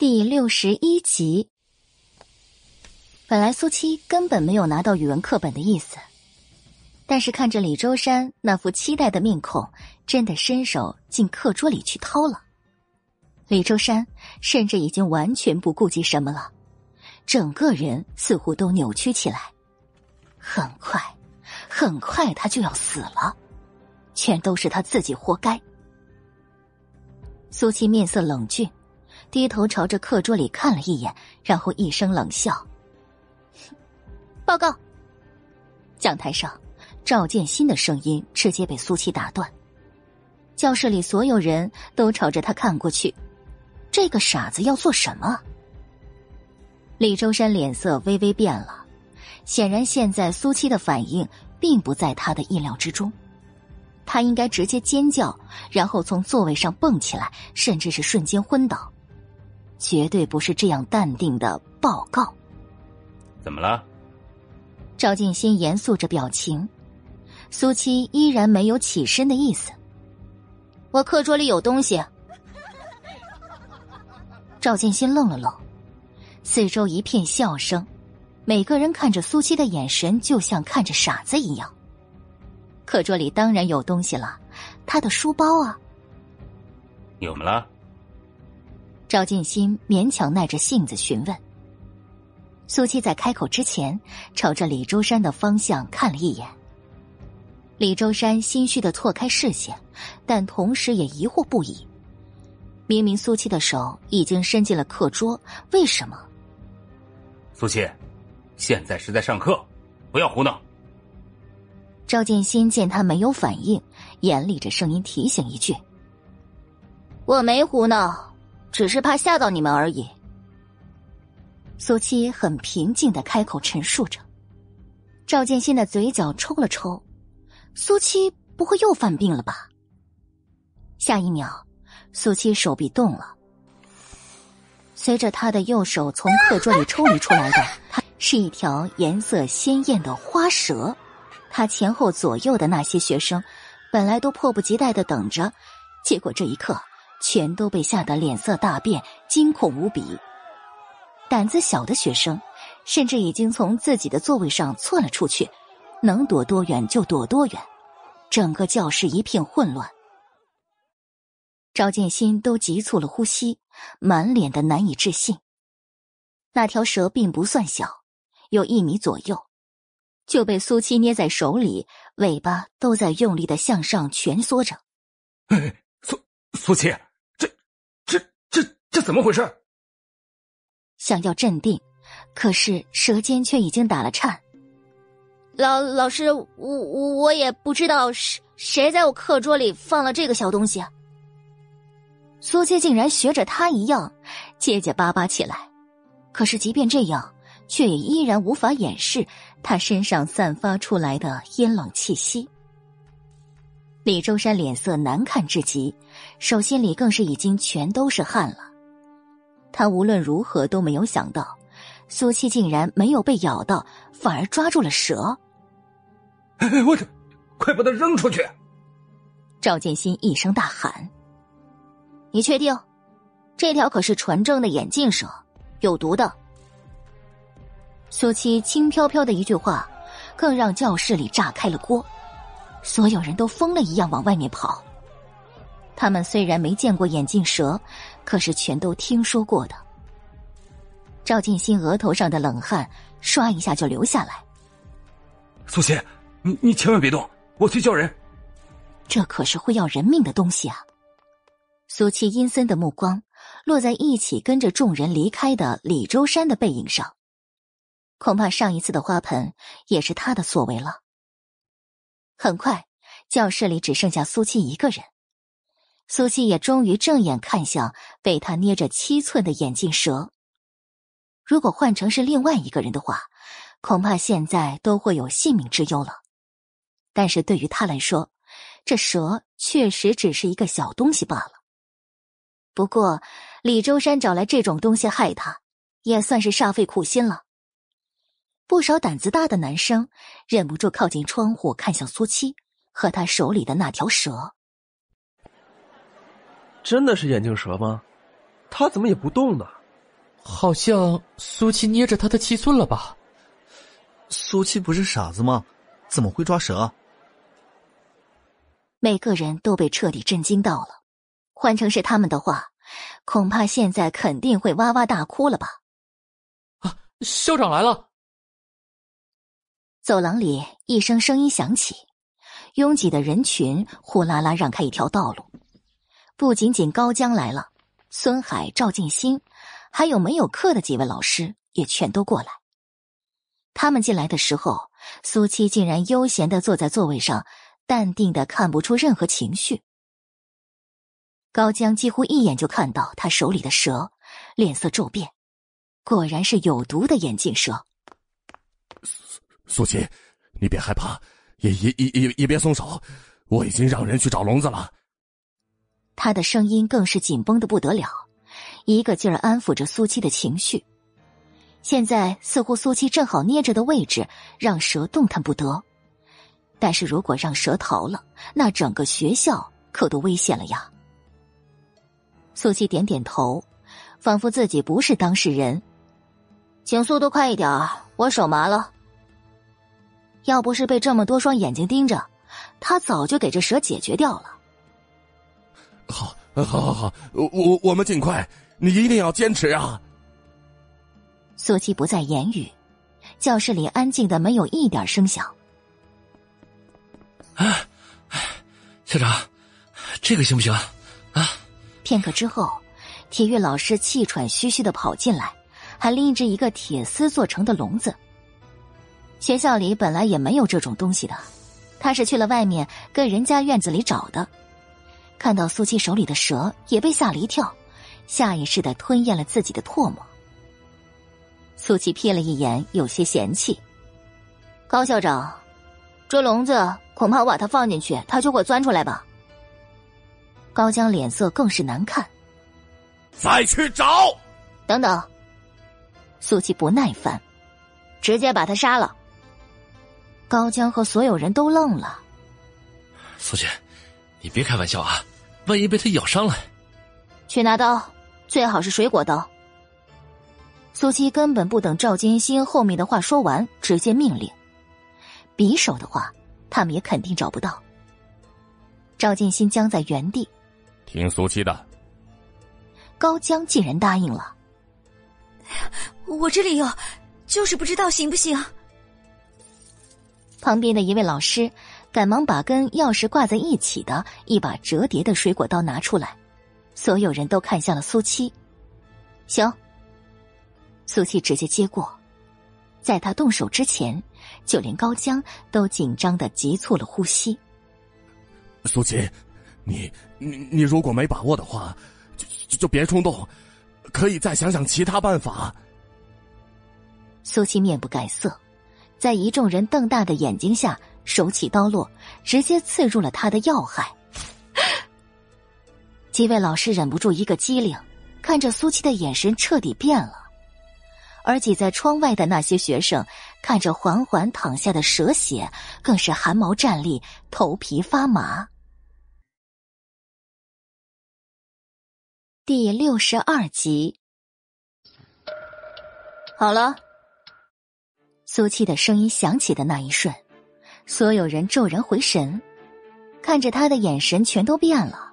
第六十一集。本来苏七根本没有拿到语文课本的意思，但是看着李周山那副期待的面孔，真的伸手进课桌里去掏了。李周山甚至已经完全不顾及什么了，整个人似乎都扭曲起来。很快，很快他就要死了，全都是他自己活该。苏七面色冷峻，低头朝着课桌里看了一眼，然后一声冷笑：“报告。”讲台上，赵建新的声音直接被苏七打断。教室里所有人都朝着他看过去，这个傻子要做什么？李周山脸色微微变了，显然现在苏七的反应并不在他的意料之中。他应该直接尖叫，然后从座位上蹦起来，甚至是瞬间昏倒，绝对不是这样淡定的报告。怎么了？赵静新严肃着表情，苏七依然没有起身的意思。我课桌里有东西。赵静新愣了愣，四周一片笑声，每个人看着苏七的眼神就像看着傻子一样。课桌里当然有东西了，他的书包啊。有么了？赵建新勉强耐着性子询问。苏七在开口之前，朝着李周山的方向看了一眼。李周山心虚的错开视线，但同时也疑惑不已。明明苏七的手已经伸进了课桌，为什么？苏七，现在是在上课，不要胡闹。赵建新见他没有反应，严厉着声音提醒一句：“我没胡闹，只是怕吓到你们而已。”苏七很平静的开口陈述着。赵建新的嘴角抽了抽，苏七不会又犯病了吧？下一秒，苏七手臂动了，随着他的右手从课桌里抽离出来的，他是一条颜色鲜艳的花蛇。他前后左右的那些学生，本来都迫不及待的等着，结果这一刻全都被吓得脸色大变，惊恐无比。胆子小的学生，甚至已经从自己的座位上窜了出去，能躲多远就躲多远。整个教室一片混乱。赵建新都急促了呼吸，满脸的难以置信。那条蛇并不算小，有一米左右。就被苏七捏在手里，尾巴都在用力的向上蜷缩着。苏苏七，这怎么回事？想要镇定，可是舌尖却已经打了颤。老老师，我我我也不知道谁谁在我课桌里放了这个小东西。苏七竟然学着他一样结结巴巴起来，可是即便这样。却也依然无法掩饰他身上散发出来的阴冷气息。李周山脸色难看至极，手心里更是已经全都是汗了。他无论如何都没有想到，苏七竟然没有被咬到，反而抓住了蛇。我去，快把它扔出去！赵建新一声大喊：“你确定？这条可是纯正的眼镜蛇，有毒的。”苏七轻飘飘的一句话，更让教室里炸开了锅，所有人都疯了一样往外面跑。他们虽然没见过眼镜蛇，可是全都听说过的。赵建新额头上的冷汗唰一下就流下来。苏七，你你千万别动，我去叫人。这可是会要人命的东西啊！苏七阴森的目光落在一起跟着众人离开的李周山的背影上。恐怕上一次的花盆也是他的所为了。很快，教室里只剩下苏七一个人。苏七也终于正眼看向被他捏着七寸的眼镜蛇。如果换成是另外一个人的话，恐怕现在都会有性命之忧了。但是对于他来说，这蛇确实只是一个小东西罢了。不过，李周山找来这种东西害他，也算是煞费苦心了。不少胆子大的男生忍不住靠近窗户，看向苏七和他手里的那条蛇。真的是眼镜蛇吗？他怎么也不动呢？好像苏七捏着他的七寸了吧？苏七不是傻子吗？怎么会抓蛇？每个人都被彻底震惊到了。换成是他们的话，恐怕现在肯定会哇哇大哭了吧？啊，校长来了！走廊里一声声音响起，拥挤的人群呼啦啦让开一条道路。不仅仅高江来了，孙海、赵静心，还有没有课的几位老师也全都过来。他们进来的时候，苏七竟然悠闲的坐在座位上，淡定的看不出任何情绪。高江几乎一眼就看到他手里的蛇，脸色骤变，果然是有毒的眼镜蛇。苏苏七，你别害怕，也也也也也别松手，我已经让人去找笼子了。他的声音更是紧绷的不得了，一个劲儿安抚着苏七的情绪。现在似乎苏七正好捏着的位置，让蛇动弹不得。但是如果让蛇逃了，那整个学校可都危险了呀。苏七点点头，仿佛自己不是当事人。请速度快一点我手麻了。要不是被这么多双眼睛盯着，他早就给这蛇解决掉了。好，好，好，好，我我我们尽快，你一定要坚持啊！苏七不再言语，教室里安静的没有一点声响。哎，校长，这个行不行啊？片刻之后，体育老师气喘吁吁的跑进来，还拎着一个铁丝做成的笼子。学校里本来也没有这种东西的，他是去了外面跟人家院子里找的。看到苏七手里的蛇，也被吓了一跳，下意识的吞咽了自己的唾沫。苏七瞥了一眼，有些嫌弃：“高校长，这笼子恐怕我把它放进去，它就会钻出来吧？”高江脸色更是难看。再去找！等等！苏七不耐烦，直接把他杀了。高江和所有人都愣了。苏七，你别开玩笑啊！万一被他咬伤了，去拿刀，最好是水果刀。苏七根本不等赵金星后面的话说完，直接命令：“匕首的话，他们也肯定找不到。”赵金星僵在原地，听苏七的。高江竟然答应了。我这里有，就是不知道行不行。旁边的一位老师赶忙把跟钥匙挂在一起的一把折叠的水果刀拿出来，所有人都看向了苏七。行。苏七直接接过，在他动手之前，就连高江都紧张的急促了呼吸。苏七，你你你如果没把握的话，就就别冲动，可以再想想其他办法。苏七面不改色，在一众人瞪大的眼睛下，手起刀落，直接刺入了他的要害。几位老师忍不住一个机灵，看着苏七的眼神彻底变了。而挤在窗外的那些学生，看着缓缓淌下的蛇血，更是汗毛站立，头皮发麻。第六十二集，好了。苏七的声音响起的那一瞬，所有人骤然回神，看着他的眼神全都变了。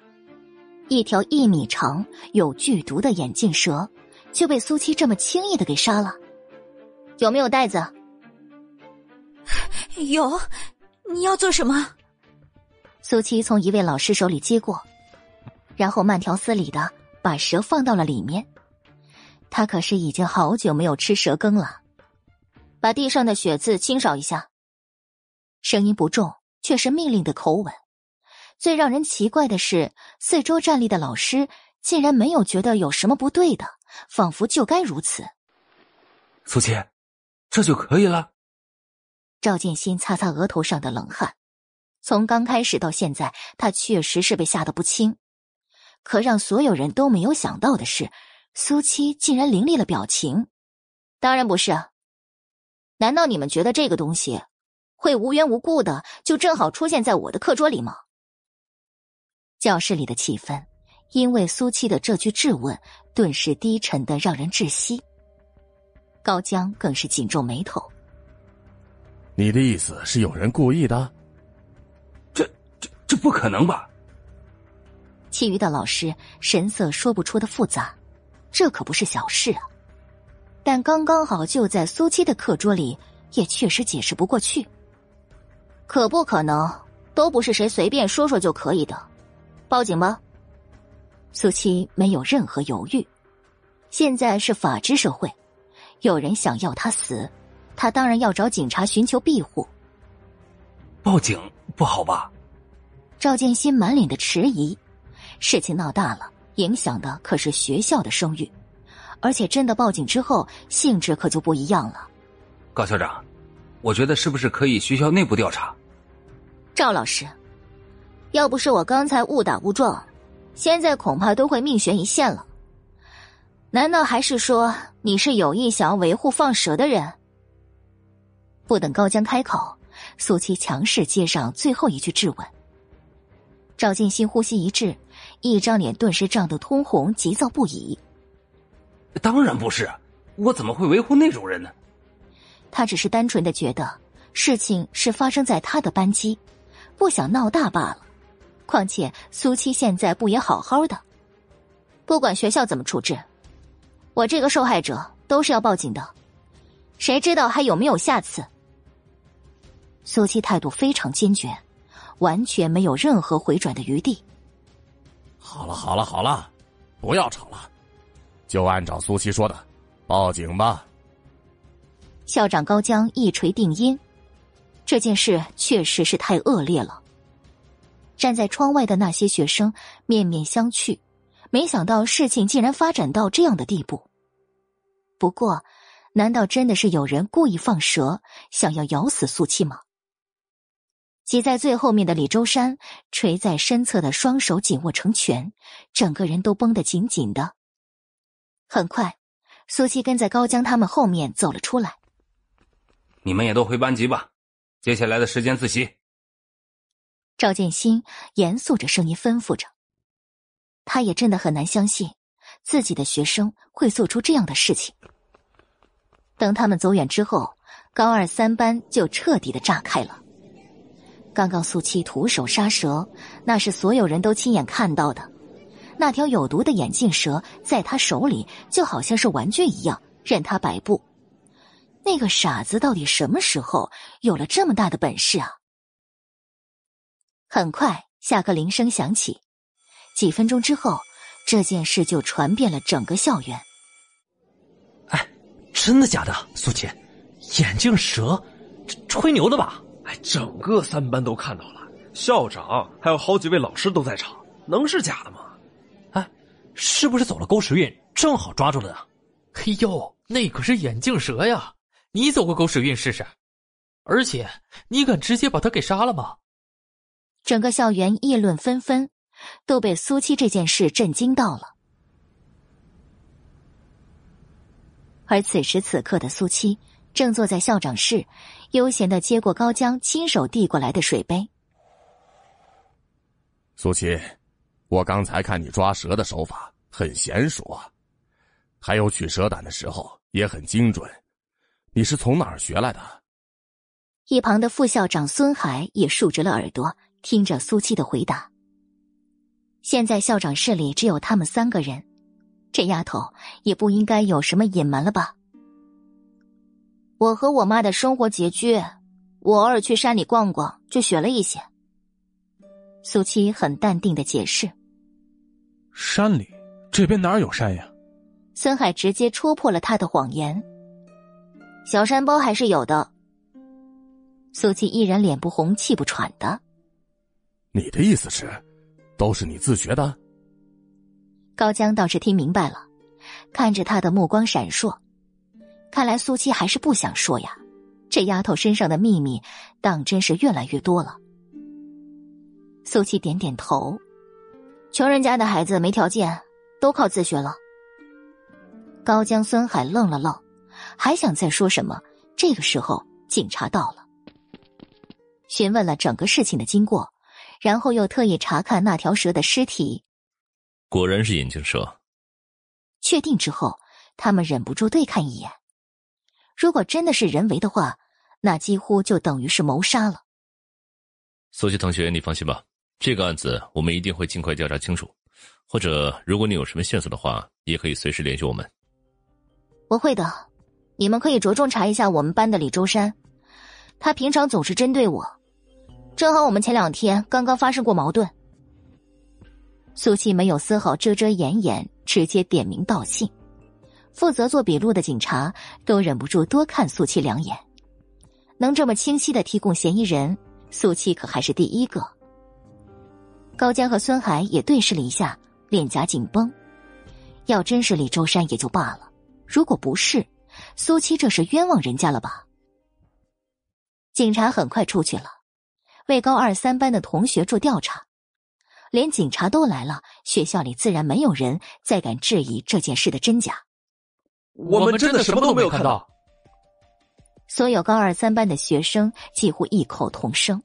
一条一米长、有剧毒的眼镜蛇。就被苏七这么轻易的给杀了，有没有袋子？有，你要做什么？苏七从一位老师手里接过，然后慢条斯理的把蛇放到了里面。他可是已经好久没有吃蛇羹了。把地上的血渍清扫一下。声音不重，却是命令的口吻。最让人奇怪的是，四周站立的老师竟然没有觉得有什么不对的。仿佛就该如此。苏七，这就可以了。赵建新擦擦额头上的冷汗，从刚开始到现在，他确实是被吓得不轻。可让所有人都没有想到的是，苏七竟然凌厉了表情。当然不是。难道你们觉得这个东西会无缘无故的就正好出现在我的课桌里吗？教室里的气氛。因为苏七的这句质问，顿时低沉的让人窒息。高江更是紧皱眉头。你的意思是有人故意的？这这这不可能吧？其余的老师神色说不出的复杂，这可不是小事啊。但刚刚好就在苏七的课桌里，也确实解释不过去。可不可能，都不是谁随便说说就可以的。报警吧。苏七没有任何犹豫。现在是法治社会，有人想要他死，他当然要找警察寻求庇护。报警不好吧？赵建新满脸的迟疑。事情闹大了，影响的可是学校的声誉，而且真的报警之后，性质可就不一样了。高校长，我觉得是不是可以学校内部调查？赵老师，要不是我刚才误打误撞，现在恐怕都会命悬一线了。难道还是说你是有意想要维护放蛇的人？不等高江开口，苏七强势接上最后一句质问。赵静心呼吸一滞。一张脸顿时涨得通红，急躁不已。当然不是，我怎么会维护那种人呢？他只是单纯的觉得事情是发生在他的班级，不想闹大罢了。况且苏七现在不也好好的？不管学校怎么处置，我这个受害者都是要报警的。谁知道还有没有下次？苏七态度非常坚决，完全没有任何回转的余地。好了好了好了，不要吵了，就按照苏七说的，报警吧。校长高江一锤定音，这件事确实是太恶劣了。站在窗外的那些学生面面相觑，没想到事情竟然发展到这样的地步。不过，难道真的是有人故意放蛇，想要咬死苏七吗？挤在最后面的李周山垂在身侧的双手紧握成拳，整个人都绷得紧紧的。很快，苏七跟在高江他们后面走了出来。你们也都回班级吧，接下来的时间自习。赵建新严肃着声音吩咐着。他也真的很难相信，自己的学生会做出这样的事情。等他们走远之后，高二三班就彻底的炸开了。刚刚苏七徒手杀蛇，那是所有人都亲眼看到的。那条有毒的眼镜蛇在他手里就好像是玩具一样，任他摆布。那个傻子到底什么时候有了这么大的本事啊？很快，下课铃声响起。几分钟之后，这件事就传遍了整个校园。哎，真的假的？苏七，眼镜蛇，吹牛的吧？哎，整个三班都看到了，校长还有好几位老师都在场，能是假的吗？哎，是不是走了狗屎运，正好抓住了呢？嘿呦，那可是眼镜蛇呀！你走个狗屎运试试？而且你敢直接把他给杀了吗？整个校园议论纷纷，都被苏七这件事震惊到了。而此时此刻的苏七正坐在校长室。悠闲的接过高江亲手递过来的水杯。苏七，我刚才看你抓蛇的手法很娴熟啊，还有取蛇胆的时候也很精准，你是从哪儿学来的？一旁的副校长孙海也竖直了耳朵，听着苏七的回答。现在校长室里只有他们三个人，这丫头也不应该有什么隐瞒了吧？我和我妈的生活拮据，我偶尔去山里逛逛，就学了一些。苏七很淡定的解释：“山里这边哪有山呀？”孙海直接戳破了他的谎言：“小山包还是有的。”苏七依然脸不红气不喘的：“你的意思是，都是你自学的？”高江倒是听明白了，看着他的目光闪烁。看来苏七还是不想说呀，这丫头身上的秘密当真是越来越多了。苏七点点头，穷人家的孩子没条件，都靠自学了。高江、孙海愣了愣，还想再说什么，这个时候警察到了，询问了整个事情的经过，然后又特意查看那条蛇的尸体，果然是眼镜蛇。确定之后，他们忍不住对看一眼。如果真的是人为的话，那几乎就等于是谋杀了。苏西同学，你放心吧，这个案子我们一定会尽快调查清楚。或者，如果你有什么线索的话，也可以随时联系我们。我会的，你们可以着重查一下我们班的李周山，他平常总是针对我，正好我们前两天刚刚发生过矛盾。苏七没有丝毫遮遮掩掩，直接点名道姓。负责做笔录的警察都忍不住多看苏七两眼，能这么清晰的提供嫌疑人，苏七可还是第一个。高江和孙海也对视了一下，脸颊紧绷。要真是李周山也就罢了，如果不是，苏七这是冤枉人家了吧？警察很快出去了，为高二三班的同学做调查。连警察都来了，学校里自然没有人再敢质疑这件事的真假。我们真的什么都没有看到。所有高二三班的学生几乎异口同声。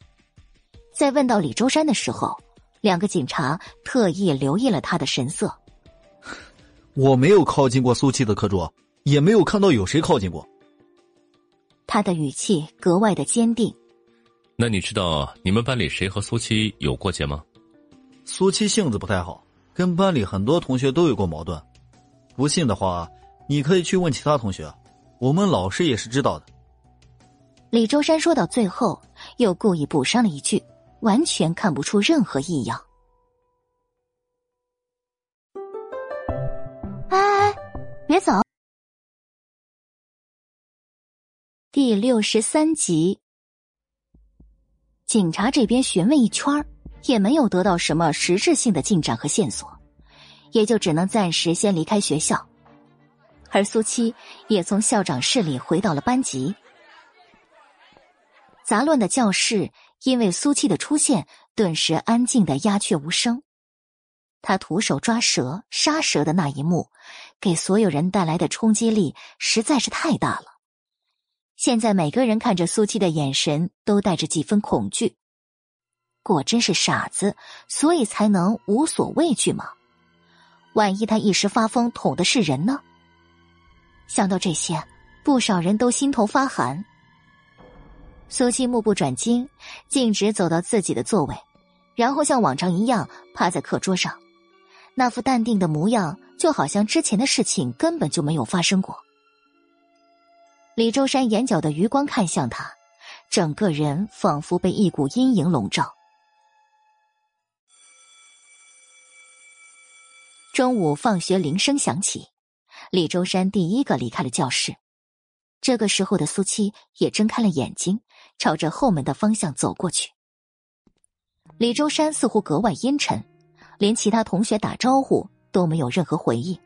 在问到李周山的时候，两个警察特意留意了他的神色。我没有靠近过苏七的课桌，也没有看到有谁靠近过。他的语气格外的坚定。那你知道你们班里谁和苏七有过节吗？苏七性子不太好，跟班里很多同学都有过矛盾。不信的话。你可以去问其他同学，我们老师也是知道的。李周山说到最后，又故意补上了一句，完全看不出任何异样。哎哎，别走！第六十三集，警察这边询问一圈也没有得到什么实质性的进展和线索，也就只能暂时先离开学校。而苏七也从校长室里回到了班级。杂乱的教室因为苏七的出现，顿时安静的鸦雀无声。他徒手抓蛇、杀蛇的那一幕，给所有人带来的冲击力实在是太大了。现在每个人看着苏七的眼神都带着几分恐惧。果真是傻子，所以才能无所畏惧吗？万一他一时发疯捅的是人呢？想到这些，不少人都心头发寒。苏七目不转睛，径直走到自己的座位，然后像往常一样趴在课桌上，那副淡定的模样，就好像之前的事情根本就没有发生过。李周山眼角的余光看向他，整个人仿佛被一股阴影笼罩。中午放学铃声响起。李周山第一个离开了教室，这个时候的苏七也睁开了眼睛，朝着后门的方向走过去。李周山似乎格外阴沉，连其他同学打招呼都没有任何回应。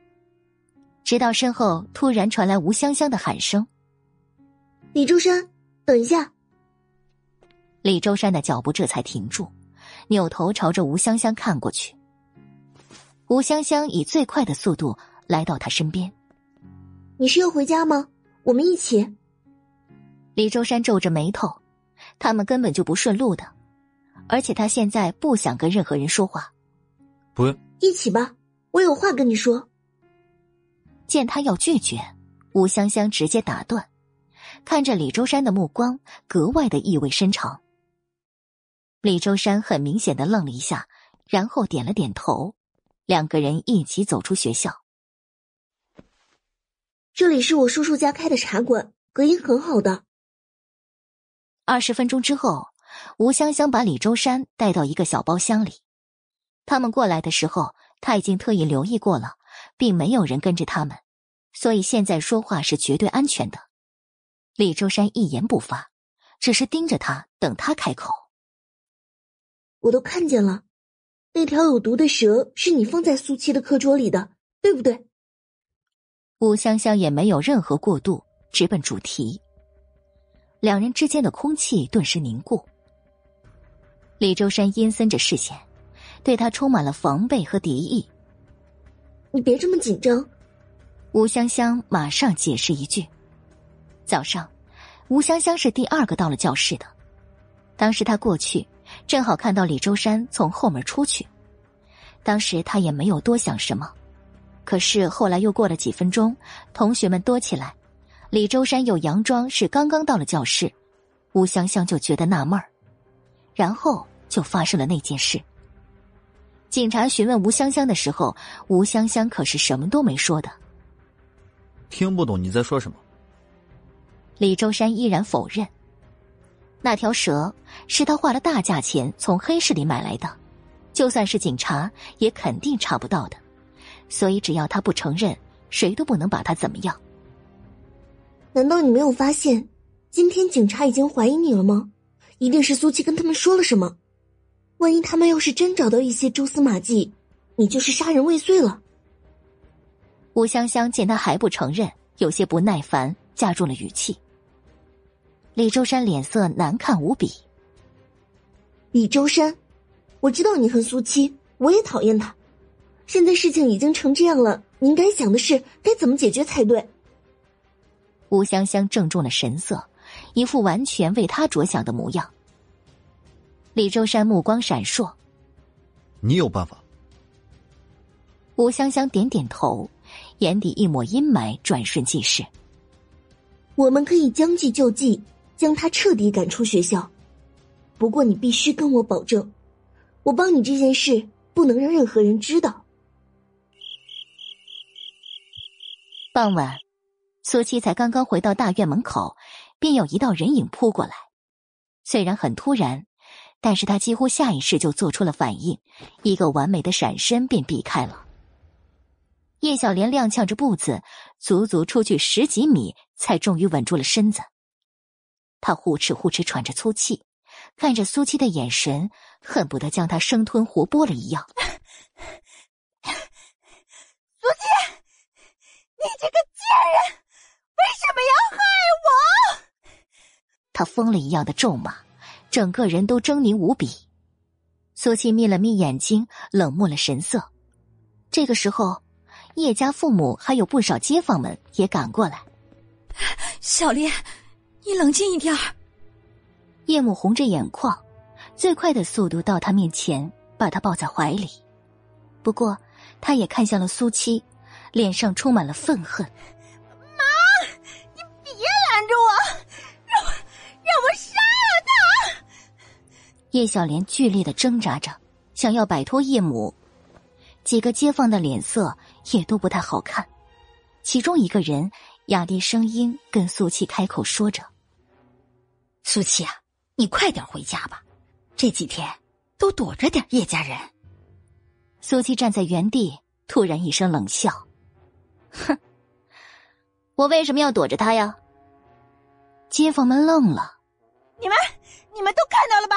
直到身后突然传来吴香香的喊声：“李周山，等一下！”李周山的脚步这才停住，扭头朝着吴香香看过去。吴香香以最快的速度来到他身边。你是要回家吗？我们一起。李周山皱着眉头，他们根本就不顺路的，而且他现在不想跟任何人说话。不，一起吧，我有话跟你说。见他要拒绝，吴香香直接打断，看着李周山的目光格外的意味深长。李周山很明显的愣了一下，然后点了点头，两个人一起走出学校。这里是我叔叔家开的茶馆，隔音很好的。二十分钟之后，吴香香把李周山带到一个小包厢里。他们过来的时候，他已经特意留意过了，并没有人跟着他们，所以现在说话是绝对安全的。李周山一言不发，只是盯着他，等他开口。我都看见了，那条有毒的蛇是你放在苏七的课桌里的，对不对？吴香香也没有任何过渡，直奔主题。两人之间的空气顿时凝固。李周山阴森着视线，对他充满了防备和敌意。你别这么紧张。吴香香马上解释一句：“早上，吴香香是第二个到了教室的。当时她过去，正好看到李周山从后门出去。当时他也没有多想什么。”可是后来又过了几分钟，同学们多起来，李周山又佯装是刚刚到了教室，吴香香就觉得纳闷儿，然后就发生了那件事。警察询问吴香香的时候，吴香香可是什么都没说的。听不懂你在说什么。李周山依然否认。那条蛇是他花了大价钱从黑市里买来的，就算是警察也肯定查不到的，所以只要他不承认，谁都不能把他怎么样。难道你没有发现，今天警察已经怀疑你了吗？一定是苏七跟他们说了什么。万一他们要是真找到一些蛛丝马迹，你就是杀人未遂了。吴香香见他还不承认，有些不耐烦，加重了语气。李周山脸色难看无比。李周山，我知道你恨苏七，我也讨厌他。现在事情已经成这样了，你应该想的是该怎么解决才对。吴香香郑重了神色，一副完全为他着想的模样。李周山目光闪烁，你有办法？吴香香点点头，眼底一抹阴霾转瞬即逝。我们可以将计就计。将他彻底赶出学校，不过你必须跟我保证，我帮你这件事不能让任何人知道。傍晚，苏七才刚刚回到大院门口，便有一道人影扑过来。虽然很突然，但是他几乎下意识就做出了反应，一个完美的闪身便避开了。叶小莲踉跄着步子，足足出去十几米，才终于稳住了身子。他呼哧呼哧喘着粗气，看着苏七的眼神，恨不得将他生吞活剥了一样。苏七，你这个贱人，为什么要害我？他疯了一样的咒骂，整个人都狰狞无比。苏七眯了眯眼睛，冷漠了神色。这个时候，叶家父母还有不少街坊们也赶过来。小莲。你冷静一点儿。叶母红着眼眶，最快的速度到他面前，把他抱在怀里。不过，他也看向了苏七，脸上充满了愤恨。妈，你别拦着我，让我让我杀了他！叶小莲剧烈的挣扎着，想要摆脱叶母。几个街坊的脸色也都不太好看。其中一个人压低声音跟苏七开口说着。苏七啊，你快点回家吧，这几天都躲着点叶家人。苏七站在原地，突然一声冷笑：“哼，我为什么要躲着他呀？”街坊们愣了：“你们，你们都看到了吧？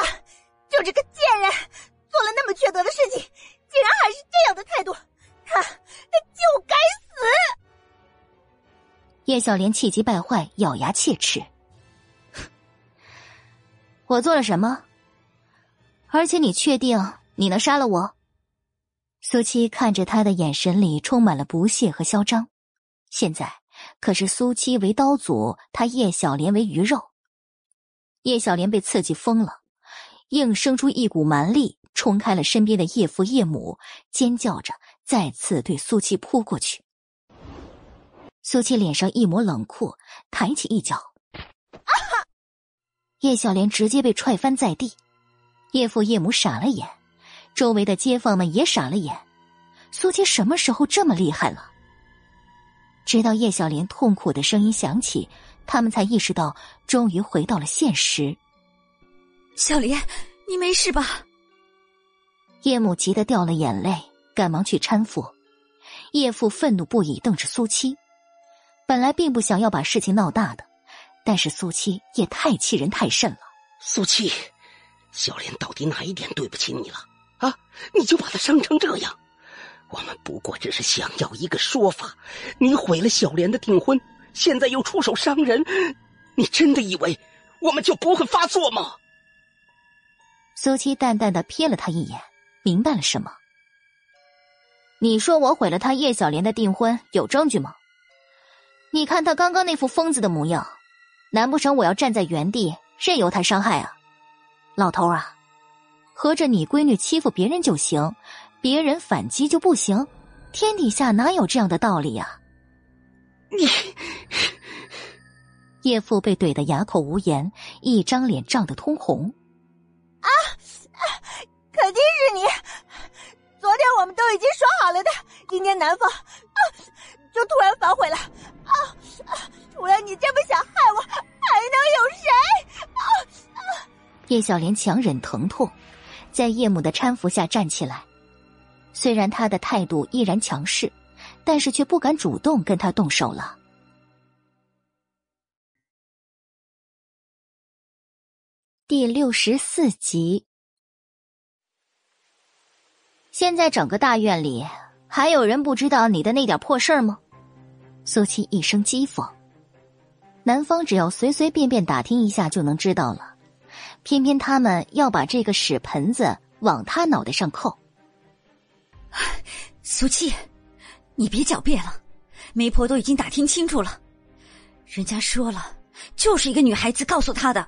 就这个贱人，做了那么缺德的事情，竟然还是这样的态度，他，他就该死！”叶小莲气急败坏，咬牙切齿。我做了什么？而且你确定你能杀了我？苏七看着他的眼神里充满了不屑和嚣张。现在可是苏七为刀俎，他叶小莲为鱼肉。叶小莲被刺激疯了，硬生出一股蛮力，冲开了身边的叶父叶母，尖叫着再次对苏七扑过去。苏七脸上一抹冷酷，抬起一脚。叶小莲直接被踹翻在地，叶父叶母傻了眼，周围的街坊们也傻了眼。苏七什么时候这么厉害了？直到叶小莲痛苦的声音响起，他们才意识到，终于回到了现实。小莲，你没事吧？叶母急得掉了眼泪，赶忙去搀扶。叶父愤怒不已，瞪着苏七，本来并不想要把事情闹大的。但是苏七也太欺人太甚了。苏七，小莲到底哪一点对不起你了？啊，你就把她伤成这样？我们不过只是想要一个说法。你毁了小莲的订婚，现在又出手伤人，你真的以为我们就不会发作吗？苏七淡淡的瞥了他一眼，明白了什么？你说我毁了他叶小莲的订婚，有证据吗？你看他刚刚那副疯子的模样。难不成我要站在原地任由他伤害啊，老头啊，合着你闺女欺负别人就行，别人反击就不行？天底下哪有这样的道理呀？你，叶父被怼得哑口无言，一张脸涨得通红。啊！肯定是你！昨天我们都已经说好了的，今天南方啊，就突然反悔了啊！除了你这么想害我，还能有谁？啊啊！叶小莲强忍疼痛，在叶母的搀扶下站起来。虽然他的态度依然强势，但是却不敢主动跟他动手了。第六十四集。现在整个大院里还有人不知道你的那点破事儿吗？苏七一声讥讽。男方只要随随便便打听一下就能知道了，偏偏他们要把这个屎盆子往他脑袋上扣。苏七，你别狡辩了，媒婆都已经打听清楚了，人家说了，就是一个女孩子告诉他的，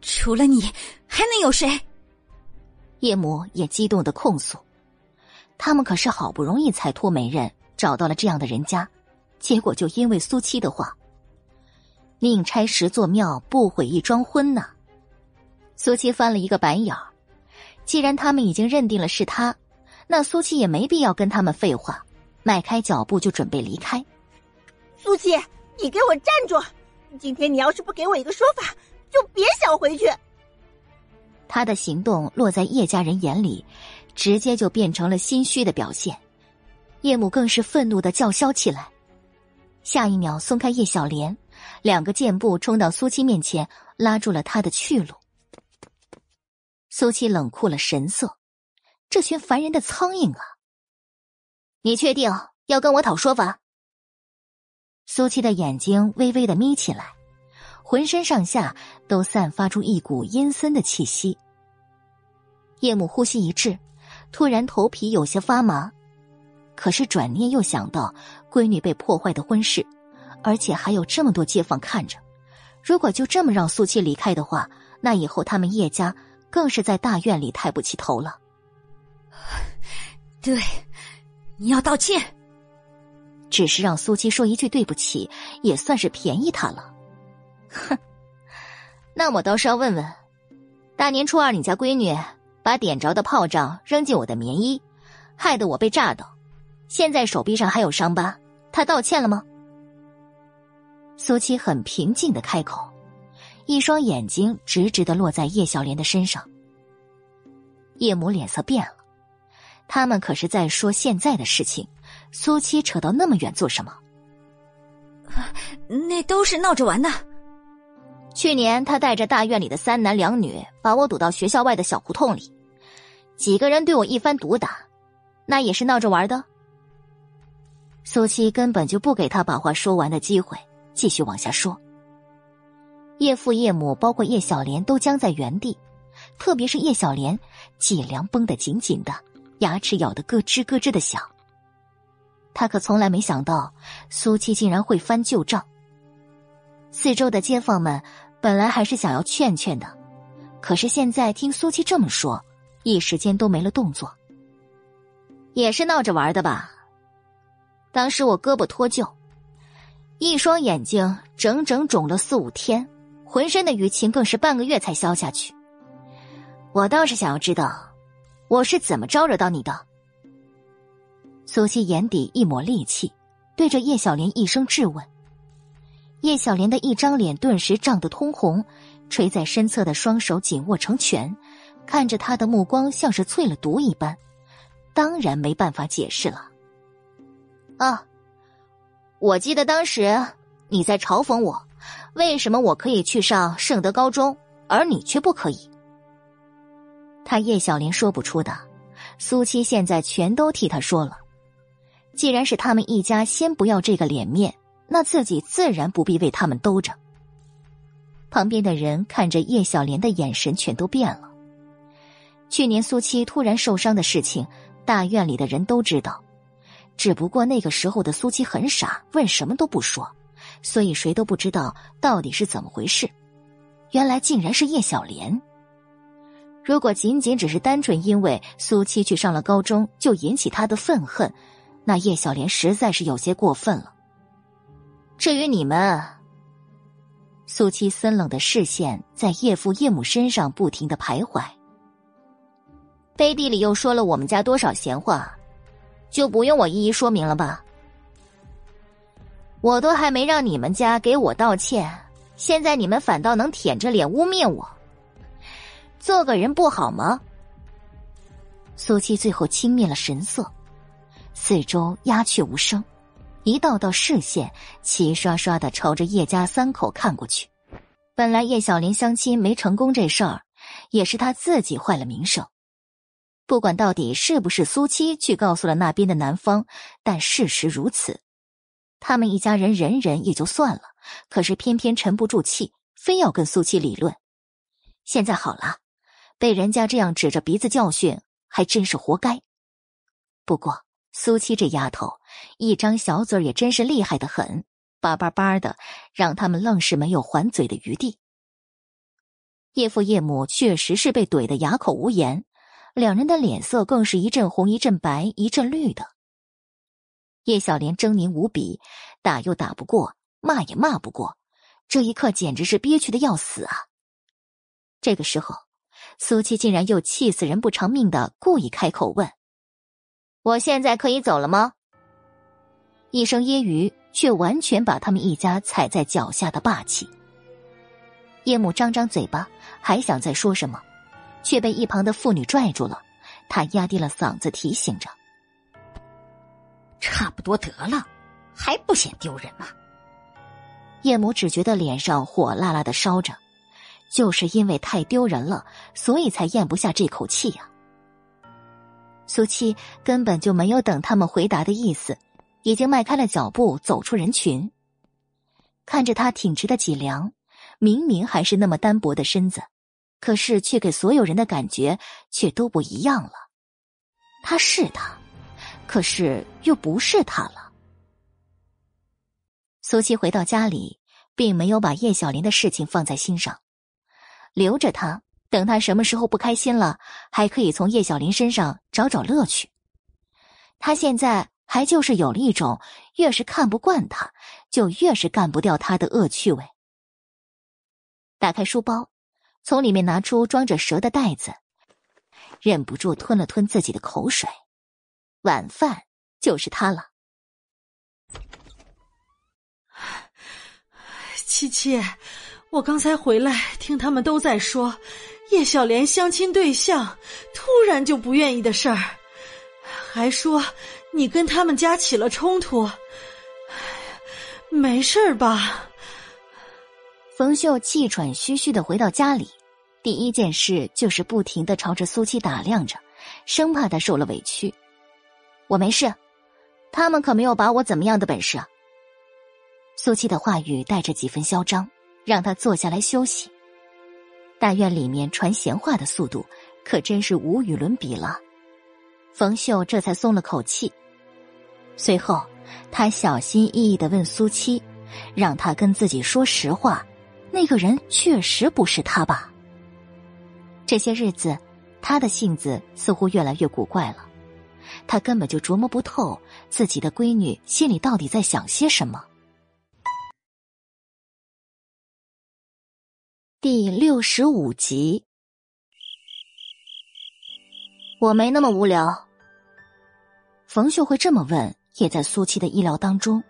除了你还能有谁？叶母也激动的控诉。他们可是好不容易才托媒人找到了这样的人家，结果就因为苏七的话，宁拆十座庙，不毁一桩婚呢。苏七翻了一个白眼儿，既然他们已经认定了是他，那苏七也没必要跟他们废话，迈开脚步就准备离开。苏七，你给我站住！今天你要是不给我一个说法，就别想回去。他的行动落在叶家人眼里。直接就变成了心虚的表现，叶母更是愤怒的叫嚣起来。下一秒，松开叶小莲，两个箭步冲到苏七面前，拉住了他的去路。苏七冷酷了神色，这群烦人的苍蝇啊！你确定要跟我讨说法？苏七的眼睛微微的眯起来，浑身上下都散发出一股阴森的气息。叶母呼吸一滞。突然头皮有些发麻，可是转念又想到闺女被破坏的婚事，而且还有这么多街坊看着，如果就这么让苏七离开的话，那以后他们叶家更是在大院里抬不起头了。对，你要道歉。只是让苏七说一句对不起，也算是便宜他了。哼，那我倒是要问问，大年初二你家闺女。把点着的炮仗扔进我的棉衣，害得我被炸到，现在手臂上还有伤疤。他道歉了吗？苏七很平静的开口，一双眼睛直直的落在叶小莲的身上。叶母脸色变了，他们可是在说现在的事情，苏七扯到那么远做什么？那都是闹着玩的。去年他带着大院里的三男两女，把我堵到学校外的小胡同里。几个人对我一番毒打，那也是闹着玩的。苏七根本就不给他把话说完的机会，继续往下说。叶父叶母包括叶小莲都僵在原地，特别是叶小莲，脊梁绷得紧紧的，牙齿咬得咯吱咯吱的响。他可从来没想到苏七竟然会翻旧账。四周的街坊们本来还是想要劝劝的，可是现在听苏七这么说。一时间都没了动作，也是闹着玩的吧？当时我胳膊脱臼，一双眼睛整整肿了四五天，浑身的淤青更是半个月才消下去。我倒是想要知道，我是怎么招惹到你的？苏西眼底一抹戾气，对着叶小莲一声质问。叶小莲的一张脸顿时涨得通红，垂在身侧的双手紧握成拳。看着他的目光像是淬了毒一般，当然没办法解释了。啊，我记得当时你在嘲讽我，为什么我可以去上圣德高中，而你却不可以？他叶小莲说不出的，苏七现在全都替他说了。既然是他们一家先不要这个脸面，那自己自然不必为他们兜着。旁边的人看着叶小莲的眼神全都变了。去年苏七突然受伤的事情，大院里的人都知道，只不过那个时候的苏七很傻，问什么都不说，所以谁都不知道到底是怎么回事。原来竟然是叶小莲。如果仅仅只是单纯因为苏七去上了高中就引起他的愤恨，那叶小莲实在是有些过分了。至于你们，苏七森冷的视线在叶父叶母身上不停的徘徊。背地里又说了我们家多少闲话，就不用我一一说明了吧？我都还没让你们家给我道歉，现在你们反倒能舔着脸污蔑我，做个人不好吗？苏七最后轻蔑了神色，四周鸦雀无声。一道道视线齐刷刷的朝着叶家三口看过去。本来叶小林相亲没成功这事儿，也是他自己坏了名声。不管到底是不是苏七去告诉了那边的男方，但事实如此，他们一家人忍忍也就算了，可是偏偏沉不住气，非要跟苏七理论。现在好了，被人家这样指着鼻子教训，还真是活该。不过。苏七这丫头，一张小嘴也真是厉害的很，叭叭叭的，让他们愣是没有还嘴的余地。叶父叶母确实是被怼得哑口无言，两人的脸色更是一阵红一阵白一阵绿的。叶小莲狰狞无比，打又打不过，骂也骂不过，这一刻简直是憋屈的要死啊！这个时候，苏七竟然又气死人不偿命的故意开口问。我现在可以走了吗？一声揶揄，却完全把他们一家踩在脚下的霸气。叶母张张嘴巴，还想再说什么，却被一旁的妇女拽住了。她压低了嗓子提醒着：“差不多得了，还不嫌丢人吗？”叶母只觉得脸上火辣辣的烧着，就是因为太丢人了，所以才咽不下这口气呀。苏七根本就没有等他们回答的意思，已经迈开了脚步走出人群。看着他挺直的脊梁，明明还是那么单薄的身子，可是却给所有人的感觉却都不一样了。他是他，可是又不是他了。苏七回到家里，并没有把叶小林的事情放在心上，留着他。等他什么时候不开心了，还可以从叶小林身上找找乐趣。他现在还就是有了一种越是看不惯他，就越是干不掉他的恶趣味。打开书包，从里面拿出装着蛇的袋子，忍不住吞了吞自己的口水。晚饭就是他了。七七，我刚才回来，听他们都在说。叶小莲相亲对象突然就不愿意的事儿，还说你跟他们家起了冲突，没事儿吧？冯秀气喘吁吁的回到家里，第一件事就是不停的朝着苏七打量着，生怕他受了委屈。我没事，他们可没有把我怎么样的本事。苏七的话语带着几分嚣张，让他坐下来休息。大院里面传闲话的速度可真是无与伦比了，冯秀这才松了口气。随后，他小心翼翼的问苏七：“让他跟自己说实话，那个人确实不是他吧？”这些日子，他的性子似乎越来越古怪了，他根本就琢磨不透自己的闺女心里到底在想些什么。第六十五集，我没那么无聊。冯秀会这么问，也在苏七的意料当中。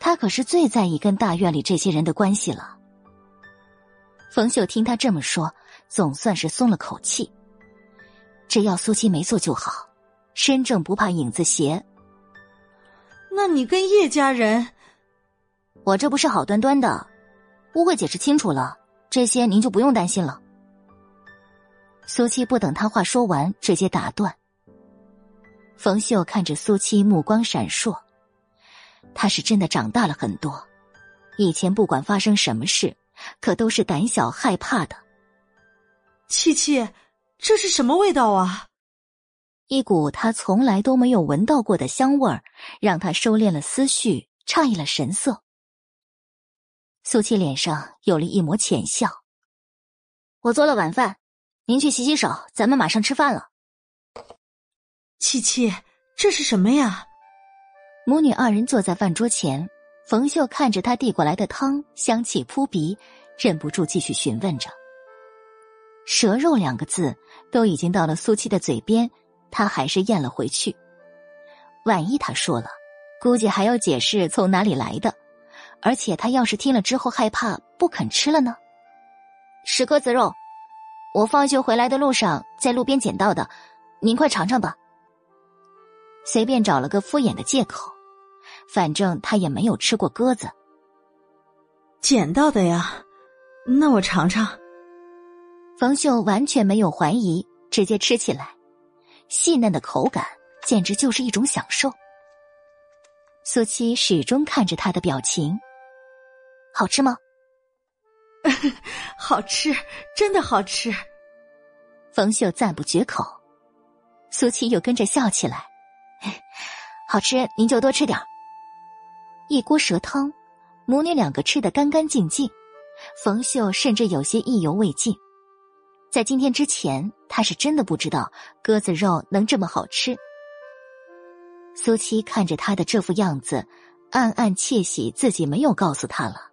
他可是最在意跟大院里这些人的关系了。冯秀听他这么说，总算是松了口气。只要苏七没做就好，身正不怕影子斜。那你跟叶家人，我这不是好端端的，误会解释清楚了。这些您就不用担心了。苏七不等他话说完，直接打断。冯秀看着苏七，目光闪烁。他是真的长大了很多，以前不管发生什么事，可都是胆小害怕的。七七，这是什么味道啊？一股他从来都没有闻到过的香味儿，让他收敛了思绪，诧异了神色。苏七脸上有了一抹浅笑。我做了晚饭，您去洗洗手，咱们马上吃饭了。七七，这是什么呀？母女二人坐在饭桌前，冯秀看着他递过来的汤，香气扑鼻，忍不住继续询问着。蛇肉两个字都已经到了苏七的嘴边，他还是咽了回去。万一他说了，估计还要解释从哪里来的，而且他要是听了之后害怕不肯吃了呢？是鸽子肉，我放学回来的路上在路边捡到的，您快尝尝吧。随便找了个敷衍的借口，反正他也没有吃过鸽子。捡到的呀，那我尝尝。冯秀完全没有怀疑，直接吃起来，细嫩的口感简直就是一种享受。苏七始终看着他的表情，好吃吗？好吃，真的好吃。冯秀赞不绝口，苏七又跟着笑起来。好吃，您就多吃点一锅蛇汤，母女两个吃得干干净净，冯秀甚至有些意犹未尽。在今天之前，他是真的不知道鸽子肉能这么好吃。苏七看着他的这副样子，暗暗窃喜自己没有告诉他了。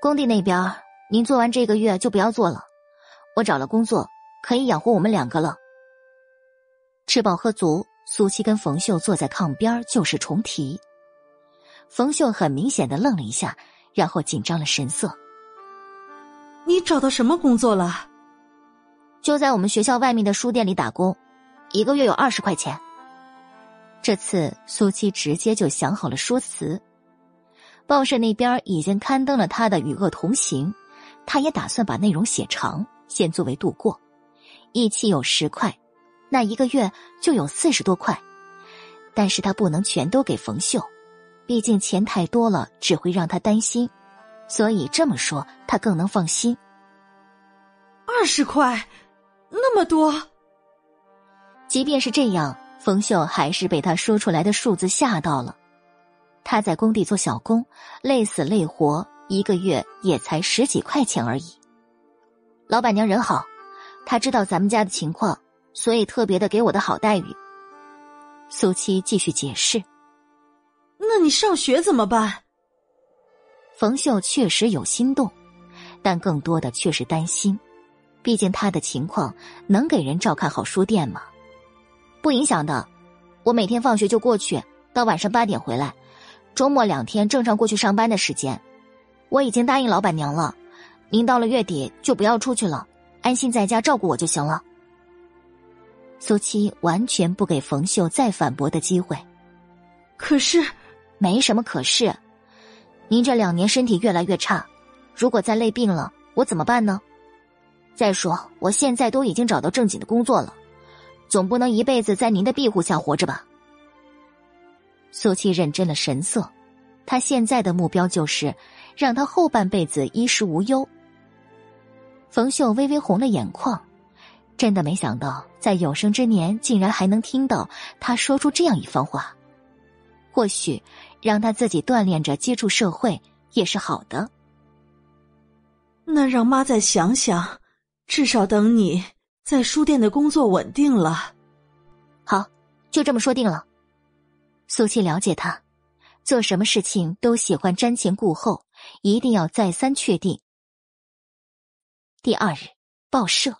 工地那边，您做完这个月就不要做了，我找了工作，可以养活我们两个了。吃饱喝足，苏七跟冯秀坐在炕边就是重提。冯秀很明显的愣了一下，然后紧张了神色：“你找到什么工作了？”就在我们学校外面的书店里打工，一个月有二十块钱。这次苏七直接就想好了说辞，报社那边已经刊登了他的《与恶同行》，他也打算把内容写长，先作为度过。一期有十块，那一个月就有四十多块，但是他不能全都给冯秀，毕竟钱太多了只会让他担心，所以这么说他更能放心。二十块。那么多，即便是这样，冯秀还是被他说出来的数字吓到了。他在工地做小工，累死累活，一个月也才十几块钱而已。老板娘人好，她知道咱们家的情况，所以特别的给我的好待遇。苏七继续解释：“那你上学怎么办？”冯秀确实有心动，但更多的却是担心。毕竟他的情况能给人照看好书店吗？不影响的，我每天放学就过去，到晚上八点回来，周末两天正常过去上班的时间。我已经答应老板娘了，您到了月底就不要出去了，安心在家照顾我就行了。苏七完全不给冯秀再反驳的机会。可是，没什么可是，您这两年身体越来越差，如果再累病了，我怎么办呢？再说，我现在都已经找到正经的工作了，总不能一辈子在您的庇护下活着吧？苏七认真了神色，他现在的目标就是让他后半辈子衣食无忧。冯秀微微红了眼眶，真的没想到在有生之年竟然还能听到他说出这样一番话。或许让他自己锻炼着接触社会也是好的。那让妈再想想。至少等你在书店的工作稳定了，好，就这么说定了。苏七了解他，做什么事情都喜欢瞻前顾后，一定要再三确定。第二日，报社，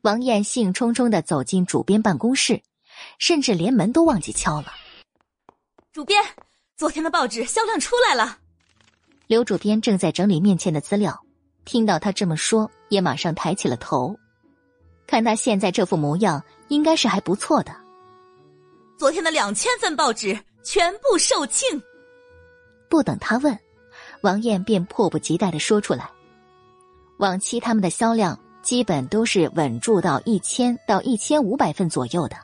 王艳兴冲冲的走进主编办公室，甚至连门都忘记敲了。主编，昨天的报纸销量出来了。刘主编正在整理面前的资料。听到他这么说，也马上抬起了头。看他现在这副模样，应该是还不错的。昨天的两千份报纸全部售罄。不等他问，王艳便迫不及待的说出来：往期他们的销量基本都是稳住到一千到一千五百份左右的，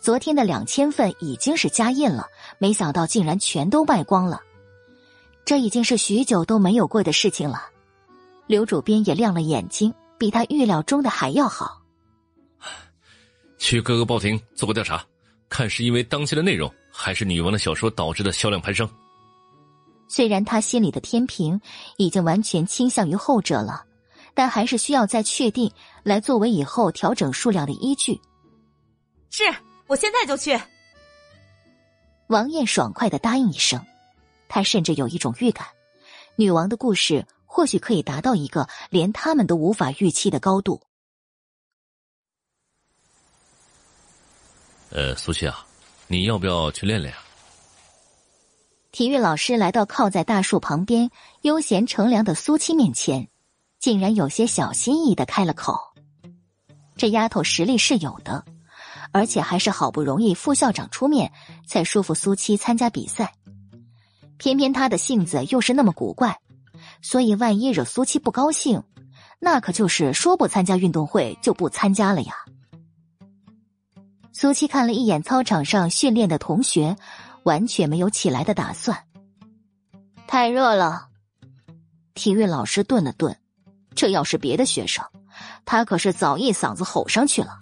昨天的两千份已经是加印了，没想到竟然全都卖光了。这已经是许久都没有过的事情了。刘主编也亮了眼睛，比他预料中的还要好。去各个报亭做过调查，看是因为当期的内容，还是女王的小说导致的销量攀升。虽然他心里的天平已经完全倾向于后者了，但还是需要再确定，来作为以后调整数量的依据。是我现在就去。王艳爽快的答应一声，她甚至有一种预感，女王的故事或许可以达到一个连他们都无法预期的高度。呃，苏七啊，你要不要去练练啊？体育老师来到靠在大树旁边悠闲乘凉的苏七面前，竟然有些小心翼翼的开了口。这丫头实力是有的，而且还是好不容易副校长出面才说服苏七参加比赛。偏偏他的性子又是那么古怪，所以万一惹苏七不高兴，那可就是说不参加运动会就不参加了呀。苏七看了一眼操场上训练的同学。完全没有起来的打算。太热了，体育老师顿了顿，这要是别的学生，他可是早一嗓子吼上去了。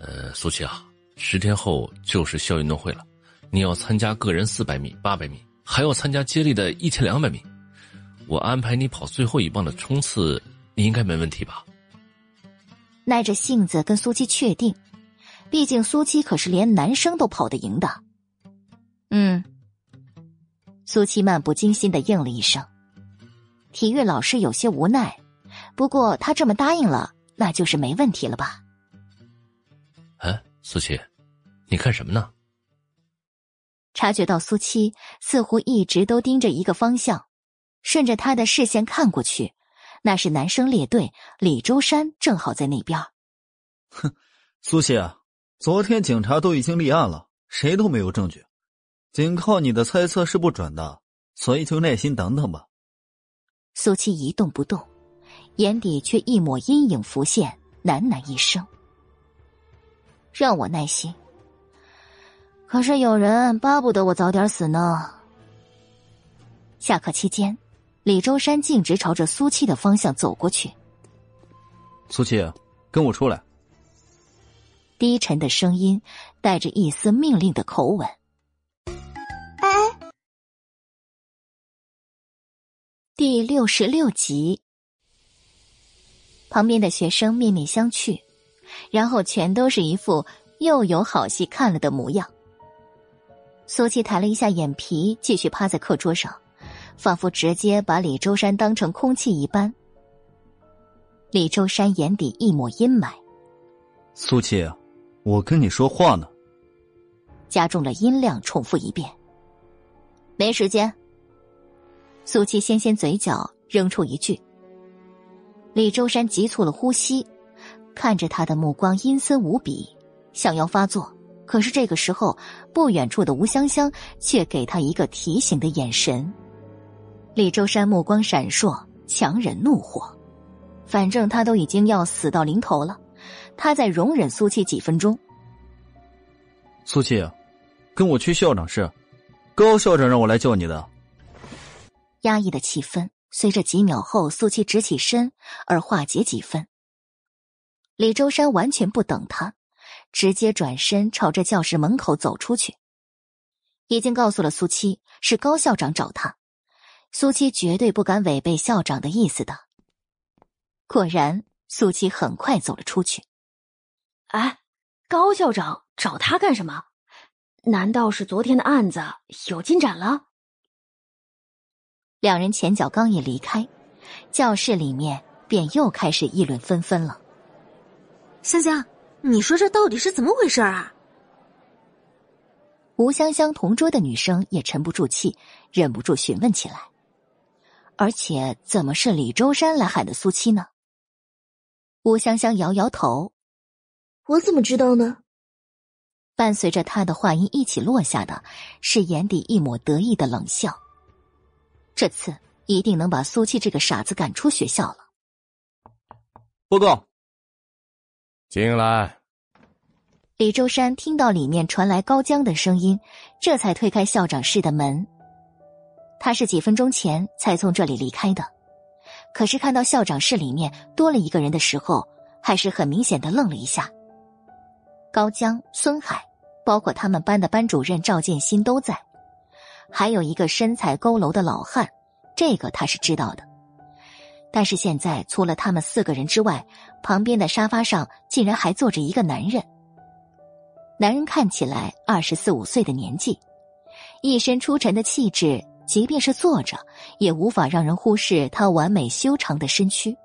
呃，苏琪啊，十天后就是校运动会了，你要参加个人四百米、八百米，还要参加接力的一千两百米。我安排你跑最后一棒的冲刺，你应该没问题吧？耐着性子跟苏七确定，毕竟苏七可是连男生都跑得赢的。嗯，苏七漫不经心的应了一声。体育老师有些无奈，不过他这么答应了，那就是没问题了吧？哎，苏七，你看什么呢？察觉到苏七似乎一直都盯着一个方向，顺着他的视线看过去，那是男生列队李周山正好在那边。哼，苏七啊，昨天警察都已经立案了，谁都没有证据。仅靠你的猜测是不准的，所以就耐心等等吧。苏七一动不动，眼底却一抹阴影浮现，喃喃一声：“让我耐心。”可是有人巴不得我早点死呢。下课期间，李周山径直朝着苏七的方向走过去。苏七，跟我出来。低沉的声音带着一丝命令的口吻。哎第六十六集，旁边的学生面面相觑，然后全都是一副又有好戏看了的模样。苏七抬了一下眼皮，继续趴在课桌上，仿佛直接把李周山当成空气一般。李周山眼底一抹阴霾：“苏七，我跟你说话呢。”加重了音量，重复一遍：“没时间。”苏七纤纤嘴角扔出一句：“李周山急促了呼吸，看着他的目光阴森无比，想要发作。可是这个时候，不远处的吴香香却给他一个提醒的眼神。李周山目光闪烁，强忍怒火。反正他都已经要死到临头了，他再容忍苏七几分钟。苏七，跟我去校长室，高校长让我来叫你的。”压抑的气氛随着几秒后苏七直起身而化解几分。李周山完全不等他，直接转身朝着教室门口走出去。已经告诉了苏七是高校长找他，苏七绝对不敢违背校长的意思的。果然，苏七很快走了出去。哎，高校长找他干什么？难道是昨天的案子有进展了？两人前脚刚一离开，教室里面便又开始议论纷纷了。香香，你说这到底是怎么回事啊？吴香香同桌的女生也沉不住气，忍不住询问起来。而且，怎么是李周山来喊的苏七呢？吴香香摇摇头：“我怎么知道呢？”伴随着她的话音一起落下的是眼底一抹得意的冷笑。这次一定能把苏七这个傻子赶出学校了。报告，进来。李周山听到里面传来高江的声音，这才推开校长室的门。他是几分钟前才从这里离开的，可是看到校长室里面多了一个人的时候，还是很明显的愣了一下。高江、孙海，包括他们班的班主任赵建新都在。还有一个身材佝偻的老汉，这个他是知道的。但是现在除了他们四个人之外，旁边的沙发上竟然还坐着一个男人。男人看起来二十四五岁的年纪，一身出尘的气质即便是坐着，也无法让人忽视他完美修长的身躯。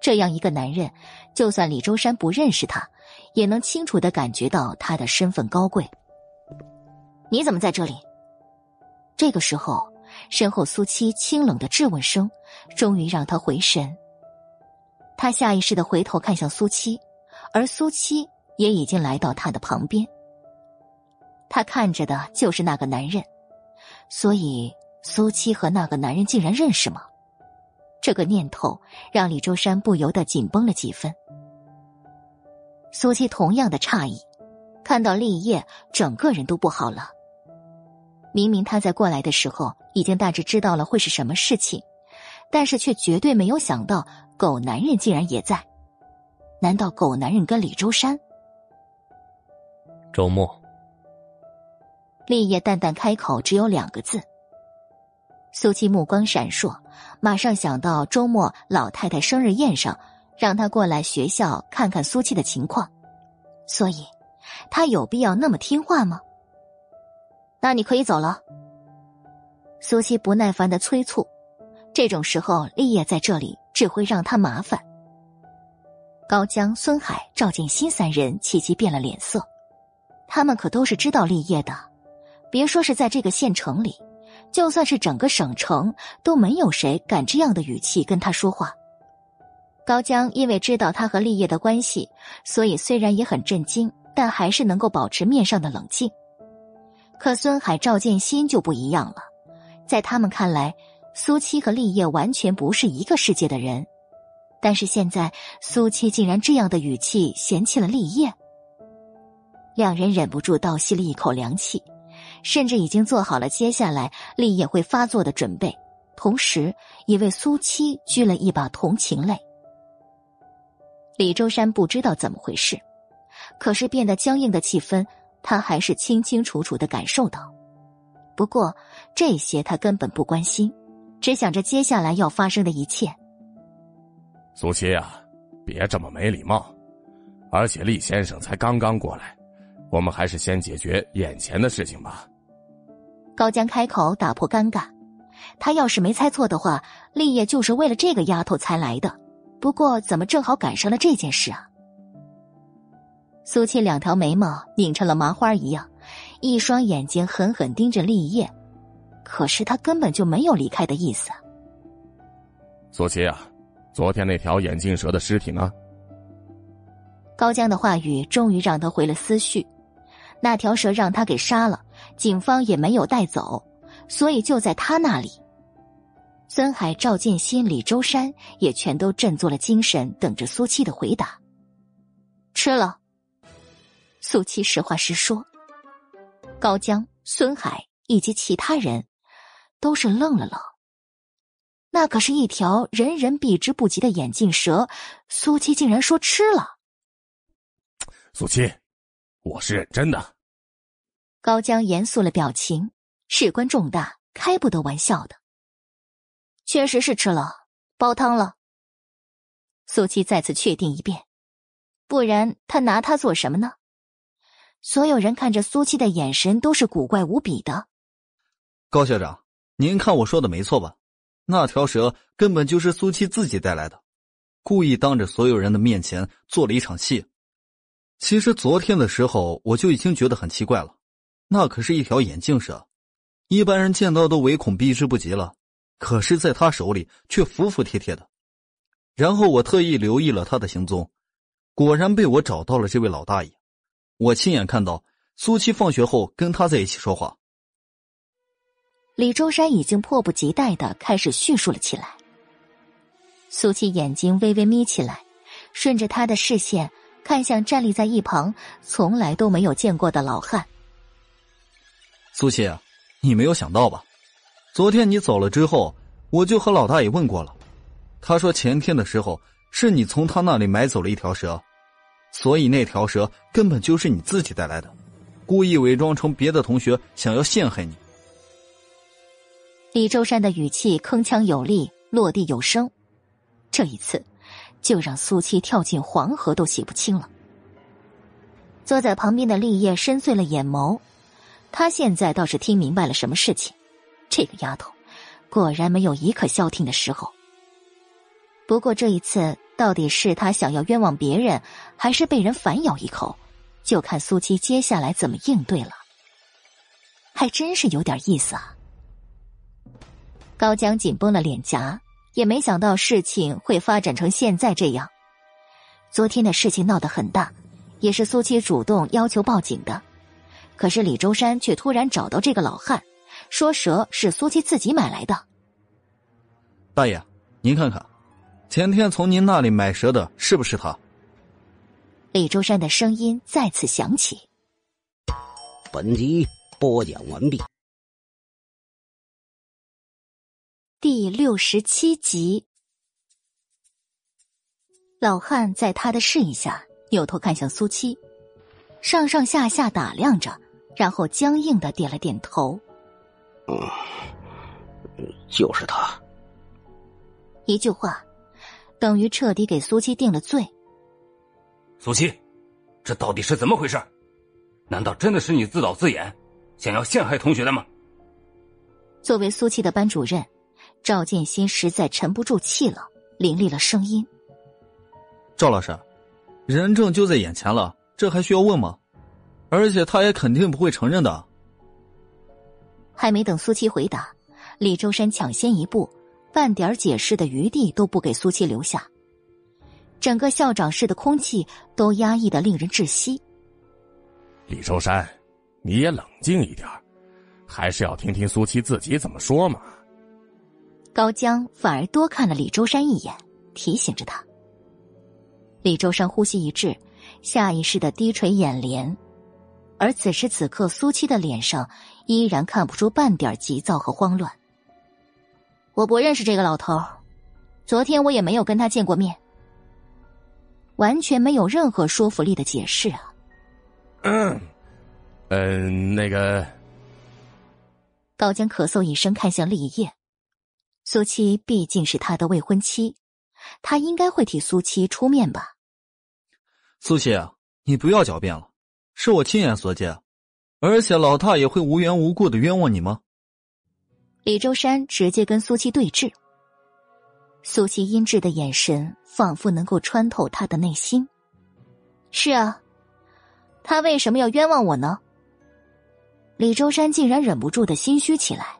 这样一个男人，就算李周山不认识他，也能清楚的感觉到他的身份高贵。你怎么在这里？这个时候，身后苏七清冷的质问声，终于让他回神。他下意识的回头看向苏七，而苏七也已经来到他的旁边。他看着的就是那个男人，所以苏七和那个男人竟然认识吗？这个念头让李周山不由得紧绷了几分。苏七同样的诧异，看到立业，整个人都不好了。明明他在过来的时候已经大致知道了会是什么事情，但是却绝对没有想到狗男人竟然也在。难道狗男人跟李周山？周末，立业淡淡开口，只有两个字。苏七目光闪烁，马上想到周末老太太生日宴上，让他过来学校看看苏七的情况，所以，他有必要那么听话吗？那你可以走了。苏七不耐烦的催促，这种时候立业在这里只会让他麻烦。高江、孙海、赵建新三人齐齐变了脸色，他们可都是知道立业的，别说是在这个县城里，就算是整个省城都没有谁敢这样的语气跟他说话。高江因为知道他和立业的关系，所以虽然也很震惊，但还是能够保持面上的冷静。可孙海、赵建新就不一样了，在他们看来，苏七和立业完全不是一个世界的人。但是现在，苏七竟然这样的语气嫌弃了立业，两人忍不住倒吸了一口凉气，甚至已经做好了接下来立业会发作的准备，同时也为苏七掬了一把同情泪。李周山不知道怎么回事，可是变得僵硬的气氛。他还是清清楚楚的感受到，不过这些他根本不关心，只想着接下来要发生的一切。苏七啊，别这么没礼貌，而且厉先生才刚刚过来，我们还是先解决眼前的事情吧。高江开口打破尴尬，他要是没猜错的话，立业就是为了这个丫头才来的，不过怎么正好赶上了这件事啊？苏七两条眉毛拧成了麻花一样，一双眼睛狠狠盯着立业，可是他根本就没有离开的意思。苏七啊，昨天那条眼镜蛇的尸体呢？高江的话语终于让他回了思绪。那条蛇让他给杀了，警方也没有带走，所以就在他那里。孙海、赵建新、李周山也全都振作了精神，等着苏七的回答。吃了。苏七实话实说，高江、孙海以及其他人都是愣了愣。那可是一条人人避之不及的眼镜蛇，苏七竟然说吃了。苏七，我是认真的。高江严肃了表情，事关重大，开不得玩笑的。确实是吃了，煲汤了。苏七再次确定一遍，不然他拿它做什么呢？所有人看着苏七的眼神都是古怪无比的。高校长，您看我说的没错吧？那条蛇根本就是苏七自己带来的，故意当着所有人的面前做了一场戏。其实昨天的时候我就已经觉得很奇怪了，那可是一条眼镜蛇，一般人见到都唯恐避之不及了，可是在他手里却服服帖帖的。然后我特意留意了他的行踪，果然被我找到了这位老大爷。我亲眼看到苏七放学后跟他在一起说话。李周山已经迫不及待的开始叙述了起来。苏七眼睛微微眯起来，顺着他的视线看向站立在一旁从来都没有见过的老汉。苏七，你没有想到吧？昨天你走了之后，我就和老大爷问过了，他说前天的时候是你从他那里买走了一条蛇。所以那条蛇根本就是你自己带来的，故意伪装成别的同学，想要陷害你。李周山的语气铿锵有力，落地有声，这一次就让苏七跳进黄河都洗不清了。坐在旁边的立业深邃了眼眸，他现在倒是听明白了什么事情，这个丫头，果然没有一刻消停的时候。不过这一次，到底是他想要冤枉别人，还是被人反咬一口，就看苏七接下来怎么应对了。还真是有点意思啊！高江紧绷了脸颊，也没想到事情会发展成现在这样。昨天的事情闹得很大，也是苏七主动要求报警的，可是李周山却突然找到这个老汉，说蛇是苏七自己买来的。大爷，您看看。前天从您那里买蛇的是不是他？李周山的声音再次响起。本集播讲完毕。第六十七集，老汉在他的示意下，扭头看向苏七，上上下下打量着，然后僵硬的点了点头。嗯，就是他。一句话。等于彻底给苏七定了罪。苏七，这到底是怎么回事？难道真的是你自导自演，想要陷害同学的吗？作为苏七的班主任，赵建新实在沉不住气了，凌厉了声音：“赵老师，人证就在眼前了，这还需要问吗？而且他也肯定不会承认的。”还没等苏七回答，李周山抢先一步。半点解释的余地都不给苏七留下，整个校长室的空气都压抑的令人窒息。李周山，你也冷静一点，还是要听听苏七自己怎么说嘛。高江反而多看了李周山一眼，提醒着他。李周山呼吸一滞，下意识的低垂眼帘，而此时此刻，苏七的脸上依然看不出半点急躁和慌乱。我不认识这个老头，昨天我也没有跟他见过面，完全没有任何说服力的解释啊。嗯，嗯，那个，高江咳嗽一声，看向厉叶。苏七毕竟是他的未婚妻，他应该会替苏七出面吧？苏七，你不要狡辩了，是我亲眼所见，而且老大也会无缘无故的冤枉你吗？李周山直接跟苏七对峙，苏七阴鸷的眼神仿佛能够穿透他的内心。是啊，他为什么要冤枉我呢？李周山竟然忍不住的心虚起来，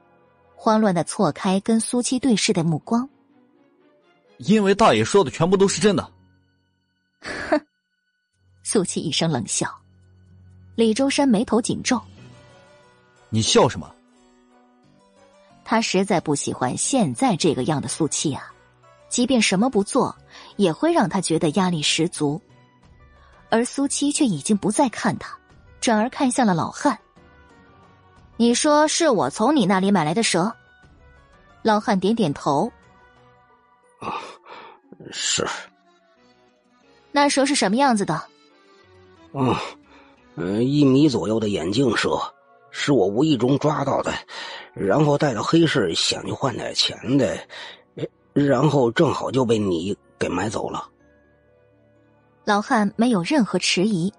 慌乱的错开跟苏七对视的目光。因为大爷说的全部都是真的。哼，苏七一声冷笑，李周山眉头紧皱。你笑什么？他实在不喜欢现在这个样的苏七啊，即便什么不做，也会让他觉得压力十足。而苏七却已经不再看他，转而看向了老汉。你说是我从你那里买来的蛇？老汉点点头。啊，是。那蛇是什么样子的？嗯，嗯，一米左右的眼镜蛇，是我无意中抓到的。然后带到黑市，想去换点钱的，然后正好就被你给买走了。老汉没有任何迟疑，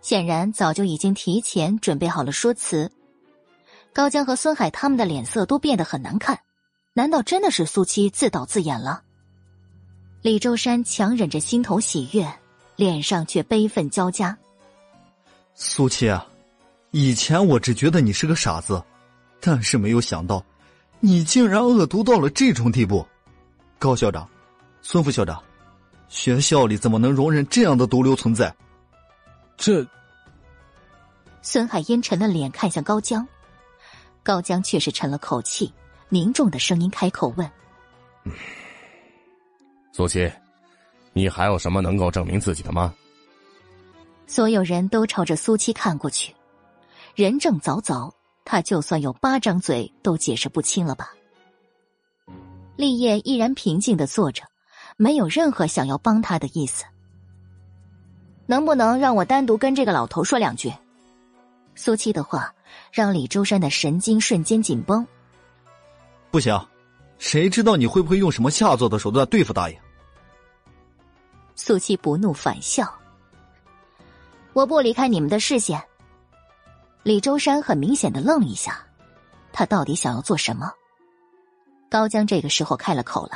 显然早就已经提前准备好了说辞。高江和孙海他们的脸色都变得很难看，难道真的是苏七自导自演了？李周山强忍着心头喜悦，脸上却悲愤交加。苏七啊，以前我只觉得你是个傻子。但是没有想到，你竟然恶毒到了这种地步，高校长，孙副校长，学校里怎么能容忍这样的毒瘤存在？这……孙海阴沉了脸看向高江，高江却是沉了口气，凝重的声音开口问：“苏七，你还有什么能够证明自己的吗？”所有人都朝着苏七看过去，人证凿凿。他就算有八张嘴，都解释不清了吧？立业依然平静的坐着，没有任何想要帮他的意思。能不能让我单独跟这个老头说两句？苏七的话让李周山的神经瞬间紧绷。不行，谁知道你会不会用什么下作的手段对付大爷？苏七不怒反笑，我不离开你们的视线。李周山很明显的愣了一下，他他到底想要做什么。高江这个时候开了口了：“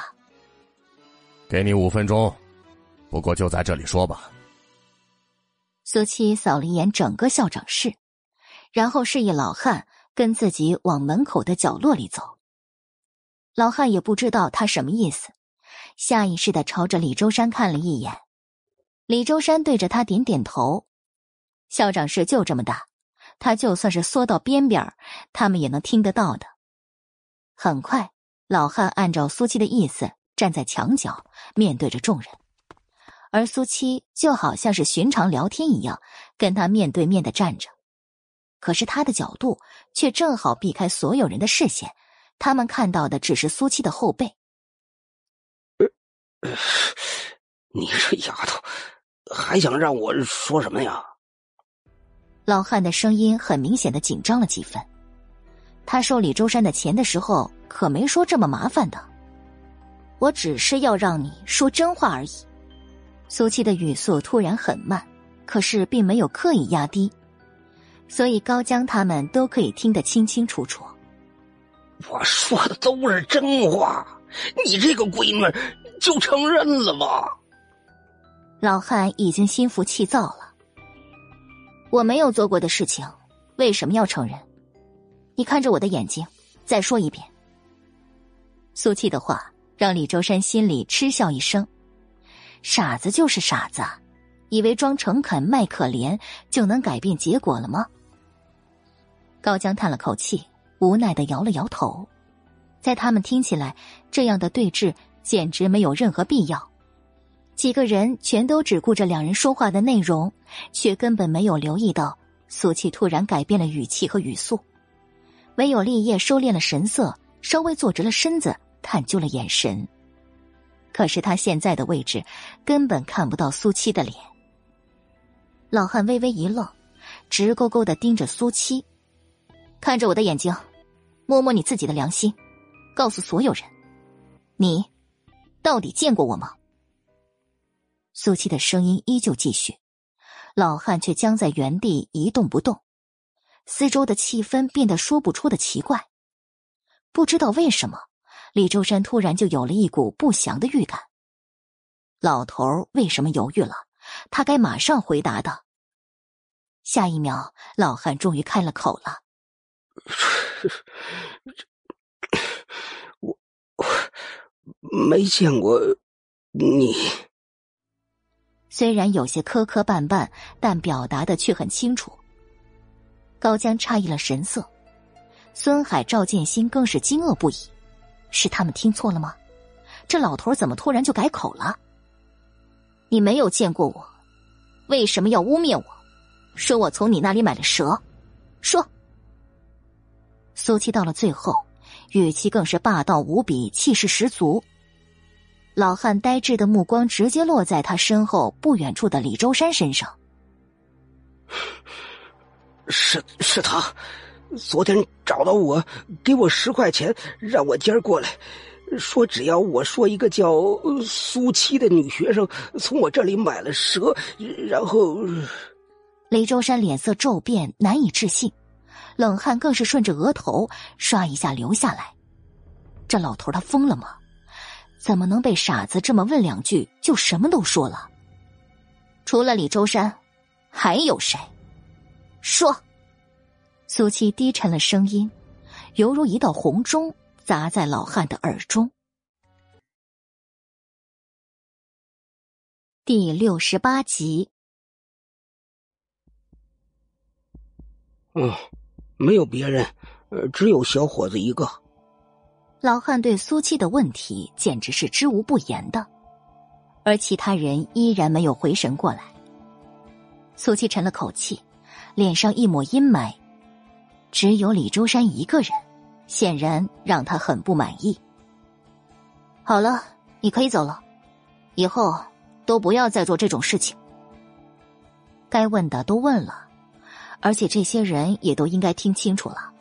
给你五分钟，不过就在这里说吧。”苏七扫了一眼整个校长室，然后示意老汉跟自己往门口的角落里走。老汉也不知道他什么意思，下意识的朝着李周山看了一眼。李周山对着他点点头。校长室就这么大，他就算是缩到边边他们也能听得到的。很快，老汉按照苏七的意思站在墙角，面对着众人。而苏七就好像是寻常聊天一样，跟他面对面的站着，可是他的角度却正好避开所有人的视线，他们看到的只是苏七的后背。你这丫头，还想让我说什么呀？老汉的声音很明显的紧张了几分。他收李周山的钱的时候，可没说这么麻烦的。我只是要让你说真话而已。苏七的语速突然很慢，可是并没有刻意压低，所以高江他们都可以听得清清楚楚。我说的都是真话，你这个闺女就承认了吧？老汉已经心浮气躁了。我没有做过的事情，为什么要承认？你看着我的眼睛，再说一遍。苏七的话让李周山心里嗤笑一声。傻子就是傻子，以为装诚恳卖可怜就能改变结果了吗？高江叹了口气，无奈的摇了摇头。在他们听起来，这样的对峙简直没有任何必要。几个人全都只顾着两人说话的内容，却根本没有留意到苏七突然改变了语气和语速。唯有立业收敛了神色，稍微坐直了身子，探究了眼神。可是他现在的位置，根本看不到苏七的脸。老汉微微一愣，直勾勾的盯着苏七，看着我的眼睛，摸摸你自己的良心，告诉所有人，你到底见过我吗？苏七的声音依旧继续，老汉却僵在原地一动不动，四周的气氛变得说不出的奇怪，不知道为什么。李周山突然就有了一股不祥的预感。老头为什么犹豫了？他该马上回答的。下一秒，老汉终于开了口了：“我我没见过你。”虽然有些磕磕绊绊，但表达的却很清楚。高江诧异了神色，孙海、赵建新更是惊愕不已。是他们听错了吗？这老头怎么突然就改口了？你没有见过我，为什么要污蔑我？说我从你那里买了蛇？说。苏七到了最后，语气更是霸道无比，气势十足。老汉呆滞的目光直接落在他身后不远处的李周山身上。是是他。昨天找到我，给我十块钱，让我今儿过来，说只要我说一个叫苏七的女学生从我这里买了蛇，然后……李周山脸色骤变，难以置信，冷汗更是顺着额头刷一下流下来。这老头他疯了吗？怎么能被傻子这么问两句就什么都说了？除了李周山，还有谁？说。苏七低沉了声音，犹如一道红钟砸在老汉的耳中。第六十八集。嗯，没有别人，呃，只有小伙子一个。老汉对苏七的问题简直是知无不言的，而其他人依然没有回神过来。苏七沉了口气，脸上一抹阴霾。只有李周山一个人，显然让他很不满意。好了，你可以走了，以后都不要再做这种事情。该问的都问了，而且这些人也都应该听清楚了。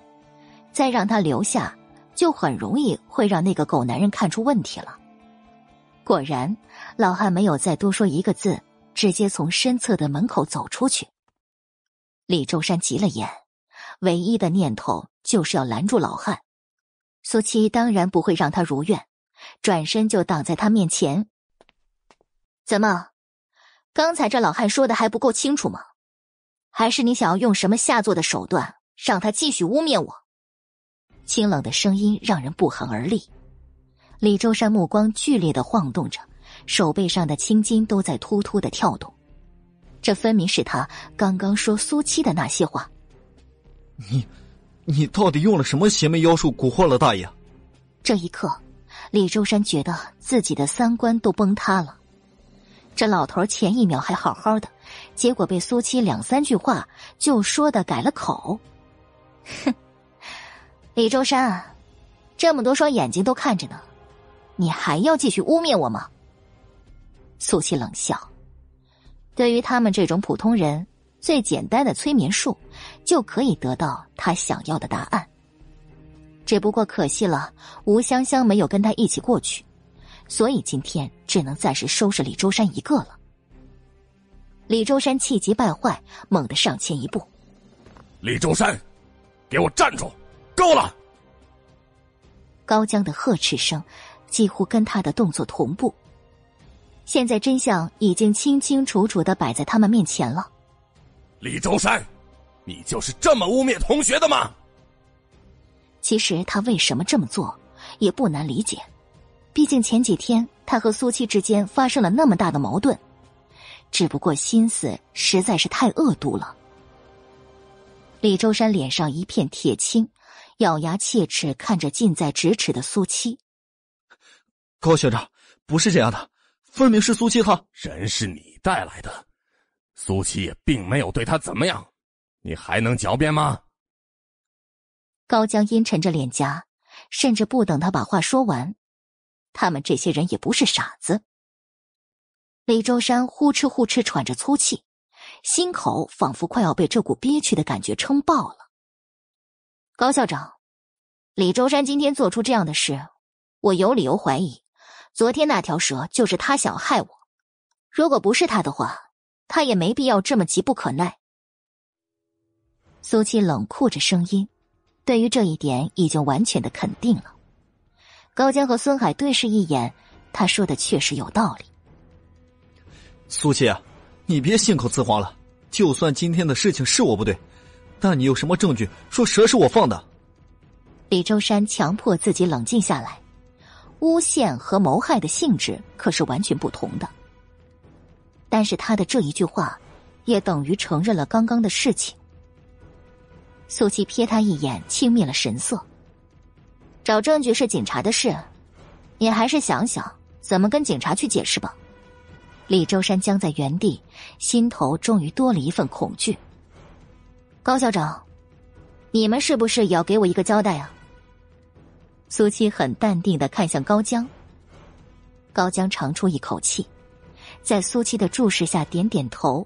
再让他留下，就很容易会让那个狗男人看出问题了。果然，老汉没有再多说一个字，直接从身侧的门口走出去。李周山急了眼。唯一的念头就是要拦住老汉。苏七当然不会让他如愿，转身就挡在他面前。怎么，刚才这老汉说的还不够清楚吗？还是你想要用什么下作的手段让他继续污蔑我？清冷的声音让人不寒而栗。李周山目光剧烈的晃动着，手背上的青筋都在突突的跳动。这分明是他刚刚说苏七的那些话。你，你到底用了什么邪魅妖术蛊惑了大爷？这一刻，李周山觉得自己的三观都崩塌了。这老头前一秒还好好的，结果被苏七两三句话就说的改了口。哼，李周山，这么多双眼睛都看着呢，你还要继续污蔑我吗？苏七冷笑，对于他们这种普通人，最简单的催眠术就可以得到他想要的答案。只不过可惜了，吴香香没有跟他一起过去。所以今天只能暂时收拾李周山一个了。李周山气急败坏，猛地上前一步。李周山，给我站住！够了！高江的呵斥声几乎跟他的动作同步。现在真相已经清清楚楚的摆在他们面前了。李周山，你就是这么污蔑同学的吗？其实他为什么这么做，也不难理解。毕竟前几天他和苏七之间发生了那么大的矛盾，只不过心思实在是太恶毒了。李周山脸上一片铁青，咬牙切齿看着近在咫尺的苏七。高学长，不是这样的，分明是苏七他人是你带来的，苏七也并没有对他怎么样，你还能狡辩吗？高江阴沉着脸颊，甚至不等他把话说完。他们这些人也不是傻子。李周山呼哧呼哧喘着粗气，心口仿佛快要被这股憋屈的感觉撑爆了。高校长，李周山今天做出这样的事，我有理由怀疑，昨天那条蛇就是他想害我。如果不是他的话，他也没必要这么急不可耐。苏七冷酷着声音，对于这一点已经完全的肯定了。高江和孙海对视一眼，他说的确实有道理。苏七啊，你别信口雌黄了。就算今天的事情是我不对，那你有什么证据说蛇是我放的？李周山强迫自己冷静下来，诬陷和谋害的性质可是完全不同的。但是他的这一句话，也等于承认了刚刚的事情。苏七瞥他一眼，轻蔑了神色。找证据是警察的事，你还是想想怎么跟警察去解释吧。李周山僵在原地，心头终于多了一份恐惧。高校长，你们是不是也要给我一个交代啊？苏七很淡定的看向高江。高江长出一口气，在苏七的注视下点点头。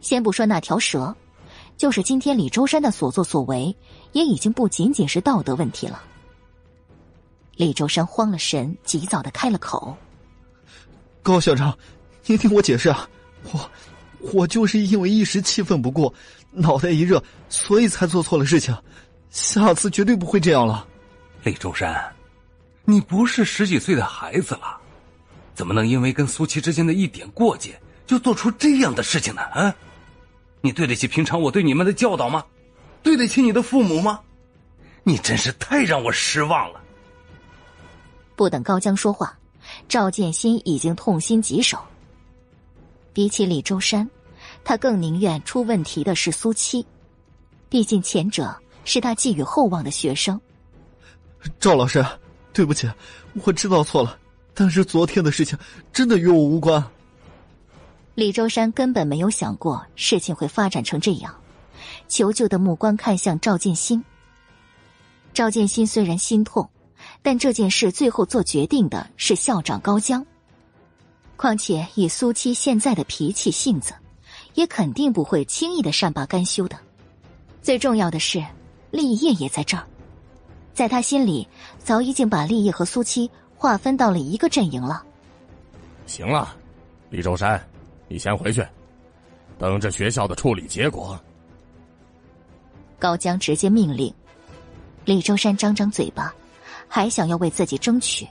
先不说那条蛇，就是今天李周山的所作所为，也已经不仅仅是道德问题了。李周山慌了神，急躁的开了口：“高校长，您听我解释啊，我，我就是因为一时气愤不过，脑袋一热，所以才做错了事情，下次绝对不会这样了。”李周山，你不是十几岁的孩子了，怎么能因为跟苏琪之间的一点过节，就做出这样的事情呢？啊，你对得起平常我对你们的教导吗？对得起你的父母吗？你真是太让我失望了。不等高江说话，赵建新已经痛心疾首。比起李周山，他更宁愿出问题的是苏七，毕竟前者是他寄予厚望的学生。赵老师，对不起，我知道错了，但是昨天的事情真的与我无关。李周山根本没有想过事情会发展成这样，求救的目光看向赵建新。赵建新虽然心痛。但这件事最后做决定的是校长高江。况且以苏七现在的脾气性子，也肯定不会轻易的善罢甘休的。最重要的是，立业也在这儿，在他心里早已经把立业和苏七划分到了一个阵营了。行了，李周山，你先回去，等着学校的处理结果。高江直接命令，李周山张张嘴巴，还想要为自己争取，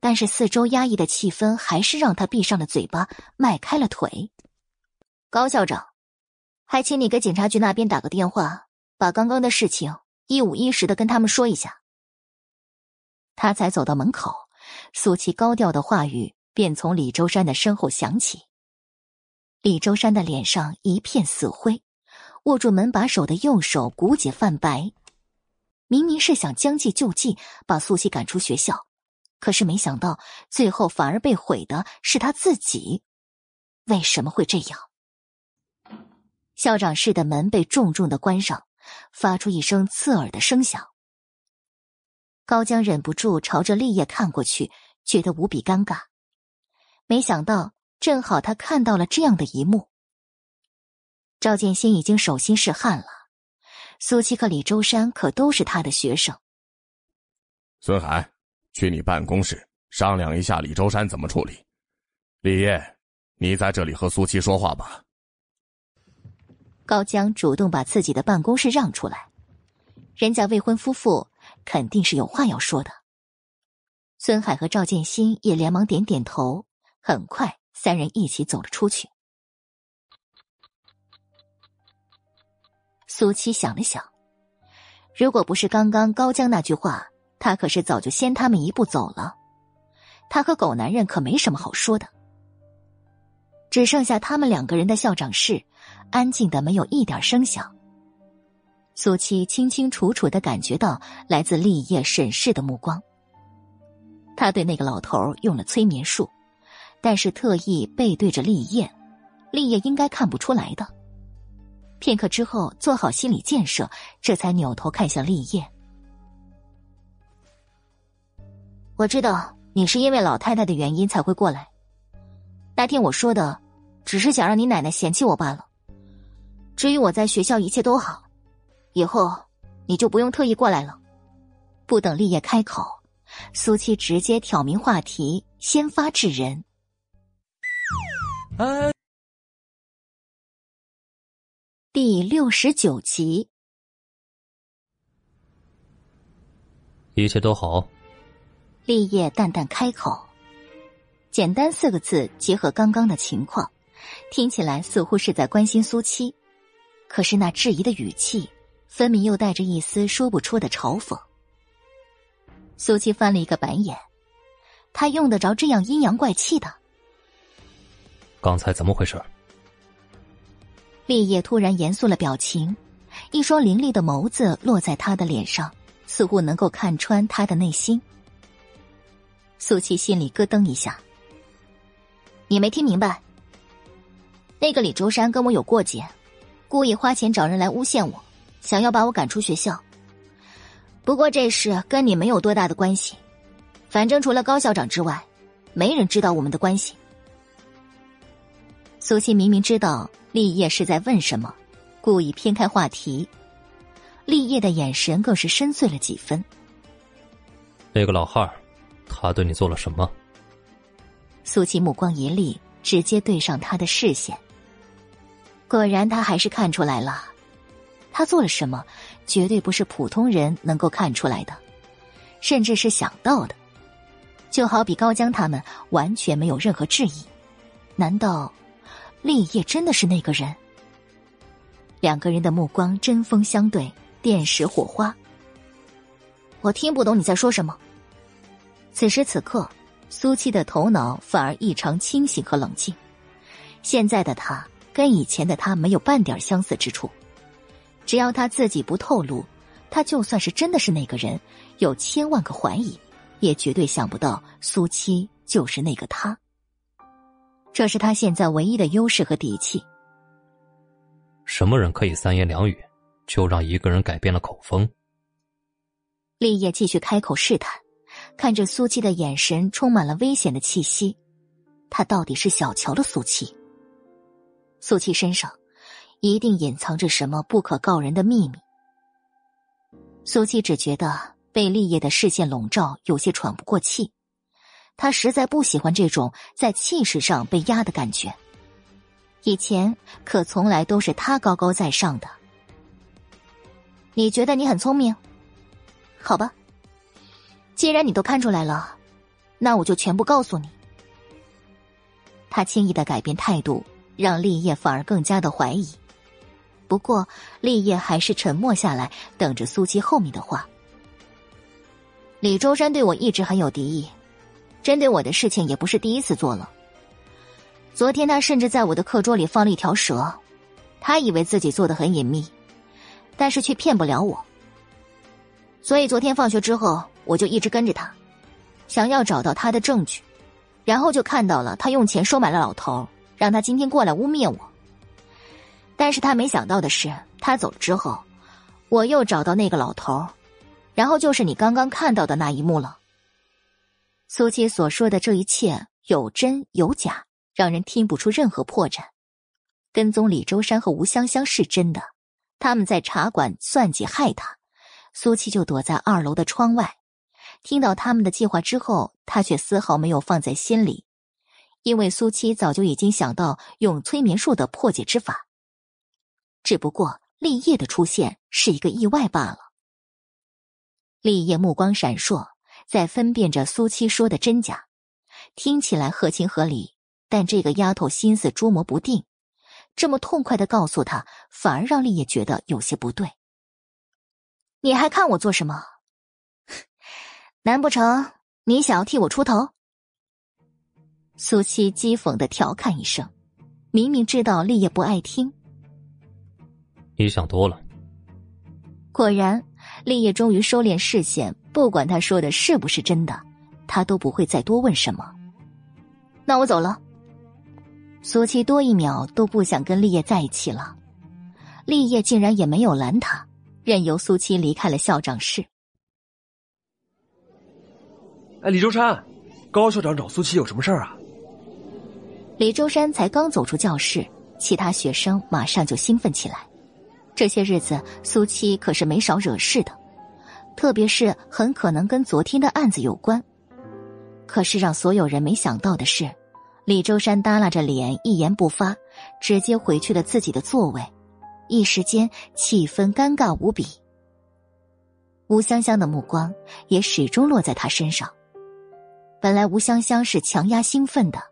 但是四周压抑的气氛还是让他闭上了嘴巴，迈开了腿。高校长，还请你给警察局那边打个电话，把刚刚的事情一五一十的跟他们说一下。他才走到门口，苏琪高调的话语便从李周山的身后响起。李周山的脸上一片死灰，握住门把手的右手骨节泛白。明明是想将计就计，把苏琪赶出学校，可是没想到最后反而被毁的是他自己。为什么会这样？校长室的门被重重的关上，发出一声刺耳的声响。高江忍不住朝着立业看过去，觉得无比尴尬。没想到，正好他看到了这样的一幕。赵建新已经手心是汗了。苏七和李周山可都是他的学生。孙海，去你办公室商量一下李周山怎么处理。李烨，你在这里和苏七说话吧。高江主动把自己的办公室让出来，人家未婚夫妇肯定是有话要说的。孙海和赵建新也连忙点点头，很快三人一起走了出去。苏七想了想，如果不是刚刚高江那句话，他可是早就先他们一步走了。他和狗男人可没什么好说的。只剩下他们两个人的校长室，安静的没有一点声响。苏七清清楚楚的感觉到来自立业审视的目光。他对那个老头用了催眠术，但是特意背对着立业，立业应该看不出来的。片刻之后，做好心理建设，这才扭头看向立业。我知道你是因为老太太的原因才会过来。那天我说的，只是想让你奶奶嫌弃我罢了。至于我在学校一切都好，以后你就不用特意过来了。不等立业开口，苏七直接挑明话题，先发制人。哎。第六十九集，一切都好。立业淡淡开口，简单四个字，结合刚刚的情况，听起来似乎是在关心苏七，可是那质疑的语气，分明又带着一丝说不出的嘲讽。苏七翻了一个白眼，他用得着这样阴阳怪气的？刚才怎么回事？立业突然严肃了表情，一双凌厉的眸子落在他的脸上，似乎能够看穿他的内心。苏七心里咯噔一下，你没听明白？那个李周山跟我有过节，故意花钱找人来诬陷我，想要把我赶出学校。不过这事跟你没有多大的关系，反正除了高校长之外，没人知道我们的关系。苏七明明知道。立业是在问什么，故意偏开话题。立业的眼神更是深邃了几分。那个老汉儿，他对你做了什么？苏琪目光一厉，直接对上他的视线。果然，他还是看出来了，他做了什么，绝对不是普通人能够看出来的，甚至是想到的。就好比高江他们完全没有任何质疑，难道？立业真的是那个人。两个人的目光针锋相对，电石火花。我听不懂你在说什么。此时此刻，苏七的头脑反而异常清醒和冷静。现在的他跟以前的他没有半点相似之处。只要他自己不透露，他就算是真的是那个人，有千万个怀疑，也绝对想不到苏七就是那个他。这是他现在唯一的优势和底气。什么人可以三言两语就让一个人改变了口风？立业继续开口试探，看着苏七的眼神充满了危险的气息。他到底是小瞧了苏七？苏七身上一定隐藏着什么不可告人的秘密。苏七只觉得被立业的视线笼罩，有些喘不过气。他实在不喜欢这种在气势上被压的感觉。以前可从来都是他高高在上的。你觉得你很聪明？好吧，既然你都看出来了，那我就全部告诉你。他轻易的改变态度，让立业反而更加的怀疑。不过，立业还是沉默下来，等着苏七后面的话。李周山对我一直很有敌意，针对我的事情也不是第一次做了。昨天他甚至在我的课桌里放了一条蛇，他以为自己做的很隐秘，但是却骗不了我。所以昨天放学之后，我就一直跟着他，想要找到他的证据，然后就看到了他用钱收买了老头，让他今天过来污蔑我。但是他没想到的是，他走了之后，我又找到那个老头，然后就是你刚刚看到的那一幕了。苏七所说的这一切有真有假，让人听不出任何破绽。跟踪李周山和吴香香是真的，他们在茶馆算计害他，苏七就躲在二楼的窗外。听到他们的计划之后，他却丝毫没有放在心里，因为苏七早就已经想到用催眠术的破解之法。只不过立业的出现是一个意外罢了。立业目光闪烁，在分辨着苏七说的真假，听起来合情合理，但这个丫头心思捉摸不定，这么痛快的告诉他，反而让立业觉得有些不对。你还看我做什么？难不成你想要替我出头？苏七讥讽的调侃一声，明明知道立业不爱听。你想多了。果然，立业终于收敛视线，不管他说的是不是真的，他都不会再多问什么。那我走了。苏七多一秒都不想跟立业在一起了，立业竟然也没有拦他，任由苏七离开了校长室。哎，李周山，高校长找苏七有什么事儿啊？李周山才刚走出教室，其他学生马上就兴奋起来。这些日子，苏七可是没少惹事的，特别是很可能跟昨天的案子有关。可是让所有人没想到的是，李周山耷拉着脸，一言不发，直接回去了自己的座位。一时间，气氛尴尬无比。吴香香的目光也始终落在他身上。本来吴香香是强压兴奋的，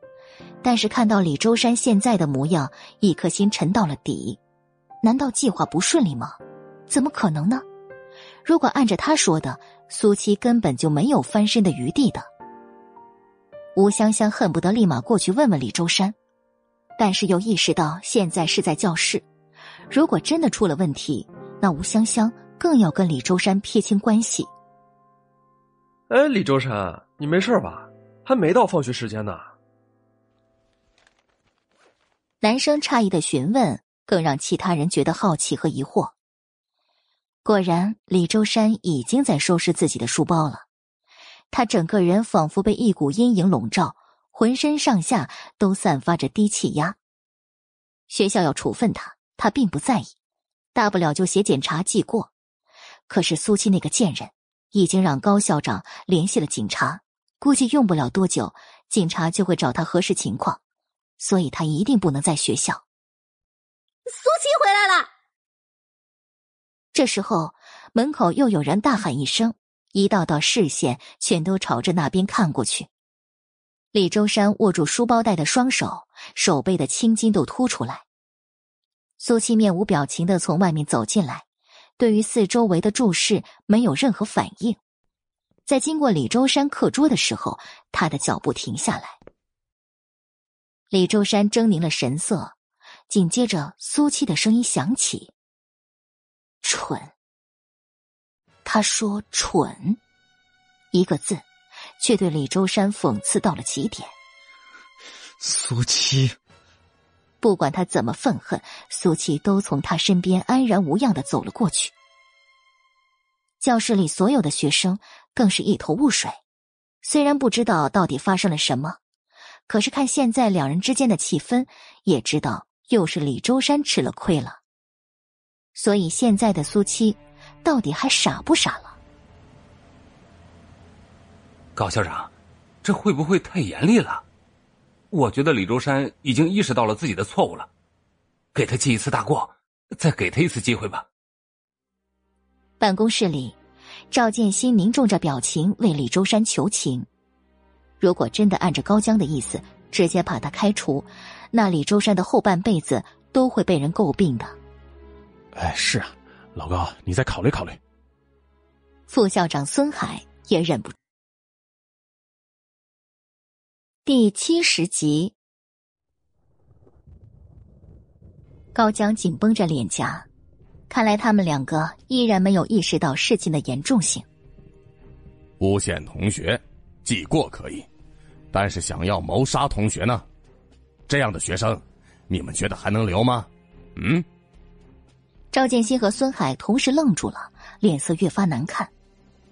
但是看到李周山现在的模样，一颗心沉到了底。难道计划不顺利吗？怎么可能呢？如果按着他说的，苏七根本就没有翻身的余地的。吴香香恨不得立马过去问问李周山，但是又意识到现在是在教室，如果真的出了问题，那吴香香更要跟李周山撇清关系。哎，李周山，你没事吧？还没到放学时间呢。男生诧异的询问。更让其他人觉得好奇和疑惑。果然，李周山已经在收拾自己的书包了。他整个人仿佛被一股阴影笼罩，浑身上下都散发着低气压。学校要处分他，他并不在意，大不了就写检查记过。可是苏七那个贱人已经让高校长联系了警察，估计用不了多久，警察就会找他核实情况，所以他一定不能在学校。苏七回来了。这时候，门口又有人大喊一声，一道道视线全都朝着那边看过去。李周山握住书包带的双手，手背的青筋都凸出来。苏七面无表情的从外面走进来，对于四周围的注视没有任何反应。在经过李周山课桌的时候，他的脚步停下来。李周山狰狞了神色。紧接着，苏七的声音响起：“蠢。”他说“蠢”一个字，却对李周山讽刺到了极点。苏七，不管他怎么愤恨，苏七都从他身边安然无恙的走了过去。教室里所有的学生更是一头雾水，虽然不知道到底发生了什么，可是看现在两人之间的气氛，也知道。又是李周山吃了亏了，所以现在的苏七到底还傻不傻了？高校长，这会不会太严厉了？我觉得李周山已经意识到了自己的错误了，给他记一次大过，再给他一次机会吧。办公室里，赵建新凝重着表情为李周山求情。如果真的按着高江的意思直接把他开除，那李周山的后半辈子都会被人诟病的。哎，是啊，老高，你再考虑考虑。副校长孙海也忍不住。第七十集，高江紧绷着脸颊，看来他们两个依然没有意识到事情的严重性。诬陷同学，记过可以，但是想要谋杀同学呢？这样的学生，你们觉得还能留吗？嗯？赵建新和孙海同时愣住了，脸色越发难看。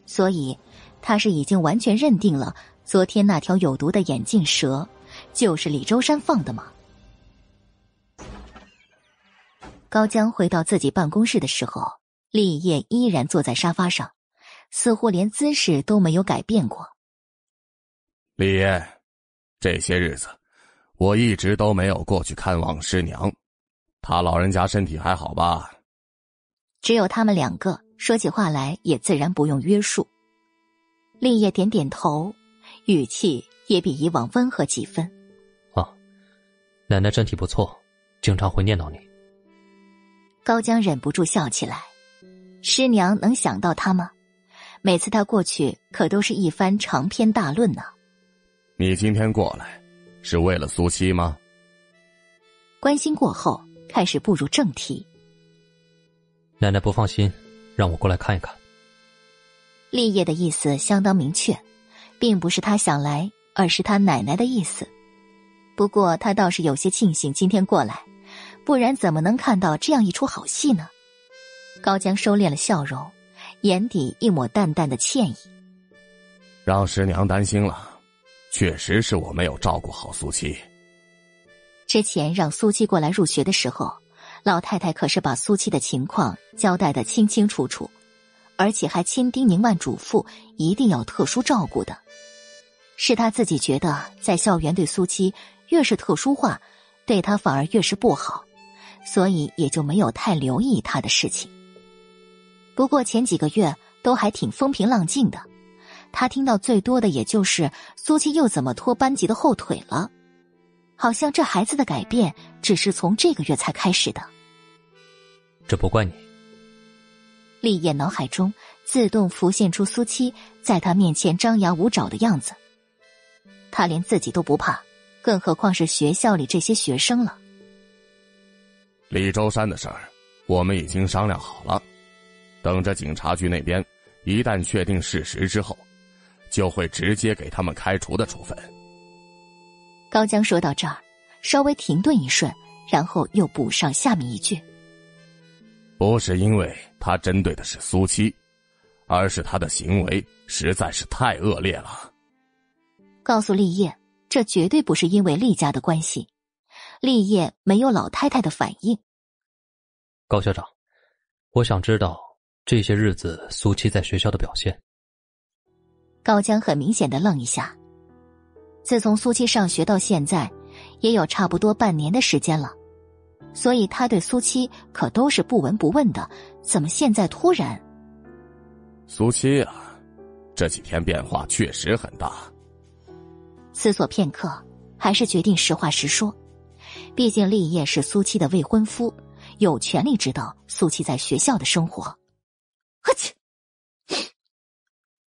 所以，他是已经完全认定了昨天那条有毒的眼镜蛇就是李周山放的吗？高江回到自己办公室的时候，立业依然坐在沙发上，似乎连姿势都没有改变过。立业，这些日子我一直都没有过去看望师娘，她老人家身体还好吧？只有他们两个。说起话来也自然不用约束。立业点点头，语气也比以往温和几分。啊，奶奶身体不错，经常会念叨你。高江忍不住笑起来。师娘能想到他吗？每次他过去，可都是一番长篇大论呢。你今天过来，是为了苏七吗？关心过后，开始步入正题。奶奶不放心。让我过来看一看。立业的意思相当明确，并不是他想来，而是他奶奶的意思。不过他倒是有些庆幸今天过来，不然怎么能看到这样一出好戏呢？高江收敛了笑容，眼底一抹淡淡的歉意。让师娘担心了，确实是我没有照顾好苏七。之前让苏七过来入学的时候。老太太可是把苏七的情况交代的清清楚楚，而且还千叮咛万嘱咐，一定要特殊照顾的。是他自己觉得在校园对苏七越是特殊化，对他反而越是不好，所以也就没有太留意他的事情。不过前几个月都还挺风平浪静的，他听到最多的也就是苏七又怎么拖班级的后腿了。好像这孩子的改变只是从这个月才开始的。这不怪你。立业脑海中自动浮现出苏七在他面前张牙舞爪的样子。他连自己都不怕，更何况是学校里这些学生了。李周山的事儿，我们已经商量好了，等着警察局那边一旦确定事实之后，就会直接给他们开除的处分。高江说到这儿，稍微停顿一瞬，然后又补上下面一句：“不是因为他针对的是苏七，而是他的行为实在是太恶劣了。”告诉立业，这绝对不是因为厉家的关系，立业没有老太太的反应。高校长，我想知道这些日子苏七在学校的表现。高江很明显的愣一下。自从苏七上学到现在，也有差不多半年的时间了，所以他对苏七可都是不闻不问的。怎么现在突然？苏七啊，这几天变化确实很大。思索片刻，还是决定实话实说。毕竟立业是苏七的未婚夫，有权利知道苏七在学校的生活。呵切！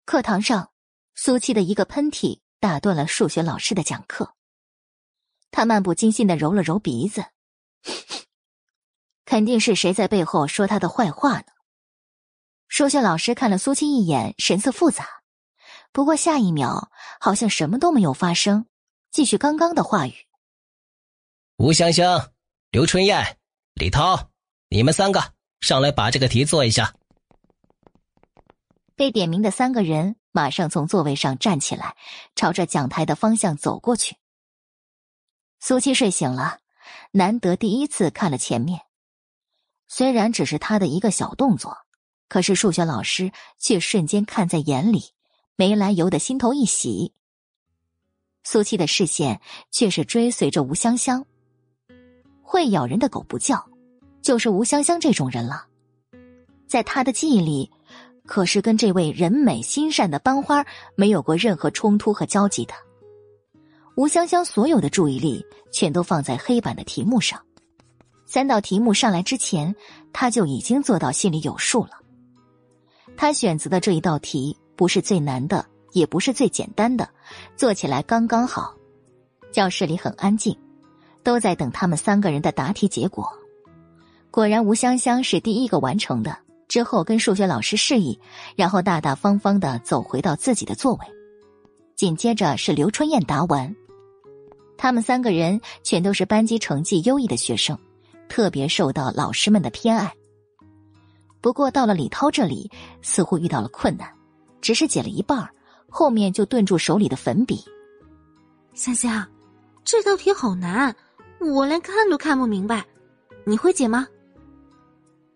课堂上，苏七的一个喷嚏。打断了数学老师的讲课，他漫不经心的揉了揉鼻子，肯定是谁在背后说他的坏话呢。数学老师看了苏七一眼，神色复杂，不过下一秒好像什么都没有发生，继续刚刚的话语：“吴香香、刘春燕、李涛，你们三个上来把这个题做一下。”被点名的三个人马上从座位上站起来，朝着讲台的方向走过去。苏七睡醒了，难得第一次看了前面。虽然只是他的一个小动作，可是数学老师却瞬间看在眼里，没来由的心头一喜。苏七的视线却是追随着吴香香。会咬人的狗不叫，就是吴香香这种人了。在他的记忆里。可是跟这位人美心善的班花没有过任何冲突和交集的。吴香香所有的注意力全都放在黑板的题目上，三道题目上来之前，她就已经做到心里有数了。他选择的这一道题不是最难的，也不是最简单的，做起来刚刚好。教室里很安静，都在等他们三个人的答题结果。果然，吴香香是第一个完成的。之后跟数学老师示意，然后大大方方的走回到自己的座位。紧接着是刘春燕答完。他们三个人全都是班级成绩优异的学生，特别受到老师们的偏爱。不过到了李涛这里，似乎遇到了困难，只是解了一半，后面就顿住手里的粉笔。香香，这道题好难，我连看都看不明白，你会解吗？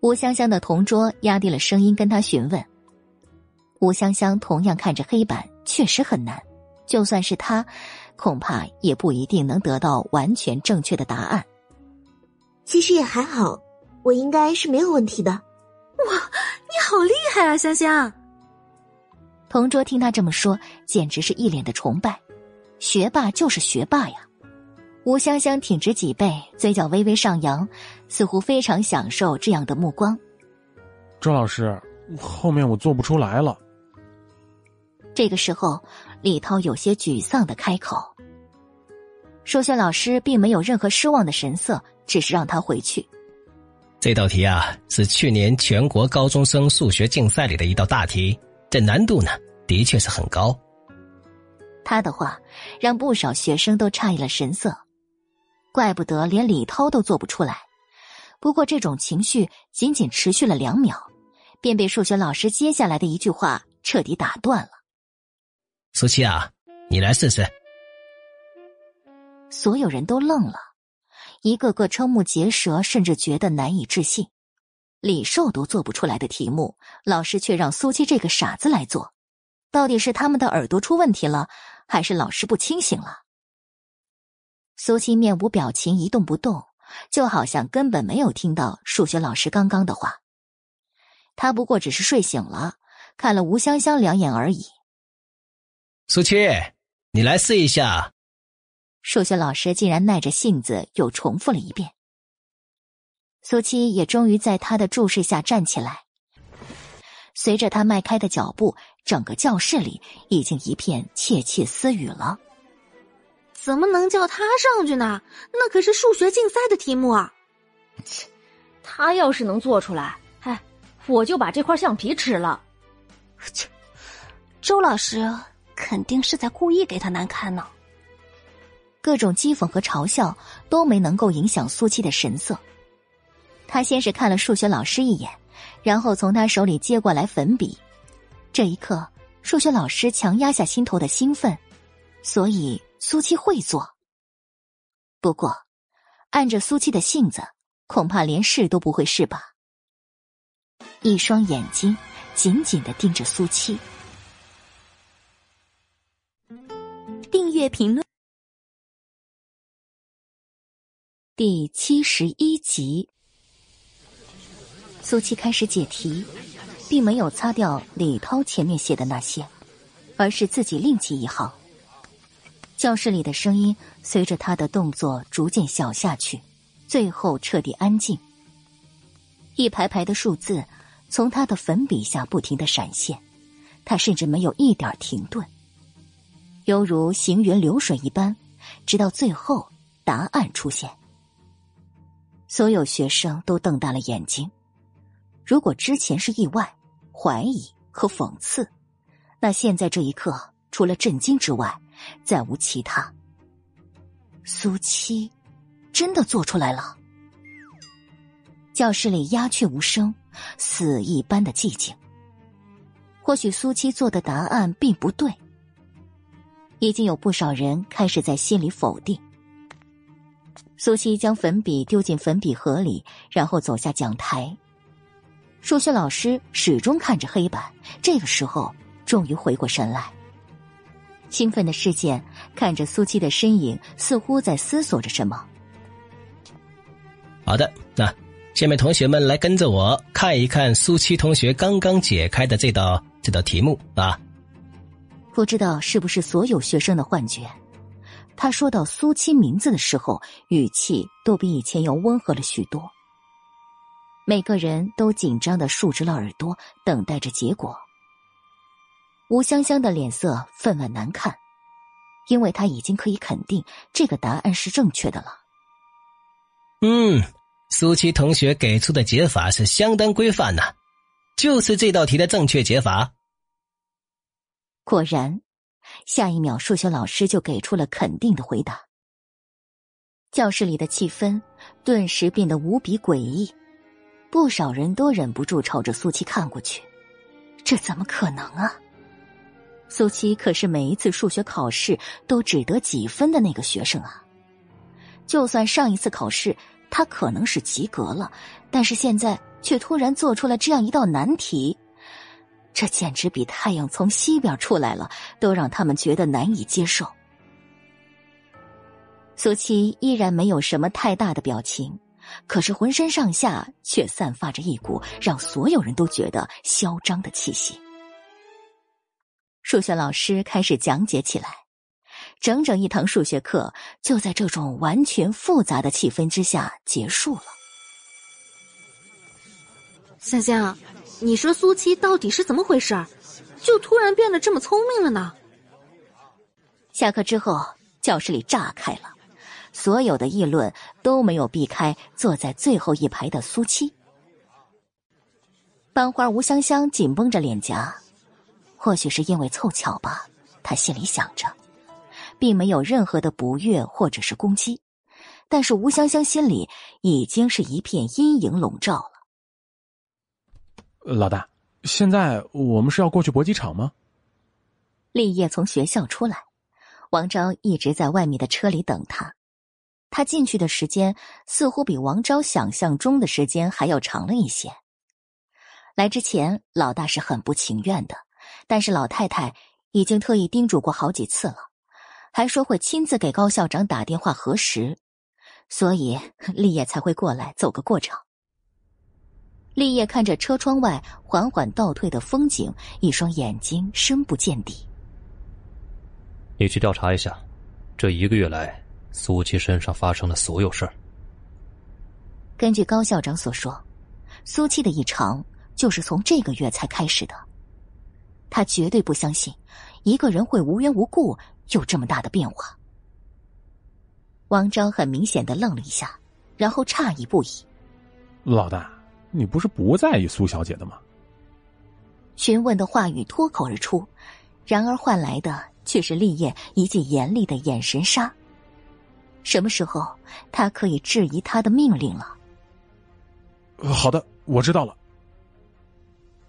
吴香香的同桌压低了声音跟他询问。吴香香同样看着黑板，确实很难，就算是他，恐怕也不一定能得到完全正确的答案。其实也还好，我应该是没有问题的。哇，你好厉害啊，香香！同桌听他这么说，简直是一脸的崇拜。学霸就是学霸呀。吴香香挺直脊背，嘴角微微上扬，似乎非常享受这样的目光。周老师，后面我做不出来了。这个时候，李涛有些沮丧的开口。数学老师并没有任何失望的神色，只是让他回去。这道题啊，是去年全国高中生数学竞赛里的一道大题，这难度呢，的确是很高。他的话让不少学生都诧异了神色。怪不得连李涛都做不出来，不过这种情绪仅仅持续了两秒，便被数学老师接下来的一句话彻底打断了。苏七啊，你来试试。所有人都愣了，一个个瞠目结舌，甚至觉得难以置信。李寿都做不出来的题目，老师却让苏七这个傻子来做，到底是他们的耳朵出问题了，还是老师不清醒了？苏七面无表情，一动不动，就好像根本没有听到数学老师刚刚的话。他不过只是睡醒了，看了吴香香两眼而已。苏七，你来试一下。数学老师竟然耐着性子又重复了一遍。苏七也终于在他的注视下站起来。随着他迈开的脚步，整个教室里已经一片窃窃私语了。怎么能叫他上去呢？那可是数学竞赛的题目啊！切，他要是能做出来，哎，我就把这块橡皮吃了。切，周老师肯定是在故意给他难堪呢。各种讥讽和嘲笑都没能够影响苏七的神色。他先是看了数学老师一眼，然后从他手里接过来粉笔。这一刻，数学老师强压下心头的兴奋，所以。苏七会做，不过按着苏七的性子，恐怕连试都不会试吧。一双眼睛紧紧的盯着苏七。订阅评论第七十一集。苏七开始解题，并没有擦掉李涛前面写的那些，而是自己另起一行。教室里的声音随着他的动作逐渐小下去，最后彻底安静。一排排的数字从他的粉笔下不停的闪现，他甚至没有一点停顿，犹如行云流水一般，直到最后答案出现。所有学生都瞪大了眼睛。如果之前是意外、怀疑和讽刺，那现在这一刻，除了震惊之外，再无其他。苏七真的做出来了。教室里鸦雀无声，死一般的寂静。或许苏七做的答案并不对。已经有不少人开始在心里否定。苏七将粉笔丢进粉笔盒里，然后走下讲台。数学老师始终看着黑板，这个时候终于回过神来。兴奋的视线看着苏七的身影，似乎在思索着什么。好的，那下面同学们来跟着我看一看苏七同学刚刚解开的这道这道题目啊。不知道是不是所有学生的幻觉，他说到苏七名字的时候，语气都比以前要温和了许多。每个人都紧张的竖直了耳朵，等待着结果。吴香香的脸色分外难看，因为她已经可以肯定这个答案是正确的了。嗯。苏七同学给出的解法是相当规范呐，就是这道题的正确解法。果然，下一秒数学老师就给出了肯定的回答。教室里的气氛顿时变得无比诡异，不少人都忍不住朝着苏七看过去。这怎么可能啊？苏七可是每一次数学考试都只得几分的那个学生啊！就算上一次考试。他可能是及格了，但是现在却突然做出了这样一道难题，这简直比太阳从西边出来了都让他们觉得难以接受。苏七依然没有什么太大的表情，可是浑身上下却散发着一股让所有人都觉得嚣张的气息。数学老师开始讲解起来。整整一堂数学课就在这种完全复杂的气氛之下结束了。香香，你说苏七到底是怎么回事？就突然变得这么聪明了呢？下课之后，教室里炸开了，所有的议论都没有避开坐在最后一排的苏七。班花吴香香紧绷着脸颊，或许是因为凑巧吧，他心里想着。并没有任何的不悦或者是攻击，但是吴香香心里已经是一片阴影笼罩了。老大，现在我们是要过去搏击场吗？立业从学校出来，王昭一直在外面的车里等他。他进去的时间似乎比王昭想象中的时间还要长了一些。来之前，老大是很不情愿的，但是老太太已经特意叮嘱过好几次了。还说会亲自给高校长打电话核实，所以 立业才会过来走个过场。立业看着车窗外缓缓倒退的风景，一双眼睛深不见底。你去调查一下，这一个月来苏七身上发生的所有事儿。根据高校长所说，苏七的异常就是从这个月才开始的。他绝对不相信一个人会无缘无故。有这么大的变化，王昭很明显的愣了一下，然后诧异不已。老大，你不是不在意苏小姐的吗？询问的话语脱口而出，然而换来的却是立业一记严厉的眼神杀。什么时候他可以质疑他的命令了？好的，我知道了。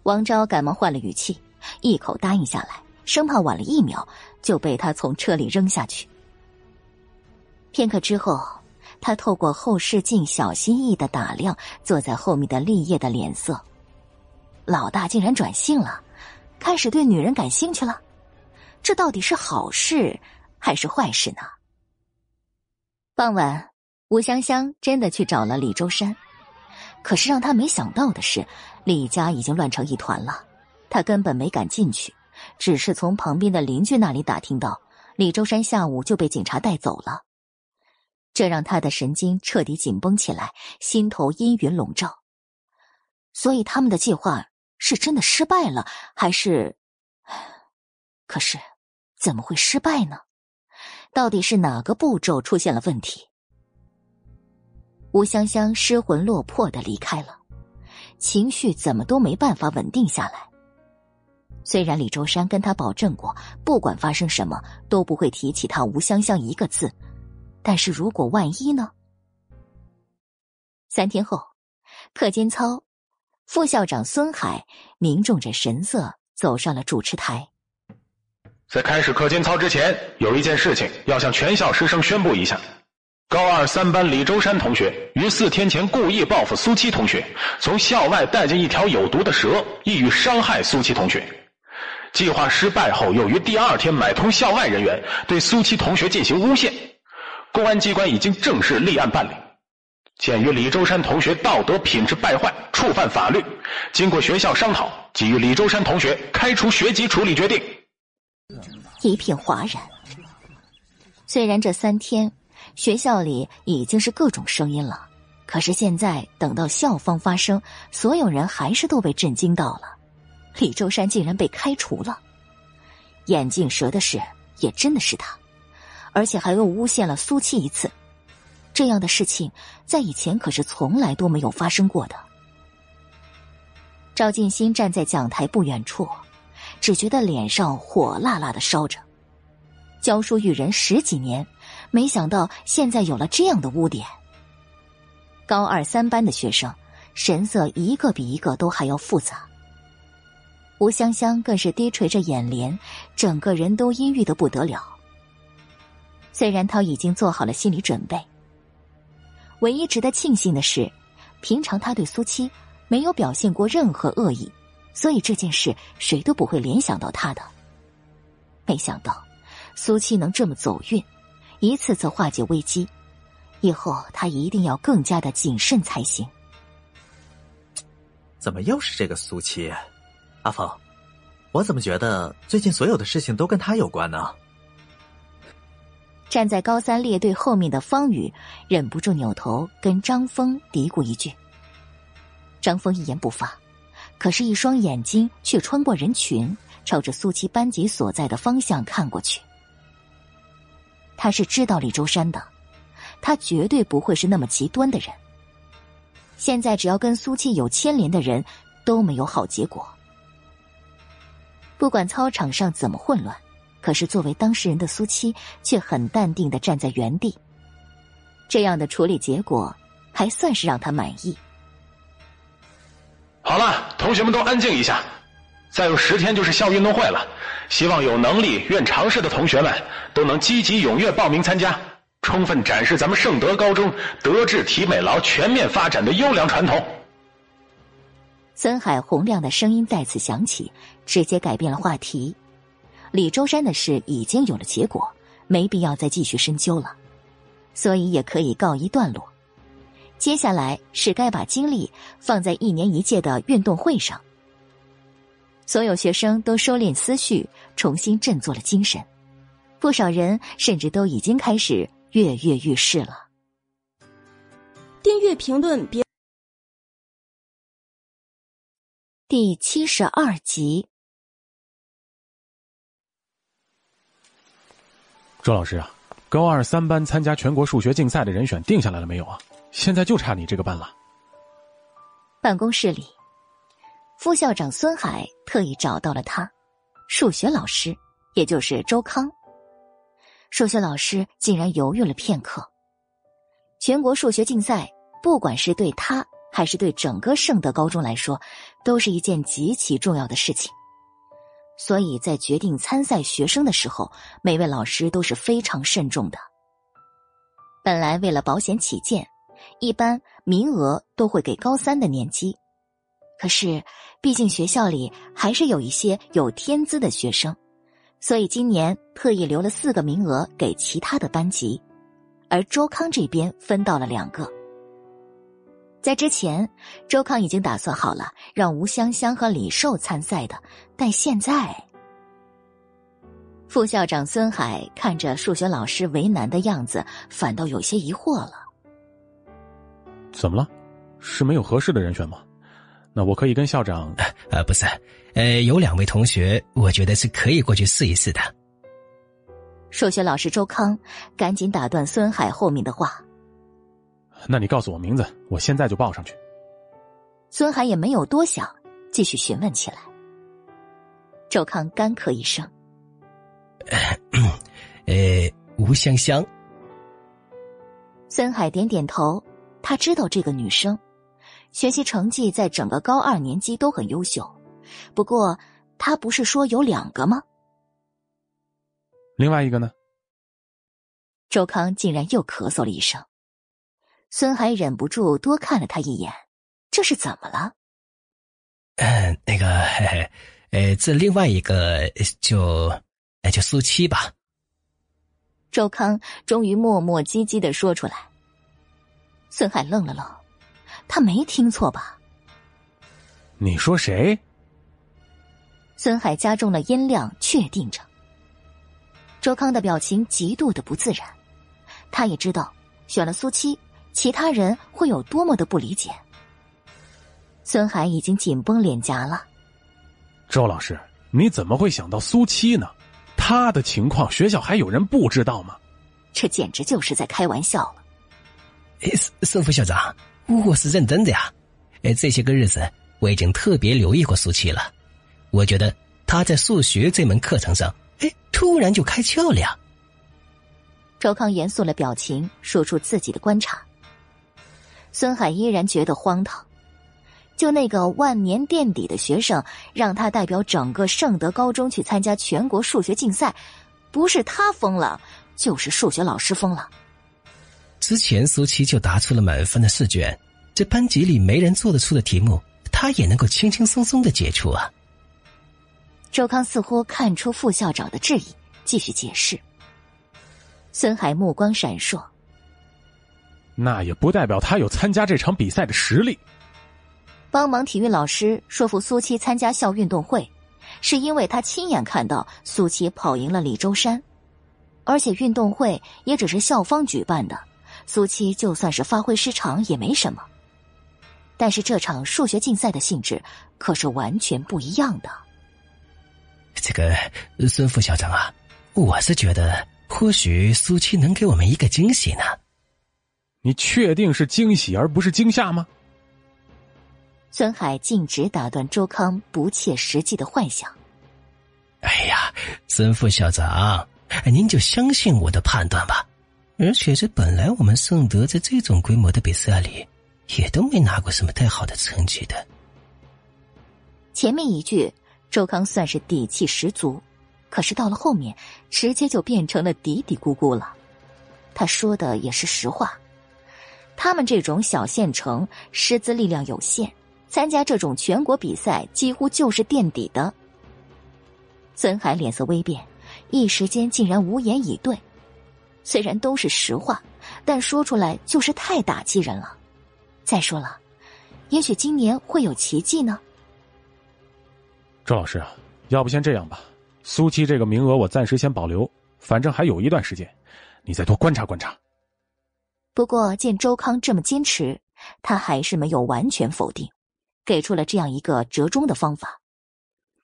王昭赶忙换了语气，一口答应下来。生怕晚了一秒就被他从车里扔下去。片刻之后，他透过后视镜小心翼翼的打量坐在后面的立业的脸色。老大竟然转性了，开始对女人感兴趣了，这到底是好事还是坏事呢？傍晚，吴香香真的去找了李周山，可是让他没想到的是，李家已经乱成一团了，他根本没敢进去。只是从旁边的邻居那里打听到，李周山下午就被警察带走了，这让他的神经彻底紧绷起来，心头阴云笼罩。所以他们的计划是真的失败了，还是？可是，怎么会失败呢？到底是哪个步骤出现了问题？吴香香失魂落魄的离开了，情绪怎么都没办法稳定下来。虽然李周山跟他保证过，不管发生什么都不会提起他吴香香一个字，但是如果万一呢？三天后，课间操，副校长孙海凝重着神色走上了主持台。在开始课间操之前，有一件事情要向全校师生宣布一下：高二三班李周山同学于四天前故意报复苏七同学，从校外带进一条有毒的蛇，意欲伤害苏七同学。计划失败后，又于第二天买通校外人员对苏七同学进行诬陷，公安机关已经正式立案办理。鉴于李舟山同学道德品质败坏，触犯法律，经过学校商讨，给予李舟山同学开除学籍处理决定。一片哗然。虽然这三天学校里已经是各种声音了，可是现在等到校方发声，所有人还是都被震惊到了。李舟山竟然被开除了，眼镜蛇的事也真的是他，而且还又诬陷了苏七一次。这样的事情在以前可是从来都没有发生过的。赵静心站在讲台不远处，只觉得脸上火辣辣的烧着。教书育人十几年，没想到现在有了这样的污点。高二三班的学生神色一个比一个都还要复杂。吴香香更是低垂着眼帘，整个人都阴郁的不得了。虽然他已经做好了心理准备。唯一值得庆幸的是，平常他对苏七没有表现过任何恶意，所以这件事谁都不会联想到他的。没想到，苏七能这么走运，一次次化解危机，以后他一定要更加的谨慎才行。怎么又是这个苏七？阿峰，我怎么觉得最近所有的事情都跟他有关呢？站在高三列队后面的方宇忍不住扭头跟张峰嘀咕一句。张峰一言不发，可是，一双眼睛却穿过人群，朝着苏七班级所在的方向看过去。他是知道李周山的，他绝对不会是那么极端的人。现在只要跟苏七有牵连的人，都没有好结果。不管操场上怎么混乱。可是，作为当事人的苏七却很淡定的站在原地。这样的处理结果，还算是让他满意。好了，同学们都安静一下。再有十天就是校运动会了，希望有能力、愿尝试的同学们都能积极踊跃报名参加，充分展示咱们圣德高中德智体美劳全面发展的优良传统。森海洪亮的声音再次响起，直接改变了话题。李周山的事已经有了结果，没必要再继续深究了，所以也可以告一段落。接下来是该把精力放在一年一届的运动会上。所有学生都收敛思绪，重新振作了精神，不少人甚至都已经开始跃跃欲试了。订阅评论别。第七十二集。周老师啊，高二三班参加全国数学竞赛的人选定下来了没有啊？现在就差你这个班了。办公室里，副校长孙海特意找到了他，数学老师，也就是周康。数学老师竟然犹豫了片刻。全国数学竞赛，不管是对他还是对整个圣德高中来说，都是一件极其重要的事情。所以在决定参赛学生的时候，每位老师都是非常慎重的。本来为了保险起见，一般名额都会给高三的年级。可是，毕竟学校里还是有一些有天资的学生，所以今年特意留了四个名额给其他的班级，而周康这边分到了两个。在之前，周康已经打算好了让吴香香和李寿参赛的，但现在，副校长孙海看着数学老师为难的样子，反倒有些疑惑了。怎么了？是没有合适的人选吗？那我可以跟校长……呃，不是，呃，有两位同学，我觉得是可以过去试一试的。数学老师周康赶紧打断孙海后面的话。那你告诉我名字，我现在就报上去。孙海也没有多想，继续询问起来。周康干咳一声：“ 呃，吴香香。”孙海点点头，他知道这个女生，学习成绩在整个高二年级都很优秀。不过，他不是说有两个吗？另外一个呢？周康竟然又咳嗽了一声。孙海忍不住多看了他一眼，这是怎么了？嗯，那个，呃，这另外一个就，那就苏七吧。周康终于磨磨唧唧的说出来：“孙海愣了愣，他没听错吧？你说谁？孙海加重了音量，确定着。周康的表情极度的不自然，他也知道选了苏七，其他人会有多么的不理解。孙海已经紧绷脸颊了。周老师，你怎么会想到苏七呢？他的情况，学校还有人不知道吗？这简直就是在开玩笑了。哎，孙副校长，我是认真的呀。哎，这些个日子我已经特别留意过苏七了，我觉得他在数学这门课程上。哎，突然就开窍了呀。周康严肃了表情，说出自己的观察。孙海依然觉得荒唐，就那个万年垫底的学生，让他代表整个圣德高中去参加全国数学竞赛，不是他疯了，就是数学老师疯了。之前苏七就答出了满分的试卷，这班级里没人做得出的题目，他也能够轻轻松松的解出啊。周康似乎看出副校长的质疑，继续解释。孙海目光闪烁，那也不代表他有参加这场比赛的实力。帮忙体育老师说服苏七参加校运动会，是因为他亲眼看到苏七跑赢了李周山，而且运动会也只是校方举办的，苏七就算是发挥失常也没什么。但是这场数学竞赛的性质可是完全不一样的。这个孙副校长啊，我是觉得或许苏七能给我们一个惊喜呢。你确定是惊喜而不是惊吓吗？孙海径直打断周康不切实际的幻想。哎呀，孙副校长，您就相信我的判断吧。而且这本来我们圣德在这种规模的比赛里，也都没拿过什么太好的成绩的。前面一句。周康算是底气十足，可是到了后面，直接就变成了嘀嘀咕咕了。他说的也是实话，他们这种小县城，师资力量有限，参加这种全国比赛几乎就是垫底的。孙海脸色微变，一时间竟然无言以对。虽然都是实话，但说出来就是太打击人了。再说了，也许今年会有奇迹呢。周老师，要不先这样吧，苏七这个名额我暂时先保留，反正还有一段时间，你再多观察观察。不过见周康这么坚持，他还是没有完全否定，给出了这样一个折中的方法，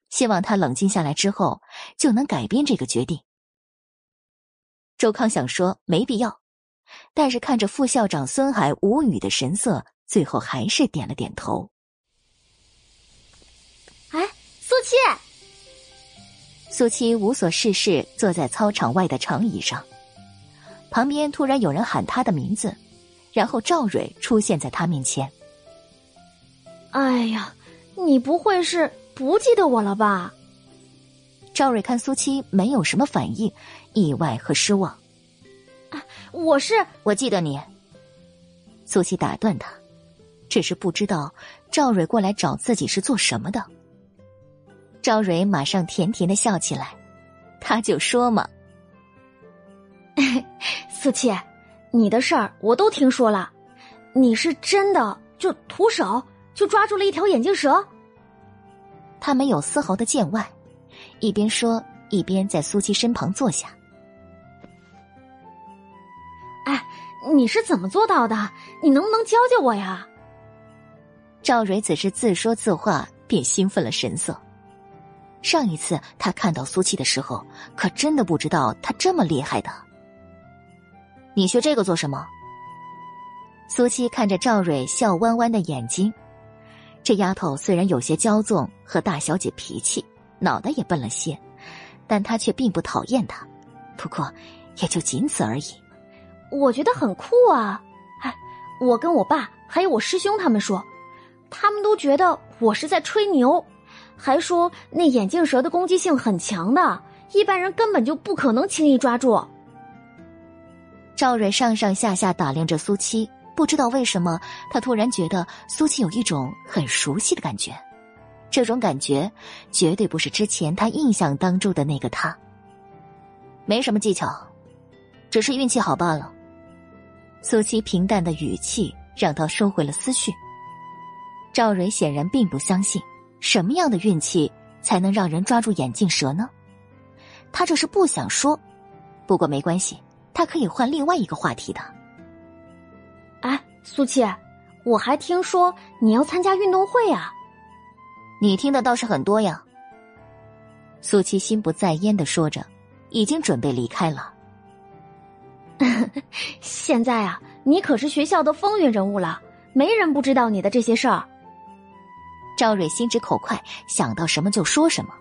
希望他冷静下来之后就能改变这个决定。周康想说没必要，但是看着副校长孙海无语的神色，最后还是点了点头。哎苏七，苏七无所事事，坐在操场外的长椅上。旁边突然有人喊他的名字，然后赵蕊出现在他面前。哎呀，你不会是不记得我了吧？赵蕊看苏七没有什么反应，意外和失望。啊我是我记得你。苏七打断他，只是不知道赵蕊过来找自己是做什么的。赵蕊马上甜甜的笑起来，他就说嘛：“ 四七，你的事儿我都听说了，你是真的就徒手就抓住了一条眼镜蛇。”他没有丝毫的见外，一边说一边在苏七身旁坐下。哎，你是怎么做到的？你能不能教教我呀？赵蕊只是自说自话，便兴奋了神色。上一次他看到苏七的时候，可真的不知道他这么厉害的。你学这个做什么？苏七看着赵蕊笑弯弯的眼睛，这丫头虽然有些骄纵和大小姐脾气，脑袋也笨了些，但她却并不讨厌他，不过也就仅此而已。我觉得很酷啊！哎，我跟我爸还有我师兄他们说，他们都觉得我是在吹牛。还说那眼镜蛇的攻击性很强的，一般人根本就不可能轻易抓住。赵蕊上上下下打量着苏七，不知道为什么，他突然觉得苏七有一种很熟悉的感觉。这种感觉绝对不是之前他印象当中的那个他。没什么技巧，只是运气好罢了。苏七平淡的语气让他收回了思绪。赵蕊显然并不相信，什么样的运气才能让人抓住眼镜蛇呢？他这是不想说，不过没关系，他可以换另外一个话题的。哎，苏七，我还听说你要参加运动会啊！你听的倒是很多呀。苏七心不在焉的说着，已经准备离开了。现在啊，你可是学校的风云人物了，没人不知道你的这些事儿。赵蕊心直口快，想到什么就说什么。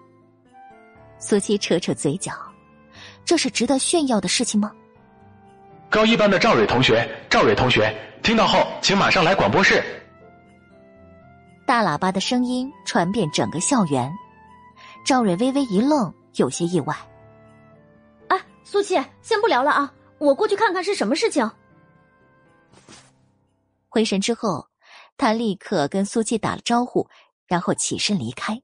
苏七扯扯嘴角，这是值得炫耀的事情吗？高一班的赵蕊同学，赵蕊同学，听到后请马上来广播室。大喇叭的声音传遍整个校园，赵蕊微微一愣，有些意外。哎，苏七，先不聊了啊，我过去看看是什么事情。回神之后，他立刻跟苏七打了招呼，然后起身离开。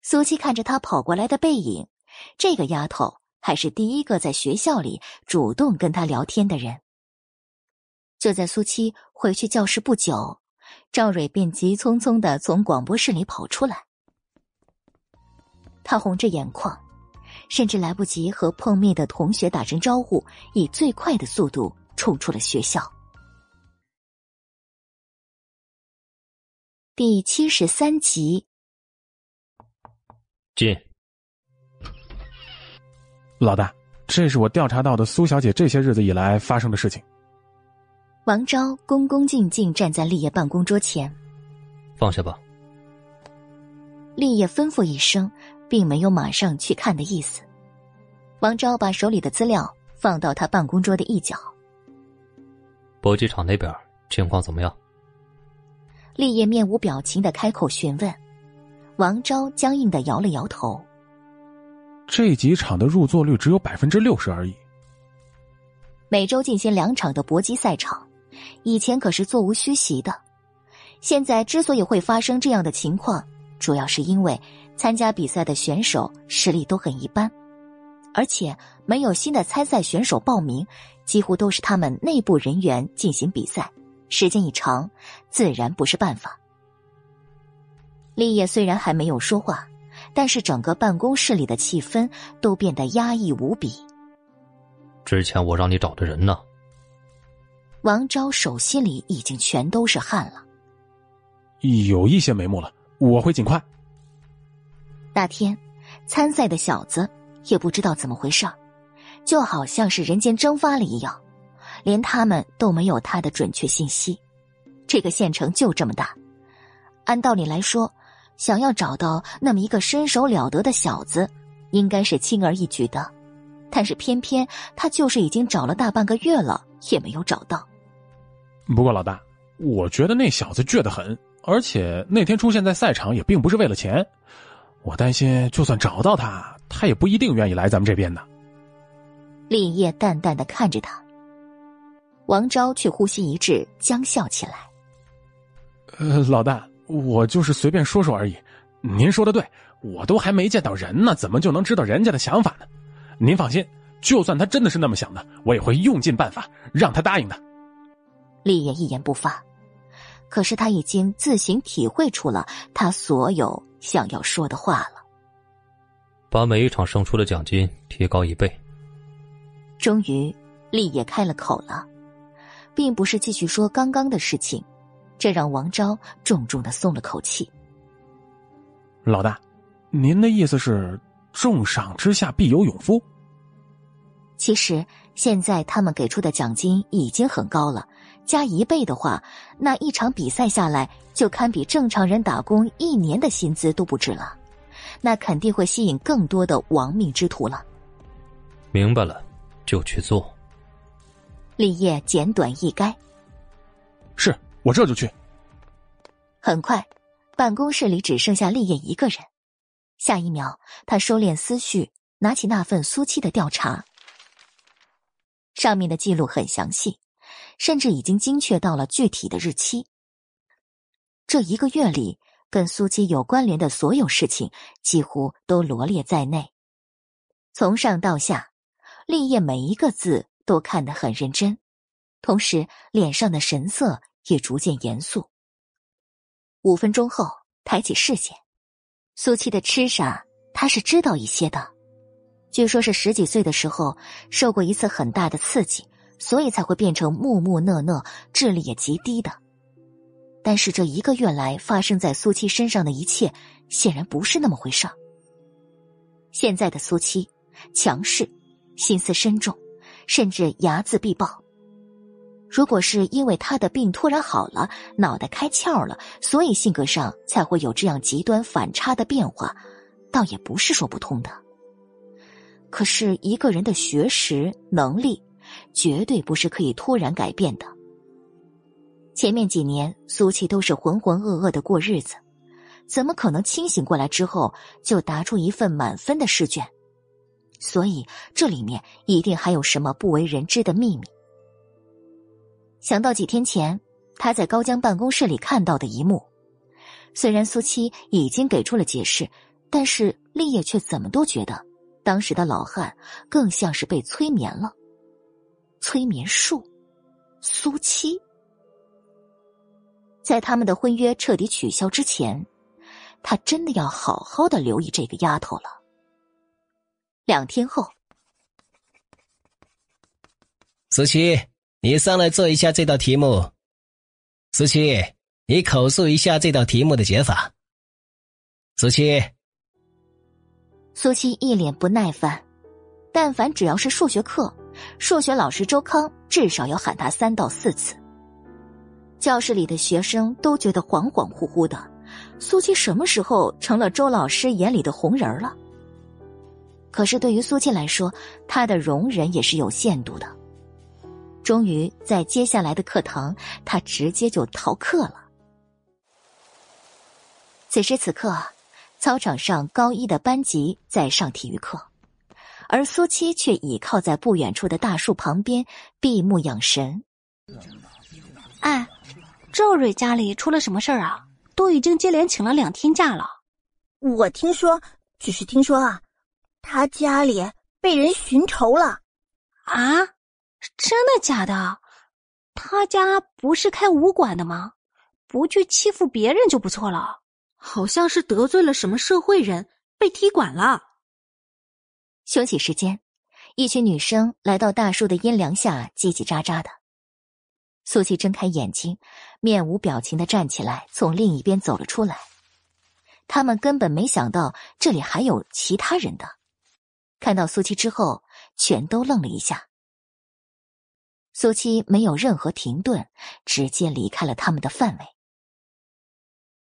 苏七看着他跑过来的背影，这个丫头还是第一个在学校里主动跟他聊天的人。就在苏七回去教室不久。赵蕊便急匆匆的从广播室里跑出来，他红着眼眶，甚至来不及和碰面的同学打声招呼，以最快的速度冲出了学校。第七十三集，进。老大，这是我调查到的苏小姐这些日子以来发生的事情。王昭恭恭敬敬站在立业办公桌前，放下吧。立业吩咐一声，并没有马上去看的意思。王昭把手里的资料放到他办公桌的一角。搏击场那边情况怎么样？立业面无表情的开口询问，王昭僵硬的摇了摇头。这几场的入座率只有百分之六十而已。每周进行两场的搏击赛场。以前可是座无虚席的，现在之所以会发生这样的情况，主要是因为参加比赛的选手实力都很一般，而且没有新的参赛选手报名，几乎都是他们内部人员进行比赛，时间一长，自然不是办法。立业虽然还没有说话，但是整个办公室里的气氛都变得压抑无比。之前我让你找的人呢？王昭手心里已经全都是汗了，有一些眉目了，我会尽快。那天参赛的小子也不知道怎么回事就好像是人间蒸发了一样，连他们都没有他的准确信息。这个县城就这么大，按道理来说，想要找到那么一个身手了得的小子，应该是轻而易举的，但是偏偏他就是已经找了大半个月了，也没有找到。不过老大，我觉得那小子倔得很，而且那天出现在赛场也并不是为了钱。我担心，就算找到他，他也不一定愿意来咱们这边的。立业淡淡的看着他，王昭却呼吸一滞，僵笑起来。呃，老大，我就是随便说说而已。您说的对，我都还没见到人呢，怎么就能知道人家的想法呢？您放心，就算他真的是那么想的，我也会用尽办法让他答应的。立业一言不发，可是他已经自行体会出了他所有想要说的话了。把每一场胜出的奖金提高一倍。终于，立业开了口了，并不是继续说刚刚的事情，这让王昭重重的松了口气。老大，您的意思是重赏之下必有勇夫？其实现在他们给出的奖金已经很高了。加一倍的话，那一场比赛下来就堪比正常人打工一年的薪资都不止了，那肯定会吸引更多的亡命之徒了。明白了，就去做。立业简短一该，是我这就去。很快，办公室里只剩下立业一个人。下一秒，他收敛思绪，拿起那份苏七的调查，上面的记录很详细。甚至已经精确到了具体的日期。这一个月里，跟苏七有关联的所有事情几乎都罗列在内。从上到下，立业每一个字都看得很认真，同时脸上的神色也逐渐严肃。五分钟后，抬起视线，苏七的痴傻他是知道一些的，据说是十几岁的时候受过一次很大的刺激，所以才会变成木木讷讷、智力也极低的。但是这一个月来发生在苏七身上的一切，显然不是那么回事。现在的苏七，强势，心思深重，甚至睚眦必报。如果是因为他的病突然好了，脑袋开窍了，所以性格上才会有这样极端反差的变化，倒也不是说不通的。可是一个人的学识能力，绝对不是可以突然改变的。前面几年，苏琪都是浑浑噩噩的过日子。怎么可能清醒过来之后就答出一份满分的试卷？所以这里面一定还有什么不为人知的秘密。想到几天前他在高江办公室里看到的一幕，虽然苏七已经给出了解释，但是立业却怎么都觉得当时的老汉更像是被催眠了。催眠术，苏七，在他们的婚约彻底取消之前。他真的要好好的留意这个丫头了。两天后，苏七，你上来做一下这道题目。苏七，你口述一下这道题目的解法。苏七，苏七一脸不耐烦。但凡只要是数学课，数学老师周康至少要喊他三到四次。教室里的学生都觉得恍恍惚惚的。苏七什么时候成了周老师眼里的红人了？可是对于苏七来说，他的容忍也是有限度的。终于在接下来的课堂，他直接就逃课了。此时此刻，操场上高一的班级在上体育课，而苏七却倚靠在不远处的大树旁边闭目养神。哎，赵瑞家里出了什么事儿啊？都已经接连请了两天假了，我听说，只是听说啊，他家里被人寻仇了，啊，真的假的？他家不是开武馆的吗？不去欺负别人就不错了。好像是得罪了什么社会人，被踢馆了。休息时间，一群女生来到大树的阴凉下，叽叽喳喳的。苏七睁开眼睛，面无表情的站起来，从另一边走了出来。他们根本没想到这里还有其他人的，看到苏七之后，全都愣了一下。苏七没有任何停顿，直接离开了他们的范围。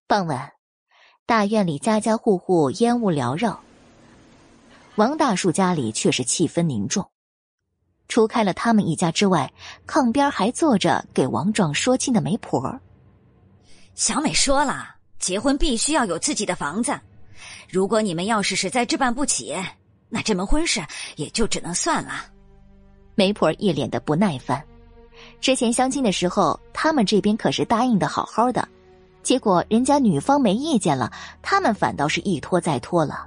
傍晚，大院里家家户户烟雾缭绕，王大树家里却是气氛凝重。除开了他们一家之外，炕边还坐着给王壮说亲的媒婆。小美说了，结婚必须要有自己的房子。如果你们要是实在置办不起，那这门婚事也就只能算了。媒婆一脸的不耐烦。之前相亲的时候，他们这边可是答应的好好的，结果人家女方没意见了，他们反倒是一拖再拖了。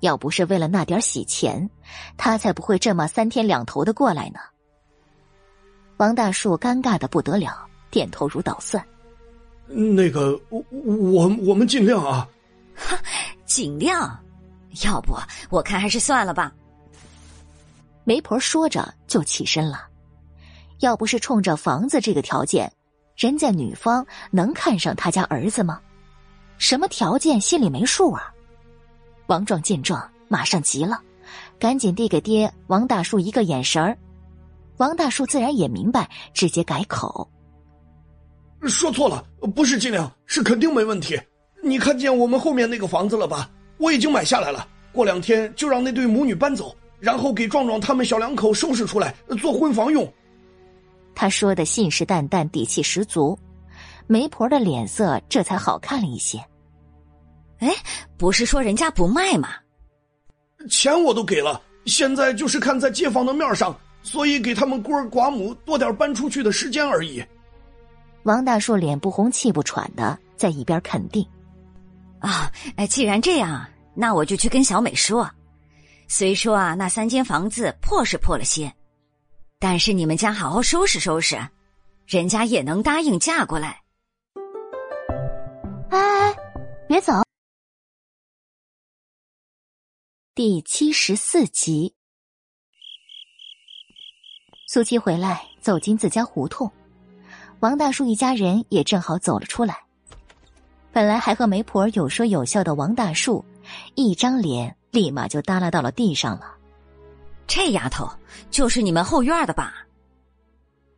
要不是为了那点洗钱，他才不会这么三天两头的过来呢。王大树尴尬的不得了，点头如捣蒜。那个，我我我们尽量啊。哈 尽量，要不我看还是算了吧。媒婆说着就起身了。要不是冲着房子这个条件，人家女方能看上他家儿子吗？什么条件心里没数啊？王壮见状，马上急了，赶紧递给爹王大树一个眼神儿。王大树自然也明白，直接改口：“说错了，不是尽量，是肯定没问题。你看见我们后面那个房子了吧？我已经买下来了，过两天就让那对母女搬走，然后给壮壮他们小两口收拾出来做婚房用。”他说的信誓旦旦，底气十足，媒婆的脸色这才好看了一些。哎，不是说人家不卖吗？钱我都给了，现在就是看在街坊的面上，所以给他们孤儿寡母多点搬出去的时间而已。王大树脸不红气不喘的在一边肯定。啊，哎，既然这样，那我就去跟小美说。虽说啊，那三间房子破是破了些，但是你们家好好收拾收拾，人家也能答应嫁过来。哎哎，别走！第七十四集，苏七回来，走进自家胡同，王大叔一家人也正好走了出来。本来还和媒婆有说有笑的王大叔，一张脸立马就耷拉到了地上了。这丫头就是你们后院的吧？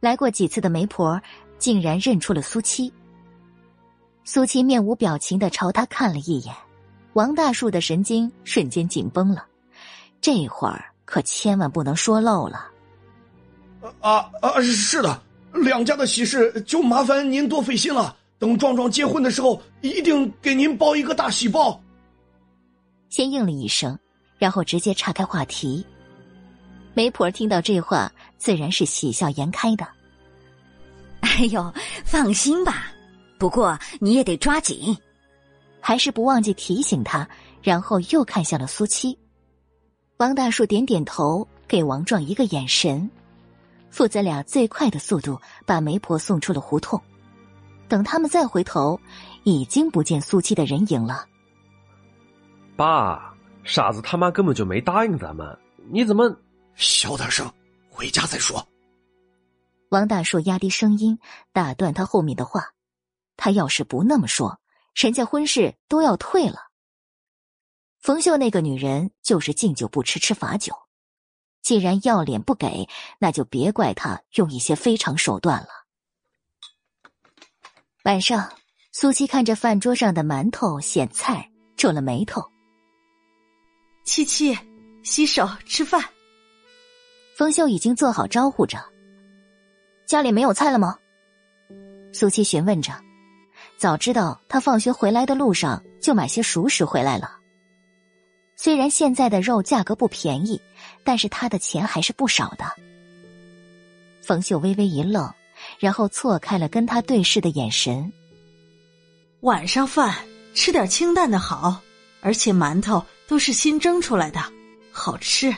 来过几次的媒婆竟然认出了苏七。苏七面无表情的朝他看了一眼，王大树的神经瞬间紧绷了，这会儿可千万不能说漏了。啊啊，是的，两家的喜事就麻烦您多费心了。等壮壮结婚的时候，一定给您包一个大喜包。先应了一声，然后直接岔开话题。媒婆听到这话，自然是喜笑颜开的。哎呦，放心吧，不过你也得抓紧。还是不忘记提醒他，然后又看向了苏七。王大树点点头，给王壮一个眼神。父子俩最快的速度把媒婆送出了胡同。等他们再回头，已经不见苏七的人影了。爸，傻子他妈根本就没答应咱们，你怎么？小点声，回家再说。王大硕压低声音打断他后面的话：“他要是不那么说，人家婚事都要退了。冯秀那个女人就是敬酒不吃吃罚酒，既然要脸不给，那就别怪她用一些非常手段了。”晚上，苏七看着饭桌上的馒头、咸菜，皱了眉头。七七，洗手吃饭。冯秀已经做好招呼着。家里没有菜了吗？苏七询问着。早知道他放学回来的路上就买些熟食回来了。虽然现在的肉价格不便宜，但是他的钱还是不少的。冯秀微微一愣，然后错开了跟他对视的眼神。晚上饭吃点清淡的好，而且馒头都是新蒸出来的，好吃。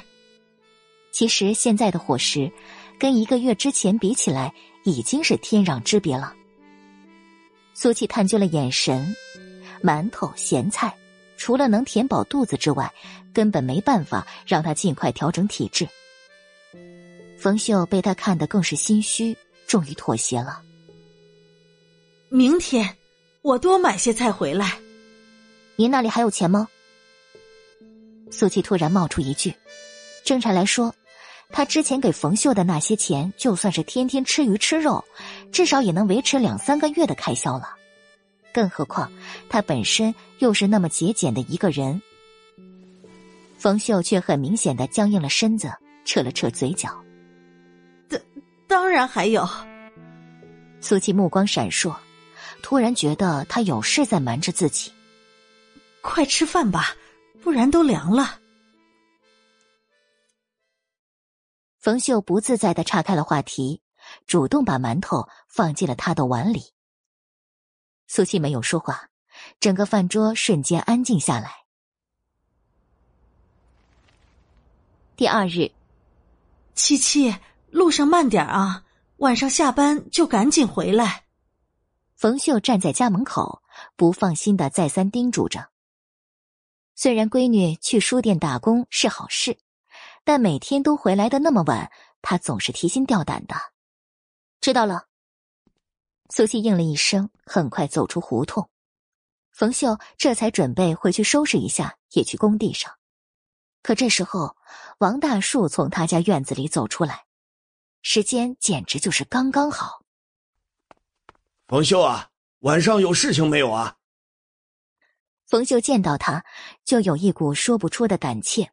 其实现在的伙食，跟一个月之前比起来，已经是天壤之别了。苏琪探究了眼神，馒头、咸菜，除了能填饱肚子之外，根本没办法让他尽快调整体质。冯秀被他看得更是心虚，终于妥协了。明天我多买些菜回来。您那里还有钱吗？苏琪突然冒出一句，正常来说。他之前给冯秀的那些钱，就算是天天吃鱼吃肉，至少也能维持两三个月的开销了。更何况他本身又是那么节俭的一个人。冯秀却很明显的僵硬了身子，扯了扯嘴角。当当然还有。苏琪目光闪烁，突然觉得他有事在瞒着自己。快吃饭吧，不然都凉了。冯秀不自在的岔开了话题，主动把馒头放进了他的碗里。苏七没有说话，整个饭桌瞬间安静下来。第二日，七七，路上慢点啊，晚上下班就赶紧回来。冯秀站在家门口，不放心的再三叮嘱着。虽然闺女去书店打工是好事。但每天都回来的那么晚，她总是提心吊胆的。知道了，苏西应了一声，很快走出胡同。冯秀这才准备回去收拾一下，也去工地上。可这时候，王大树从他家院子里走出来，时间简直就是刚刚好。冯秀啊，晚上有事情没有啊？冯秀见到他，就有一股说不出的胆怯。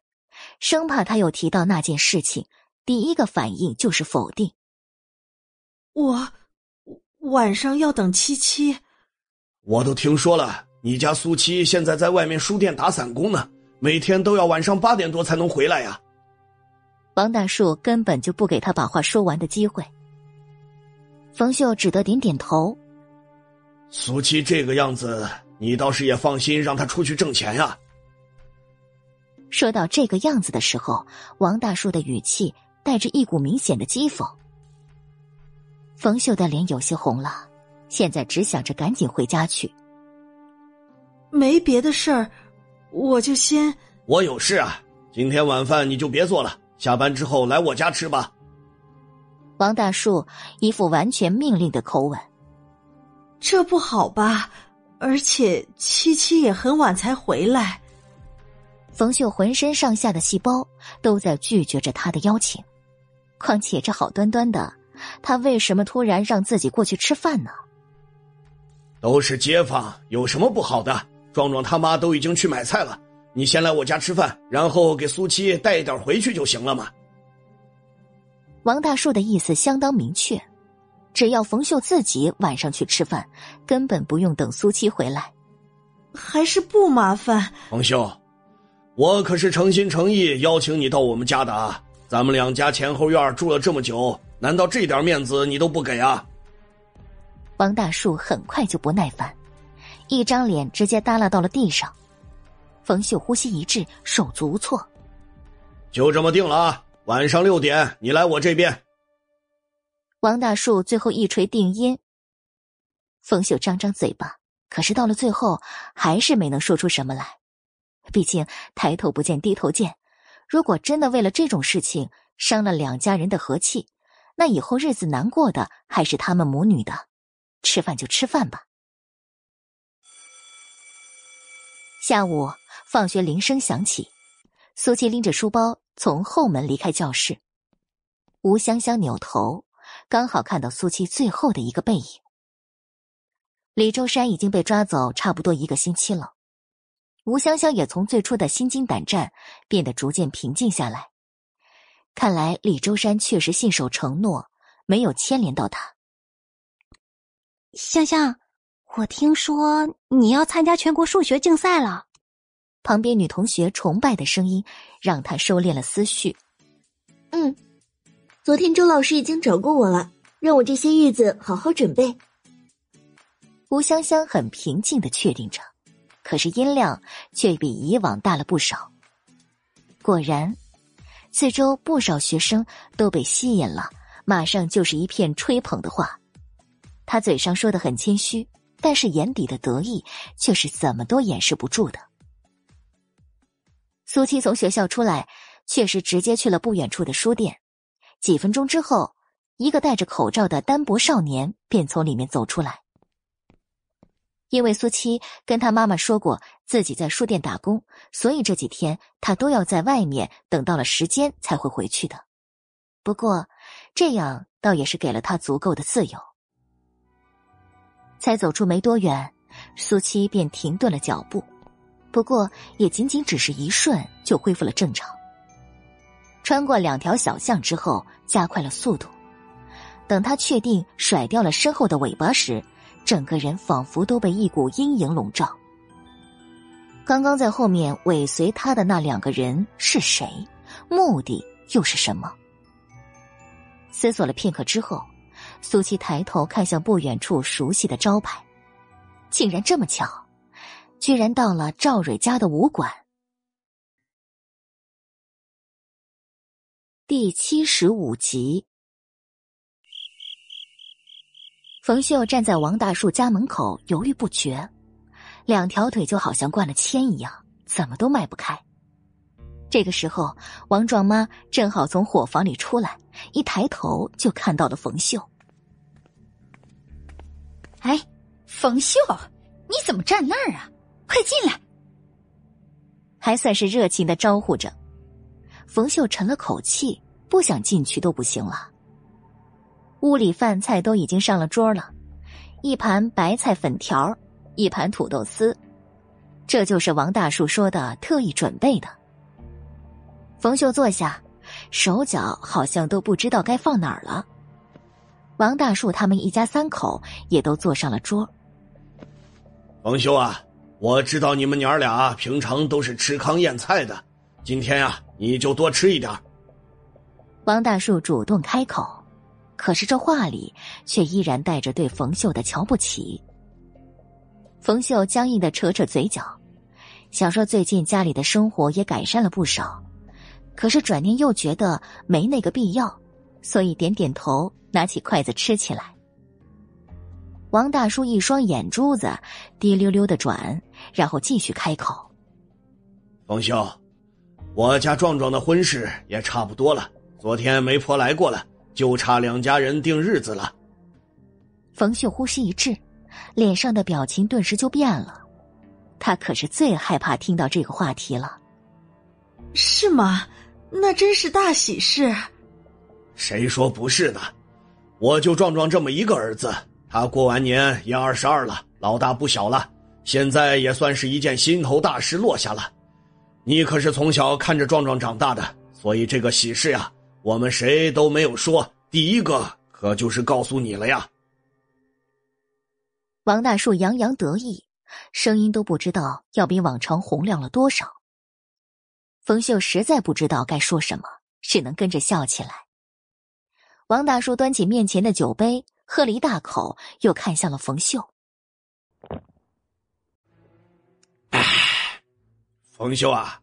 生怕他又提到那件事情，第一个反应就是否定。我晚上要等七七。我都听说了，你家苏七现在在外面书店打散工呢，每天都要晚上八点多才能回来呀。王大树根本就不给他把话说完的机会。冯秀只得点点头。苏七这个样子，你倒是也放心让他出去挣钱呀。说到这个样子的时候，王大树的语气带着一股明显的讥讽。冯秀的脸有些红了，现在只想着赶紧回家去。没别的事儿，我就先……我有事啊，今天晚饭你就别做了，下班之后来我家吃吧。王大树一副完全命令的口吻。这不好吧？而且七七也很晚才回来。冯秀浑身上下的细胞都在拒绝着他的邀请，况且这好端端的，他为什么突然让自己过去吃饭呢？都是街坊，有什么不好的？壮壮他妈都已经去买菜了，你先来我家吃饭，然后给苏七带一点回去就行了嘛。王大树的意思相当明确。只要冯秀自己晚上去吃饭，根本不用等苏七回来，还是不麻烦。冯秀，我可是诚心诚意邀请你到我们家的啊！咱们两家前后院住了这么久，难道这点面子你都不给啊？王大树很快就不耐烦，一张脸直接耷拉到了地上。冯秀呼吸一滞，手足无措。就这么定了啊！晚上六点，你来我这边。王大树最后一锤定音。冯秀张张嘴巴，可是到了最后还是没能说出什么来。毕竟抬头不见低头见，如果真的为了这种事情伤了两家人的和气，那以后日子难过的还是他们母女的。吃饭就吃饭吧。下午放学铃声响起，苏七拎着书包从后门离开教室。吴香香扭头。刚好看到苏七最后的一个背影。李周山已经被抓走差不多一个星期了，吴香香也从最初的心惊胆战变得逐渐平静下来。看来李周山确实信守承诺，没有牵连到他。香香，我听说你要参加全国数学竞赛了。旁边女同学崇拜的声音让他收敛了思绪。嗯。昨天周老师已经找过我了，让我这些日子好好准备。吴香香很平静的确定着，可是音量却比以往大了不少。果然，四周不少学生都被吸引了，马上就是一片吹捧的话。他嘴上说的很谦虚，但是眼底的得意却是怎么都掩饰不住的。苏七从学校出来，却是直接去了不远处的书店。几分钟之后，一个戴着口罩的单薄少年便从里面走出来。因为苏七跟他妈妈说过自己在书店打工，所以这几天他都要在外面等到了时间才会回去的。不过，这样倒也是给了他足够的自由。才走出没多远，苏七便停顿了脚步，不过也仅仅只是一瞬，就恢复了正常。穿过两条小巷之后，加快了速度。等他确定甩掉了身后的尾巴时，整个人仿佛都被一股阴影笼罩。刚刚在后面尾随他的那两个人是谁？目的又是什么？思索了片刻之后，苏七抬头看向不远处熟悉的招牌，竟然这么巧，居然到了赵蕊家的武馆。第七十五集，冯秀站在王大树家门口犹豫不决，两条腿就好像灌了铅一样，怎么都迈不开。这个时候，王壮妈正好从伙房里出来，一抬头就看到了冯秀。哎，冯秀，你怎么站那儿啊？快进来！还算是热情的招呼着。冯秀沉了口气，不想进去都不行了。屋里饭菜都已经上了桌了，一盘白菜粉条，一盘土豆丝，这就是王大树说的特意准备的。冯秀坐下，手脚好像都不知道该放哪儿了。王大树他们一家三口也都坐上了桌。冯秀啊，我知道你们娘俩平常都是吃糠咽菜的。今天啊，你就多吃一点。王大树主动开口，可是这话里却依然带着对冯秀的瞧不起。冯秀僵硬的扯扯嘴角，想说最近家里的生活也改善了不少，可是转念又觉得没那个必要，所以点点头，拿起筷子吃起来。王大叔一双眼珠子滴溜溜的转，然后继续开口：“冯秀，我家壮壮的婚事也差不多了，昨天媒婆来过了，就差两家人定日子了。”冯秀呼吸一滞，脸上的表情顿时就变了。他可是最害怕听到这个话题了。是吗？那真是大喜事。谁说不是的？我就壮壮这么一个儿子。他过完年也二十二了，老大不小了，现在也算是一件心头大事落下了。你可是从小看着壮壮长大的，所以这个喜事呀，我们谁都没有说。第一个可就是告诉你了呀。王大树洋洋得意，声音都不知道要比往常洪亮了多少。冯秀实在不知道该说什么，只能跟着笑起来。王大叔端起面前的酒杯。喝了一大口，又看向了冯秀。唉，冯秀啊，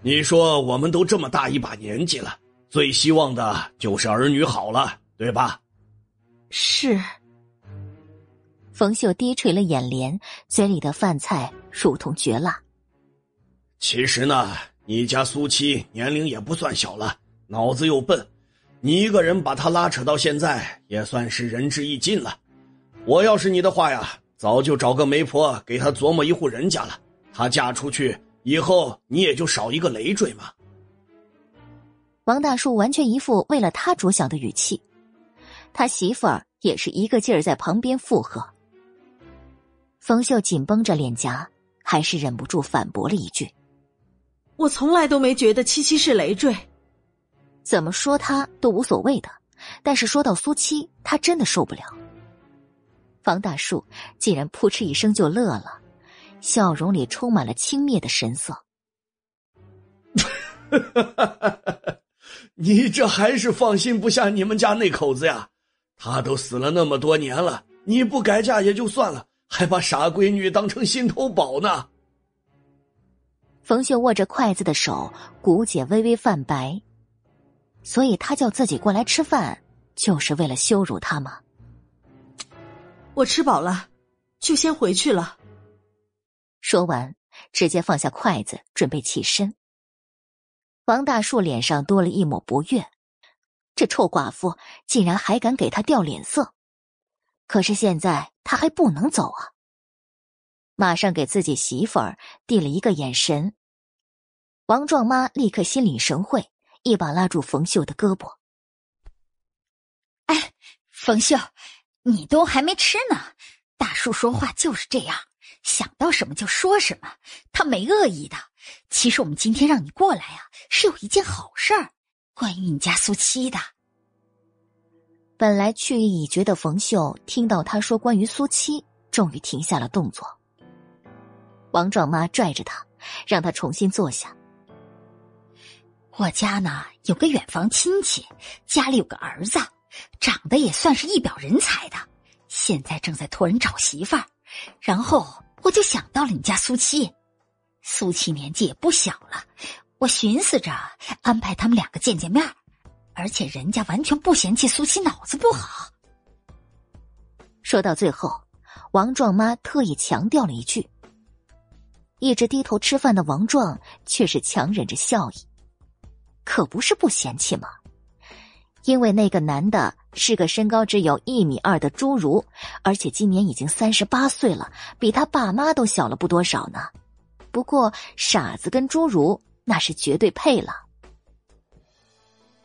你说我们都这么大一把年纪了，最希望的就是儿女好了，对吧？是。冯秀低垂了眼帘，嘴里的饭菜如同绝辣。其实呢，你家苏七年龄也不算小了，脑子又笨。你一个人把他拉扯到现在，也算是仁至义尽了。我要是你的话呀，早就找个媒婆给他琢磨一户人家了。她嫁出去以后，你也就少一个累赘嘛。王大叔完全一副为了他着想的语气，他媳妇儿也是一个劲儿在旁边附和。冯秀紧绷着脸颊，还是忍不住反驳了一句：“我从来都没觉得七七是累赘。”怎么说他都无所谓的，但是说到苏七，他真的受不了。王大树竟然扑哧一声就乐了，笑容里充满了轻蔑的神色。你这还是放心不下你们家那口子呀？他都死了那么多年了，你不改嫁也就算了，还把傻闺女当成心头宝呢。冯秀握着筷子的手骨节微微泛白。所以他叫自己过来吃饭，就是为了羞辱他吗？我吃饱了，就先回去了。说完，直接放下筷子，准备起身。王大树脸上多了一抹不悦，这臭寡妇竟然还敢给他掉脸色。可是现在他还不能走啊！马上给自己媳妇儿递了一个眼神。王壮妈立刻心领神会。一把拉住冯秀的胳膊。哎，冯秀，你都还没吃呢。大叔说话就是这样，想到什么就说什么，他没恶意的。其实我们今天让你过来啊，是有一件好事儿，关于你家苏七的。本来去意已决的冯秀，听到他说关于苏七，终于停下了动作。王壮妈拽着他，让他重新坐下。我家呢有个远房亲戚，家里有个儿子，长得也算是一表人才的，现在正在托人找媳妇儿。然后我就想到了你家苏七，苏七年纪也不小了，我寻思着安排他们两个见见面，而且人家完全不嫌弃苏七脑子不好。说到最后，王壮妈特意强调了一句，一直低头吃饭的王壮却是强忍着笑意。可不是不嫌弃吗？因为那个男的是个身高只有一米二的侏儒，而且今年已经三十八岁了，比他爸妈都小了不多少呢。不过傻子跟侏儒那是绝对配了。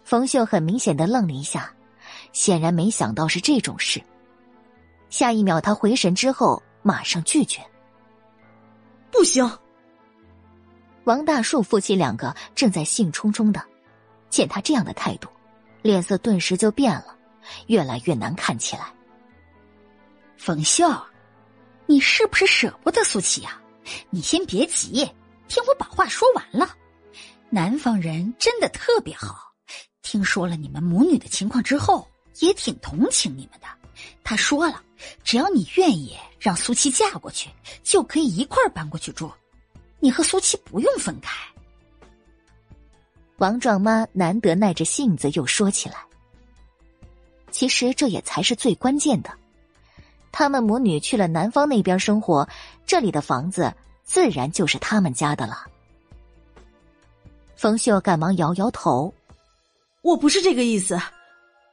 冯秀很明显的愣了一下，显然没想到是这种事。下一秒，他回神之后马上拒绝：“不行。”王大树夫妻两个正在兴冲冲的。见他这样的态度，脸色顿时就变了，越来越难看起来。冯秀，你是不是舍不得苏琪呀？你先别急，听我把话说完了。南方人真的特别好，听说了你们母女的情况之后，也挺同情你们的。他说了，只要你愿意让苏琪嫁过去，就可以一块儿搬过去住，你和苏琪不用分开。王壮妈难得耐着性子又说起来。其实这也才是最关键的。他们母女去了南方那边生活，这里的房子自然就是他们家的了。冯秀赶忙摇摇头：“我不是这个意思，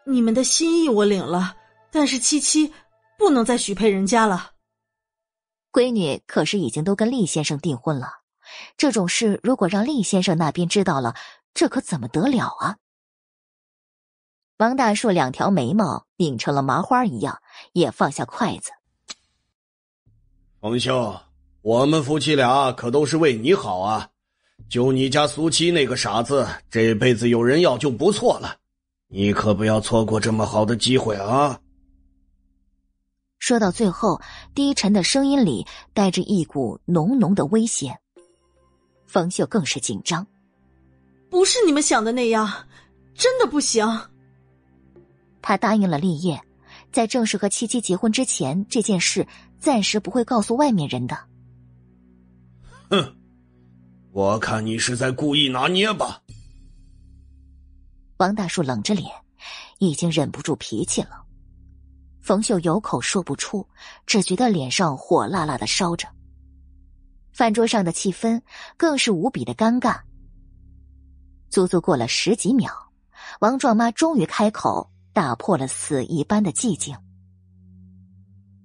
你们的心意我领了，但是七七不能再许配人家了。闺女可是已经都跟厉先生订婚了，这种事如果让厉先生那边知道了。”这可怎么得了啊！王大树两条眉毛拧成了麻花一样，也放下筷子。冯秀，我们夫妻俩可都是为你好啊！就你家苏七那个傻子，这辈子有人要就不错了，你可不要错过这么好的机会啊！说到最后，低沉的声音里带着一股浓浓的威胁。冯秀更是紧张。不是你们想的那样，真的不行。他答应了立业，在正式和七七结婚之前，这件事暂时不会告诉外面人的。哼，我看你是在故意拿捏吧。王大树冷着脸，已经忍不住脾气了。冯秀有口说不出，只觉得脸上火辣辣的烧着。饭桌上的气氛更是无比的尴尬。足足过了十几秒，王壮妈终于开口，打破了死一般的寂静。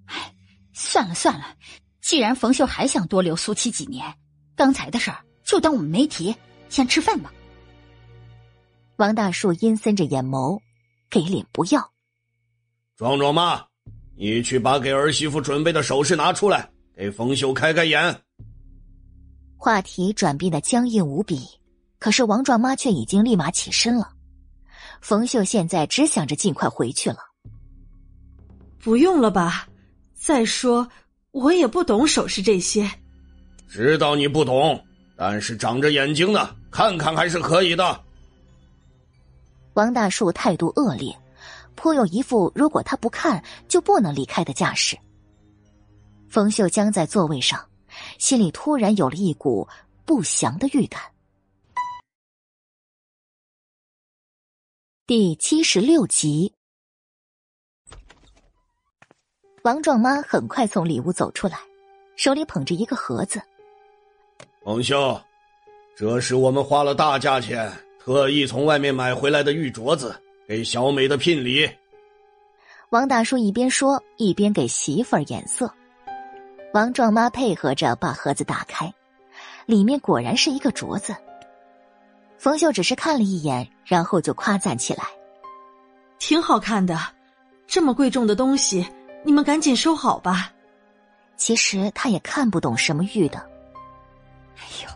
哎，算了算了，既然冯秀还想多留苏七几年，刚才的事儿就当我们没提，先吃饭吧。王大树阴森着眼眸，给脸不要。壮壮妈，你去把给儿媳妇准备的首饰拿出来，给冯秀开开眼。话题转变的僵硬无比。可是王壮妈却已经立马起身了，冯秀现在只想着尽快回去了。不用了吧？再说我也不懂首饰这些。知道你不懂，但是长着眼睛呢看看还是可以的。王大树态度恶劣，颇有一副如果他不看就不能离开的架势。冯秀僵在座位上，心里突然有了一股不祥的预感。第七十六集，王壮妈很快从里屋走出来，手里捧着一个盒子。冯秀，这是我们花了大价钱特意从外面买回来的玉镯子，给小美的聘礼。王大叔一边说，一边给媳妇儿眼色。王壮妈配合着把盒子打开，里面果然是一个镯子。冯秀只是看了一眼，然后就夸赞起来：“挺好看的，这么贵重的东西，你们赶紧收好吧。”其实他也看不懂什么玉的。哎呦，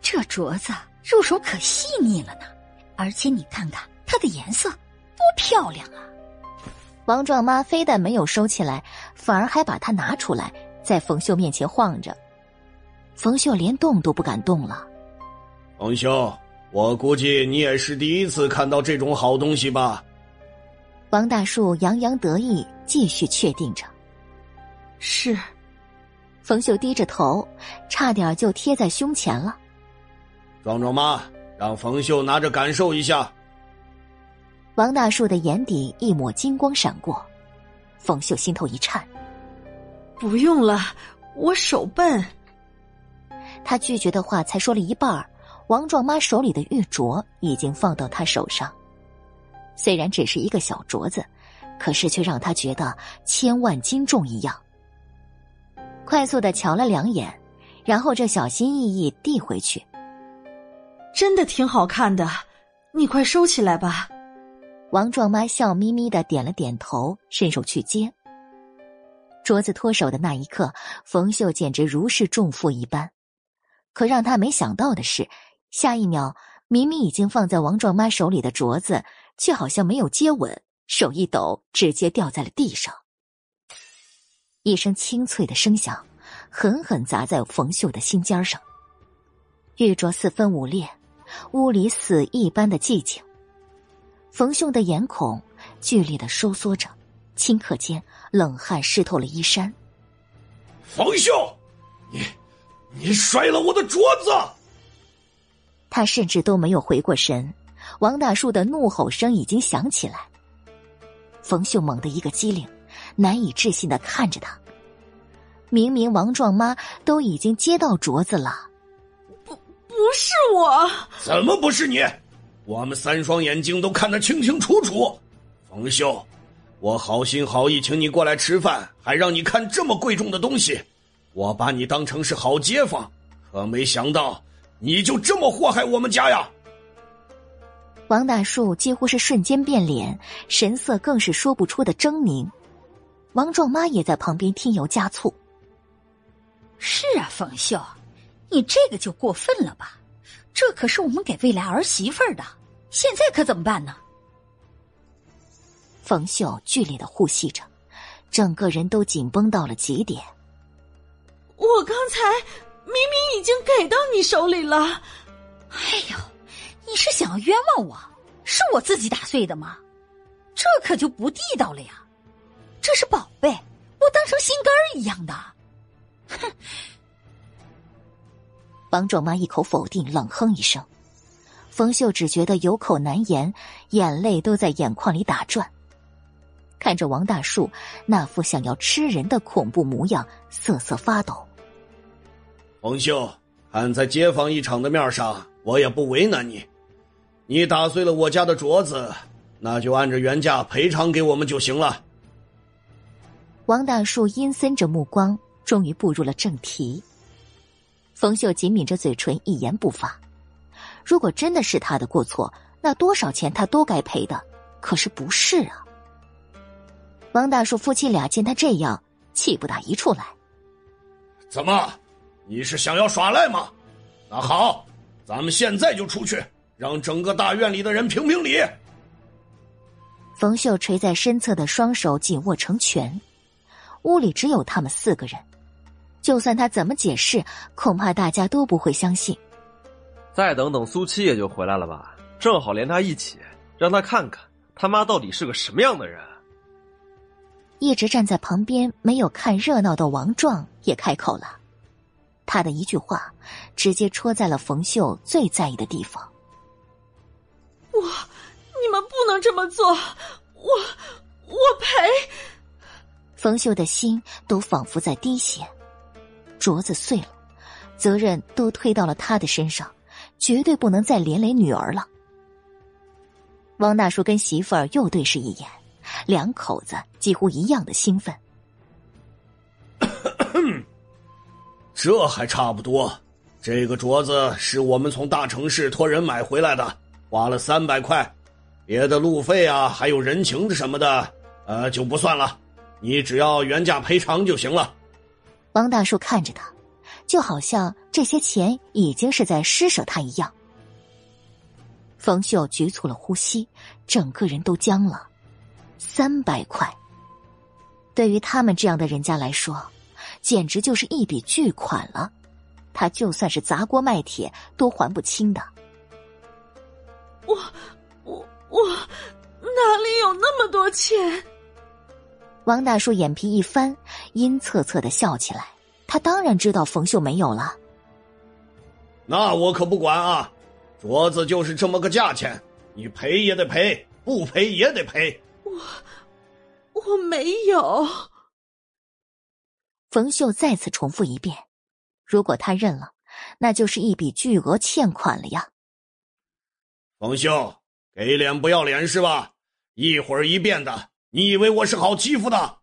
这镯子入手可细腻了呢，而且你看看它的颜色多漂亮啊！王壮妈非但没有收起来，反而还把它拿出来，在冯秀面前晃着。冯秀连动都不敢动了。冯秀。我估计你也是第一次看到这种好东西吧？王大树洋洋得意，继续确定着。是，冯秀低着头，差点就贴在胸前了。壮壮妈，让冯秀拿着感受一下。王大树的眼底一抹金光闪过，冯秀心头一颤。不用了，我手笨。他拒绝的话才说了一半儿。王壮妈手里的玉镯已经放到他手上，虽然只是一个小镯子，可是却让他觉得千万斤重一样。快速的瞧了两眼，然后这小心翼翼递回去。真的挺好看的，你快收起来吧。王壮妈笑眯眯的点了点头，伸手去接。镯子脱手的那一刻，冯秀简直如释重负一般。可让他没想到的是。下一秒，明明已经放在王壮妈手里的镯子，却好像没有接稳，手一抖，直接掉在了地上。一声清脆的声响，狠狠砸在冯秀的心尖上。玉镯四分五裂，屋里死一般的寂静。冯秀的眼孔剧烈的收缩着，顷刻间冷汗湿透了衣衫。冯秀，你，你摔了我的镯子！他甚至都没有回过神，王大树的怒吼声已经响起来。冯秀猛地一个机灵，难以置信的看着他。明明王壮妈都已经接到镯子了，不，不是我，怎么不是你？我们三双眼睛都看得清清楚楚。冯秀，我好心好意请你过来吃饭，还让你看这么贵重的东西，我把你当成是好街坊，可没想到你就这么祸害我们家呀！王大树几乎是瞬间变脸，神色更是说不出的狰狞。王壮妈也在旁边添油加醋。是啊，冯秀，你这个就过分了吧？这可是我们给未来儿媳妇儿的，现在可怎么办呢？冯秀剧烈的呼吸着，整个人都紧绷到了极点。我刚才明明已经给到你手里了。哎呦，你是想要冤枉我？是我自己打碎的吗？这可就不地道了呀！这是宝贝，我当成心肝一样的。哼！王壮妈一口否定，冷哼一声。冯秀只觉得有口难言，眼泪都在眼眶里打转。看着王大树那副想要吃人的恐怖模样，瑟瑟发抖。冯秀，看在街坊一场的面上，我也不为难你。你打碎了我家的镯子，那就按着原价赔偿给我们就行了。王大树阴森着目光。终于步入了正题。冯秀紧抿着嘴唇，一言不发。如果真的是他的过错，那多少钱他都该赔的。可是不是啊？王大树夫妻俩见他这样，气不打一处来。怎么，你是想要耍赖吗？那好，咱们现在就出去，让整个大院里的人评评理。冯秀垂在身侧的双手紧握成拳，屋里只有他们四个人。就算他怎么解释，恐怕大家都不会相信。再等等，苏七也就回来了吧？正好连他一起，让他看看他妈到底是个什么样的人。一直站在旁边没有看热闹的王壮也开口了，他的一句话直接戳在了冯秀最在意的地方。我，你们不能这么做，我，我赔。冯秀的心都仿佛在滴血。镯子碎了，责任都推到了他的身上，绝对不能再连累女儿了。王大叔跟媳妇儿又对视一眼，两口子几乎一样的兴奋。这还差不多，这个镯子是我们从大城市托人买回来的，花了三百块，别的路费啊，还有人情什么的，呃，就不算了，你只要原价赔偿就行了。王大树看着他，就好像这些钱已经是在施舍他一样。冯秀局促了呼吸，整个人都僵了。三百块，对于他们这样的人家来说，简直就是一笔巨款了。他就算是砸锅卖铁都还不清的。我，我，我哪里有那么多钱？王大叔眼皮一翻，阴恻恻的笑起来。他当然知道冯秀没有了。那我可不管啊！镯子就是这么个价钱，你赔也得赔，不赔也得赔。我我没有。冯秀再次重复一遍：“如果他认了，那就是一笔巨额欠款了呀。”冯秀，给脸不要脸是吧？一会儿一变的。你以为我是好欺负的？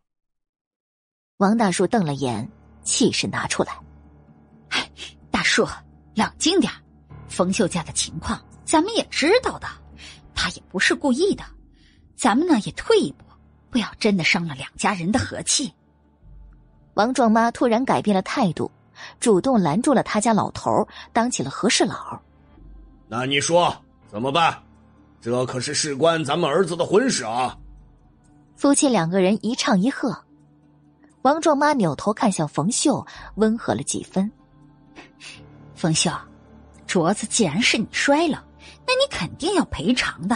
王大叔瞪了眼，气势拿出来。哎大叔，冷静点冯秀家的情况咱们也知道的，他也不是故意的。咱们呢也退一步，不要真的伤了两家人的和气。王壮妈突然改变了态度，主动拦住了他家老头，当起了和事佬。那你说怎么办？这可是事关咱们儿子的婚事啊！夫妻两个人一唱一和，王壮妈扭头看向冯秀，温和了几分。冯秀，镯子既然是你摔了，那你肯定要赔偿的。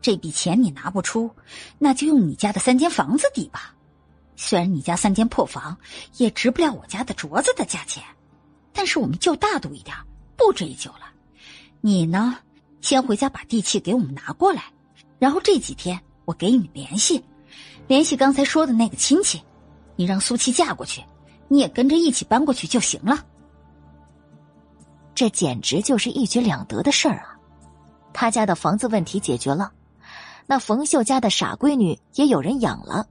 这笔钱你拿不出，那就用你家的三间房子抵吧。虽然你家三间破房也值不了我家的镯子的价钱，但是我们就大度一点，不追究了。你呢，先回家把地契给我们拿过来，然后这几天我给你联系，联系刚才说的那个亲戚，你让苏七嫁过去，你也跟着一起搬过去就行了。这简直就是一举两得的事儿啊！他家的房子问题解决了，那冯秀家的傻闺女也有人养了。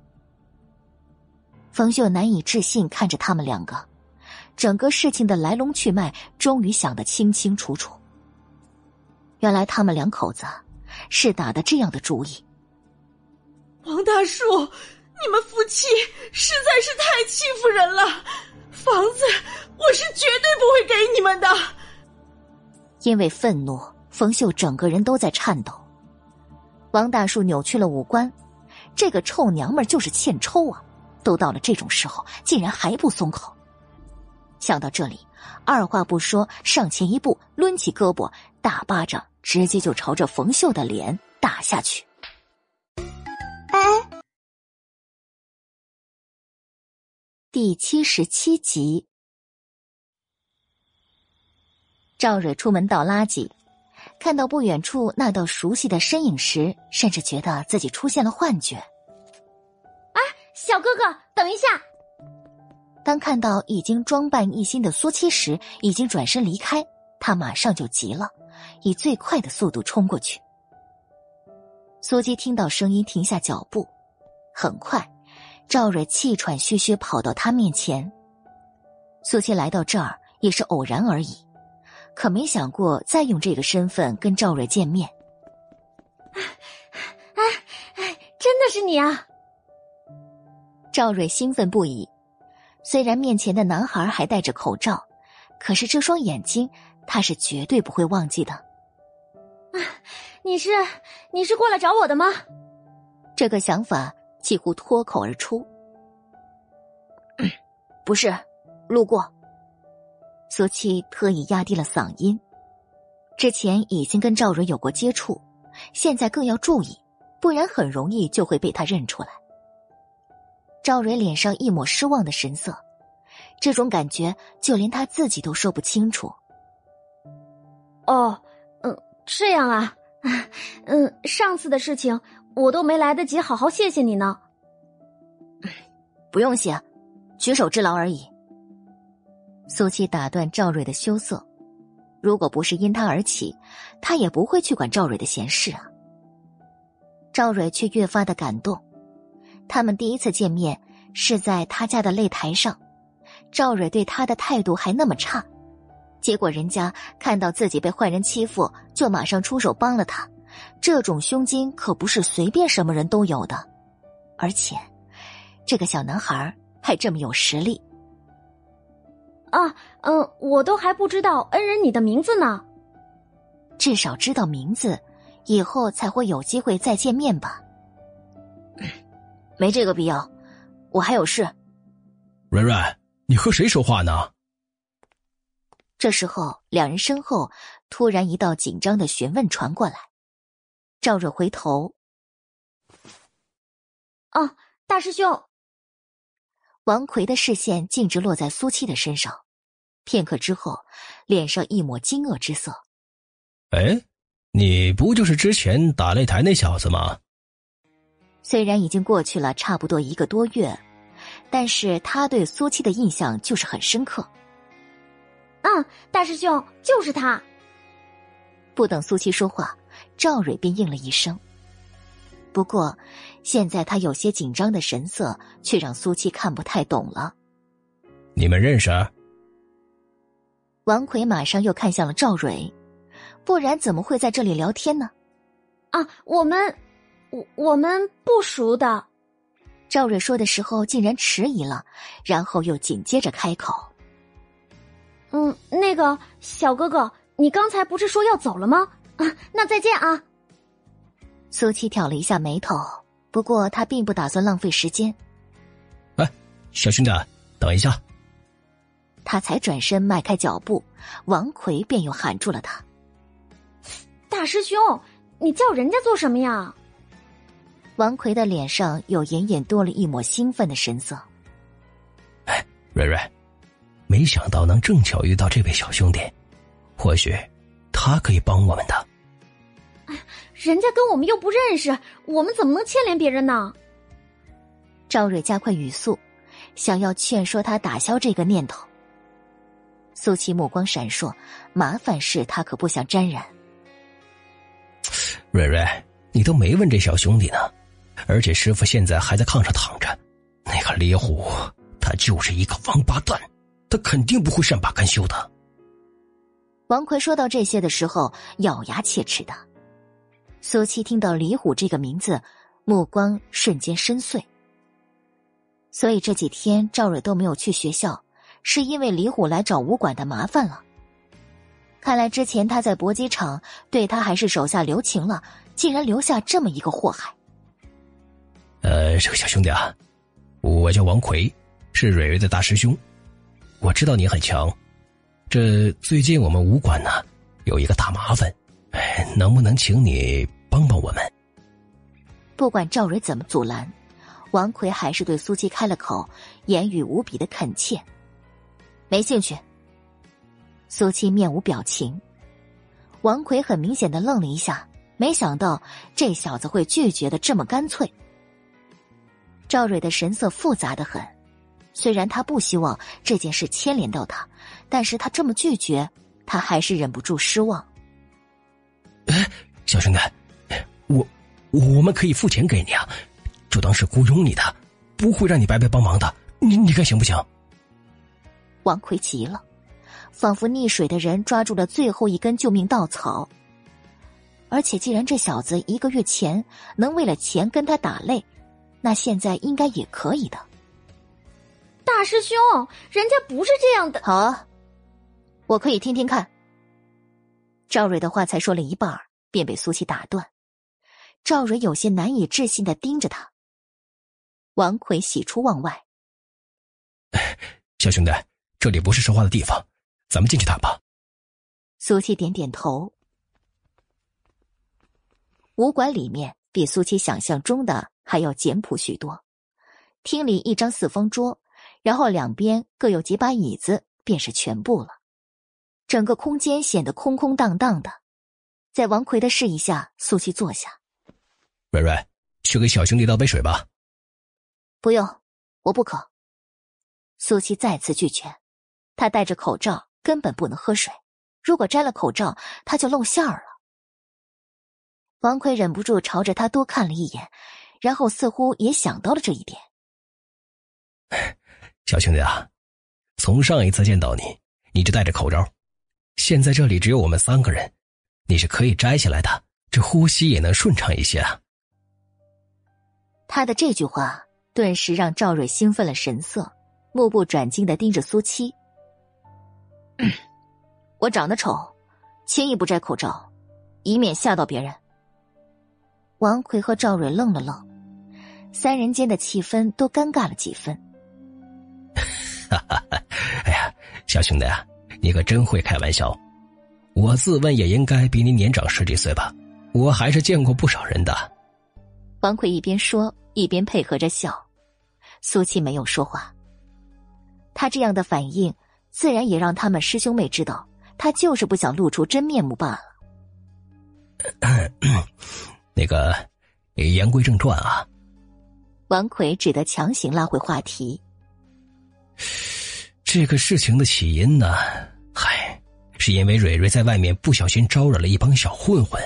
冯秀难以置信看着他们两个，整个事情的来龙去脉终于想得清清楚楚。原来他们两口子是打的这样的主意。王大叔，你们夫妻实在是太欺负人了，房子我是绝对不会给你们的。因为愤怒，冯秀整个人都在颤抖。王大树扭曲了五官，这个臭娘们就是欠抽啊！都到了这种时候，竟然还不松口。想到这里，二话不说，上前一步，抡起胳膊，大巴掌直接就朝着冯秀的脸打下去。哎，第七十七集。赵蕊出门倒垃圾，看到不远处那道熟悉的身影时，甚至觉得自己出现了幻觉。哎，小哥哥，等一下！当看到已经装扮一新的苏七时，已经转身离开，他马上就急了，以最快的速度冲过去。苏七听到声音，停下脚步。很快，赵蕊气喘吁吁跑到他面前。苏七来到这儿也是偶然而已。可没想过再用这个身份跟赵蕊见面。哎哎，真的是你啊！赵蕊兴奋不已。虽然面前的男孩还戴着口罩，可是这双眼睛他是绝对不会忘记的。啊，你是你是过来找我的吗？这个想法几乎脱口而出。不是，路过。苏七特意压低了嗓音，之前已经跟赵蕊有过接触，现在更要注意，不然很容易就会被他认出来。赵蕊脸上一抹失望的神色，这种感觉就连他自己都说不清楚。哦，嗯，这样啊，嗯，上次的事情我都没来得及好好谢谢你呢。不用谢，举手之劳而已。苏七打断赵蕊的羞涩，如果不是因他而起，他也不会去管赵蕊的闲事啊。赵蕊却越发的感动。他们第一次见面是在他家的擂台上，赵蕊对他的态度还那么差，结果人家看到自己被坏人欺负，就马上出手帮了他。这种胸襟可不是随便什么人都有的，而且这个小男孩还这么有实力。啊，嗯，我都还不知道恩人你的名字呢。至少知道名字，以后才会有机会再见面吧。没这个必要，我还有事。蕊蕊，你和谁说话呢？这时候，两人身后突然一道紧张的询问传过来。赵蕊回头，哦，大师兄。王奎的视线径直落在苏七的身上，片刻之后，脸上一抹惊愕之色。哎，你不就是之前打擂台那小子吗？虽然已经过去了差不多一个多月，但是他对苏七的印象就是很深刻。嗯，大师兄就是他。不等苏七说话，赵蕊便应了一声。不过，现在他有些紧张的神色，却让苏七看不太懂了。你们认识？王奎马上又看向了赵蕊，不然怎么会在这里聊天呢？啊，我们，我我们不熟的。赵蕊说的时候竟然迟疑了，然后又紧接着开口：“嗯，那个小哥哥，你刚才不是说要走了吗？啊，那再见啊。”苏七挑了一下眉头，不过他并不打算浪费时间。哎，小兄弟，等一下！他才转身迈开脚步，王奎便又喊住了他：“大师兄，你叫人家做什么呀？”王奎的脸上又隐隐多了一抹兴奋的神色。哎，瑞瑞，没想到能正巧遇到这位小兄弟，或许他他可以帮我们的。人家跟我们又不认识，我们怎么能牵连别人呢？赵蕊加快语速，想要劝说他打消这个念头。苏琪目光闪烁，麻烦事他可不想沾染。蕊蕊，你都没问这小兄弟呢，而且师傅现在还在炕上躺着，那个李虎，他就是一个王八蛋，他肯定不会善罢甘休的。王奎说到这些的时候，咬牙切齿的。苏七听到李虎这个名字，目光瞬间深邃。所以这几天赵蕊都没有去学校，是因为李虎来找武馆的麻烦了。看来之前他在搏击场对他还是手下留情了，竟然留下这么一个祸害。呃，这个小兄弟啊，我叫王奎，是蕊蕊的大师兄。我知道你很强，这最近我们武馆呢有一个大麻烦，能不能请你帮帮我们？不管赵蕊怎么阻拦，王奎还是对苏七开了口，言语无比的恳切。没兴趣。苏七面无表情，王奎很明显的愣了一下，没想到这小子会拒绝的这么干脆。赵蕊的神色复杂的很，虽然他不希望这件事牵连到他，但是他这么拒绝，他还是忍不住失望。哎，小兄弟，我我们可以付钱给你啊，就当是雇佣你的，不会让你白白帮忙的，你你看行不行？王奎急了。仿佛溺水的人抓住了最后一根救命稻草。而且，既然这小子一个月前能为了钱跟他打擂，那现在应该也可以的。大师兄，人家不是这样的。好啊，我可以听听看。赵蕊的话才说了一半，便被苏七打断。赵蕊有些难以置信的盯着他。王奎喜出望外：“小兄弟，这里不是说话的地方。”咱们进去谈吧。苏七点点头。武馆里面比苏七想象中的还要简朴许多，厅里一张四方桌，然后两边各有几把椅子，便是全部了。整个空间显得空空荡荡的。在王奎的示意下，苏七坐下。蕊蕊，去给小兄弟倒杯水吧。不用，我不渴。苏七再次拒绝。他戴着口罩。根本不能喝水，如果摘了口罩，他就露馅儿了。王奎忍不住朝着他多看了一眼，然后似乎也想到了这一点。小兄弟啊，从上一次见到你，你就戴着口罩，现在这里只有我们三个人，你是可以摘下来的，这呼吸也能顺畅一些啊。他的这句话顿时让赵蕊兴奋了神色，目不转睛的盯着苏七。我长得丑，轻易不摘口罩，以免吓到别人。王奎和赵蕊愣了愣，三人间的气氛都尴尬了几分。哈哈，哎呀，小兄弟啊，你可真会开玩笑。我自问也应该比你年长十几岁吧，我还是见过不少人的。王奎一边说一边配合着笑，苏七没有说话。他这样的反应。自然也让他们师兄妹知道，他就是不想露出真面目罢了。那个，言归正传啊。王奎只得强行拉回话题。这个事情的起因呢，嗨，是因为蕊蕊在外面不小心招惹了一帮小混混。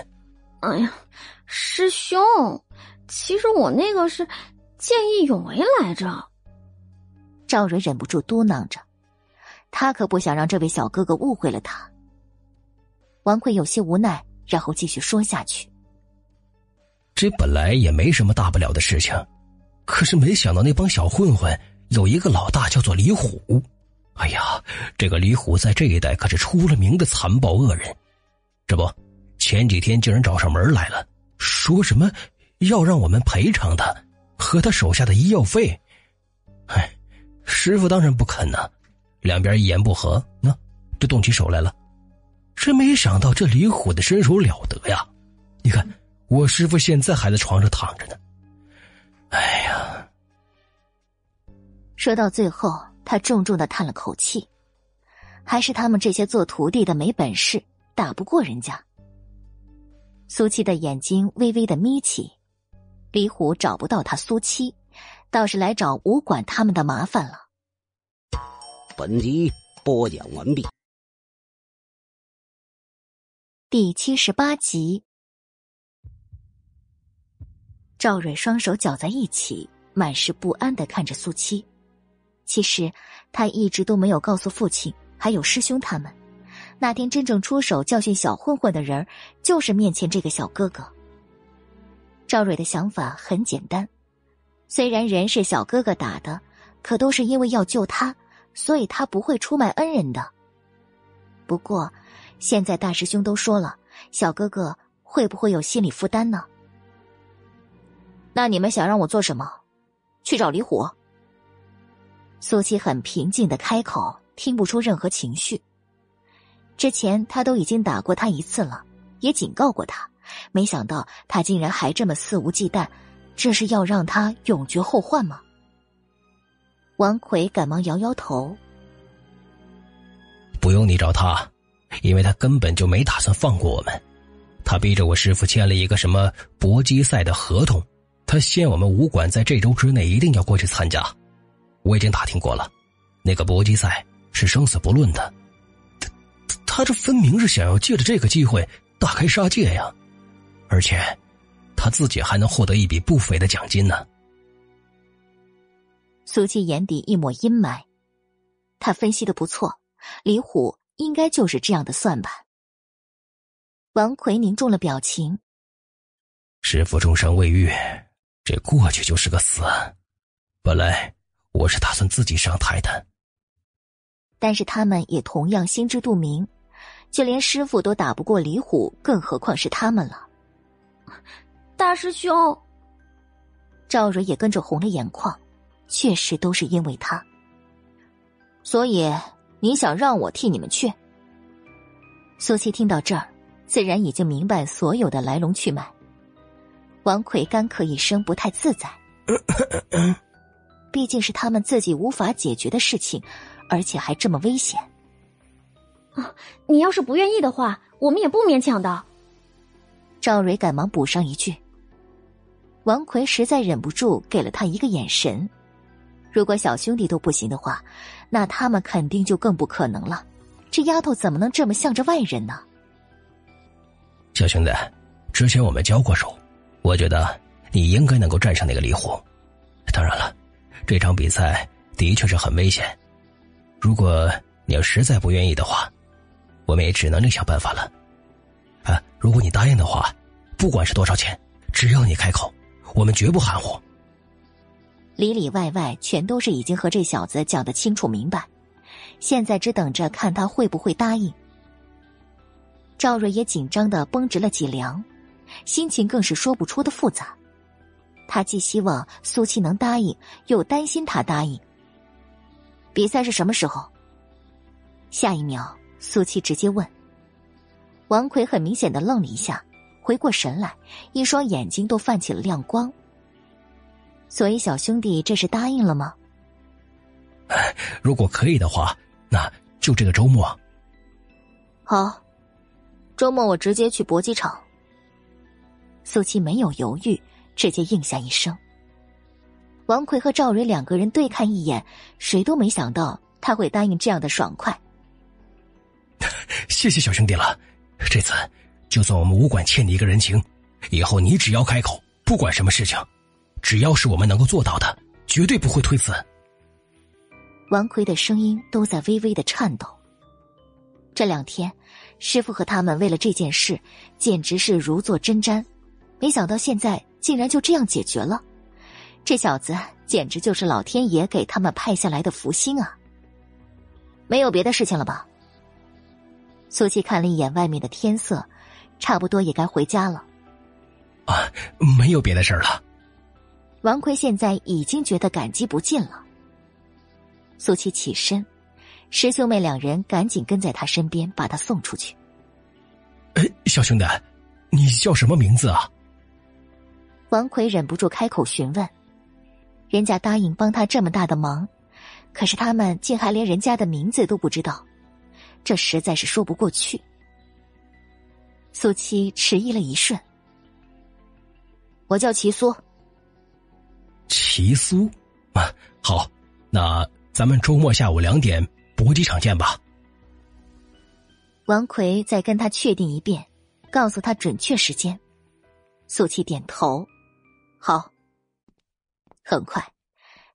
哎呀，师兄，其实我那个是见义勇为来着。赵蕊忍不住嘟囔着。他可不想让这位小哥哥误会了他。王奎有些无奈，然后继续说下去：“这本来也没什么大不了的事情，可是没想到那帮小混混有一个老大叫做李虎。哎呀，这个李虎在这一带可是出了名的残暴恶人。这不，前几天竟然找上门来了，说什么要让我们赔偿他和他手下的医药费。哎，师傅当然不肯呢。”两边一言不合，那就动起手来了。真没想到这李虎的身手了得呀！你看，我师傅现在还在床上躺着呢。哎呀！说到最后，他重重的叹了口气。还是他们这些做徒弟的没本事，打不过人家。苏七的眼睛微微的眯起，李虎找不到他苏七，倒是来找武馆他们的麻烦了。本集播讲完毕。第七十八集，赵蕊双手搅在一起，满是不安的看着苏七。其实他一直都没有告诉父亲，还有师兄他们，那天真正出手教训小混混的人，就是面前这个小哥哥。赵蕊的想法很简单，虽然人是小哥哥打的，可都是因为要救他，所以他不会出卖恩人的。不过。现在大师兄都说了，小哥哥会不会有心理负担呢？那你们想让我做什么？去找李虎。苏七很平静的开口，听不出任何情绪。之前他都已经打过他一次了，也警告过他，没想到他竟然还这么肆无忌惮，这是要让他永绝后患吗？王奎赶忙摇摇头，不用你找他。因为他根本就没打算放过我们，他逼着我师傅签了一个什么搏击赛的合同，他限我们武馆在这周之内一定要过去参加。我已经打听过了，那个搏击赛是生死不论的。他他这分明是想要借着这个机会大开杀戒呀，而且他自己还能获得一笔不菲的奖金呢。苏七眼底一抹阴霾，他分析的不错，李虎。应该就是这样的算盘。王奎凝重了表情。师傅重伤未愈，这过去就是个死。本来我是打算自己上台的，但是他们也同样心知肚明，就连师傅都打不过李虎，更何况是他们了。大师兄，赵蕊也跟着红了眼眶，确实都是因为他，所以。你想让我替你们去？苏七听到这儿，自然已经明白所有的来龙去脉。王奎干咳一声，不太自在。毕竟是他们自己无法解决的事情，而且还这么危险。啊，你要是不愿意的话，我们也不勉强的。赵蕊赶忙补上一句。王奎实在忍不住，给了他一个眼神。如果小兄弟都不行的话，那他们肯定就更不可能了。这丫头怎么能这么向着外人呢？小兄弟，之前我们交过手，我觉得你应该能够战胜那个李虎。当然了，这场比赛的确是很危险。如果你要实在不愿意的话，我们也只能另想办法了。啊，如果你答应的话，不管是多少钱，只要你开口，我们绝不含糊。里里外外全都是已经和这小子讲得清楚明白，现在只等着看他会不会答应。赵瑞也紧张的绷直了脊梁，心情更是说不出的复杂。他既希望苏七能答应，又担心他答应。比赛是什么时候？下一秒，苏七直接问。王奎很明显的愣了一下，回过神来，一双眼睛都泛起了亮光。所以，小兄弟这是答应了吗？如果可以的话，那就这个周末。好，周末我直接去搏击场。苏七没有犹豫，直接应下一声。王奎和赵蕊两个人对看一眼，谁都没想到他会答应这样的爽快。谢谢小兄弟了，这次就算我们武馆欠你一个人情，以后你只要开口，不管什么事情。只要是我们能够做到的，绝对不会推辞。王奎的声音都在微微的颤抖。这两天，师傅和他们为了这件事，简直是如坐针毡。没想到现在竟然就这样解决了，这小子简直就是老天爷给他们派下来的福星啊！没有别的事情了吧？苏七看了一眼外面的天色，差不多也该回家了。啊，没有别的事了。王奎现在已经觉得感激不尽了。苏七起身，师兄妹两人赶紧跟在他身边，把他送出去。哎，小兄弟，你叫什么名字啊？王奎忍不住开口询问。人家答应帮他这么大的忙，可是他们竟还连人家的名字都不知道，这实在是说不过去。苏七迟疑了一瞬，我叫齐苏。齐苏，啊，好，那咱们周末下午两点搏击场见吧。王奎再跟他确定一遍，告诉他准确时间。苏七点头，好。很快，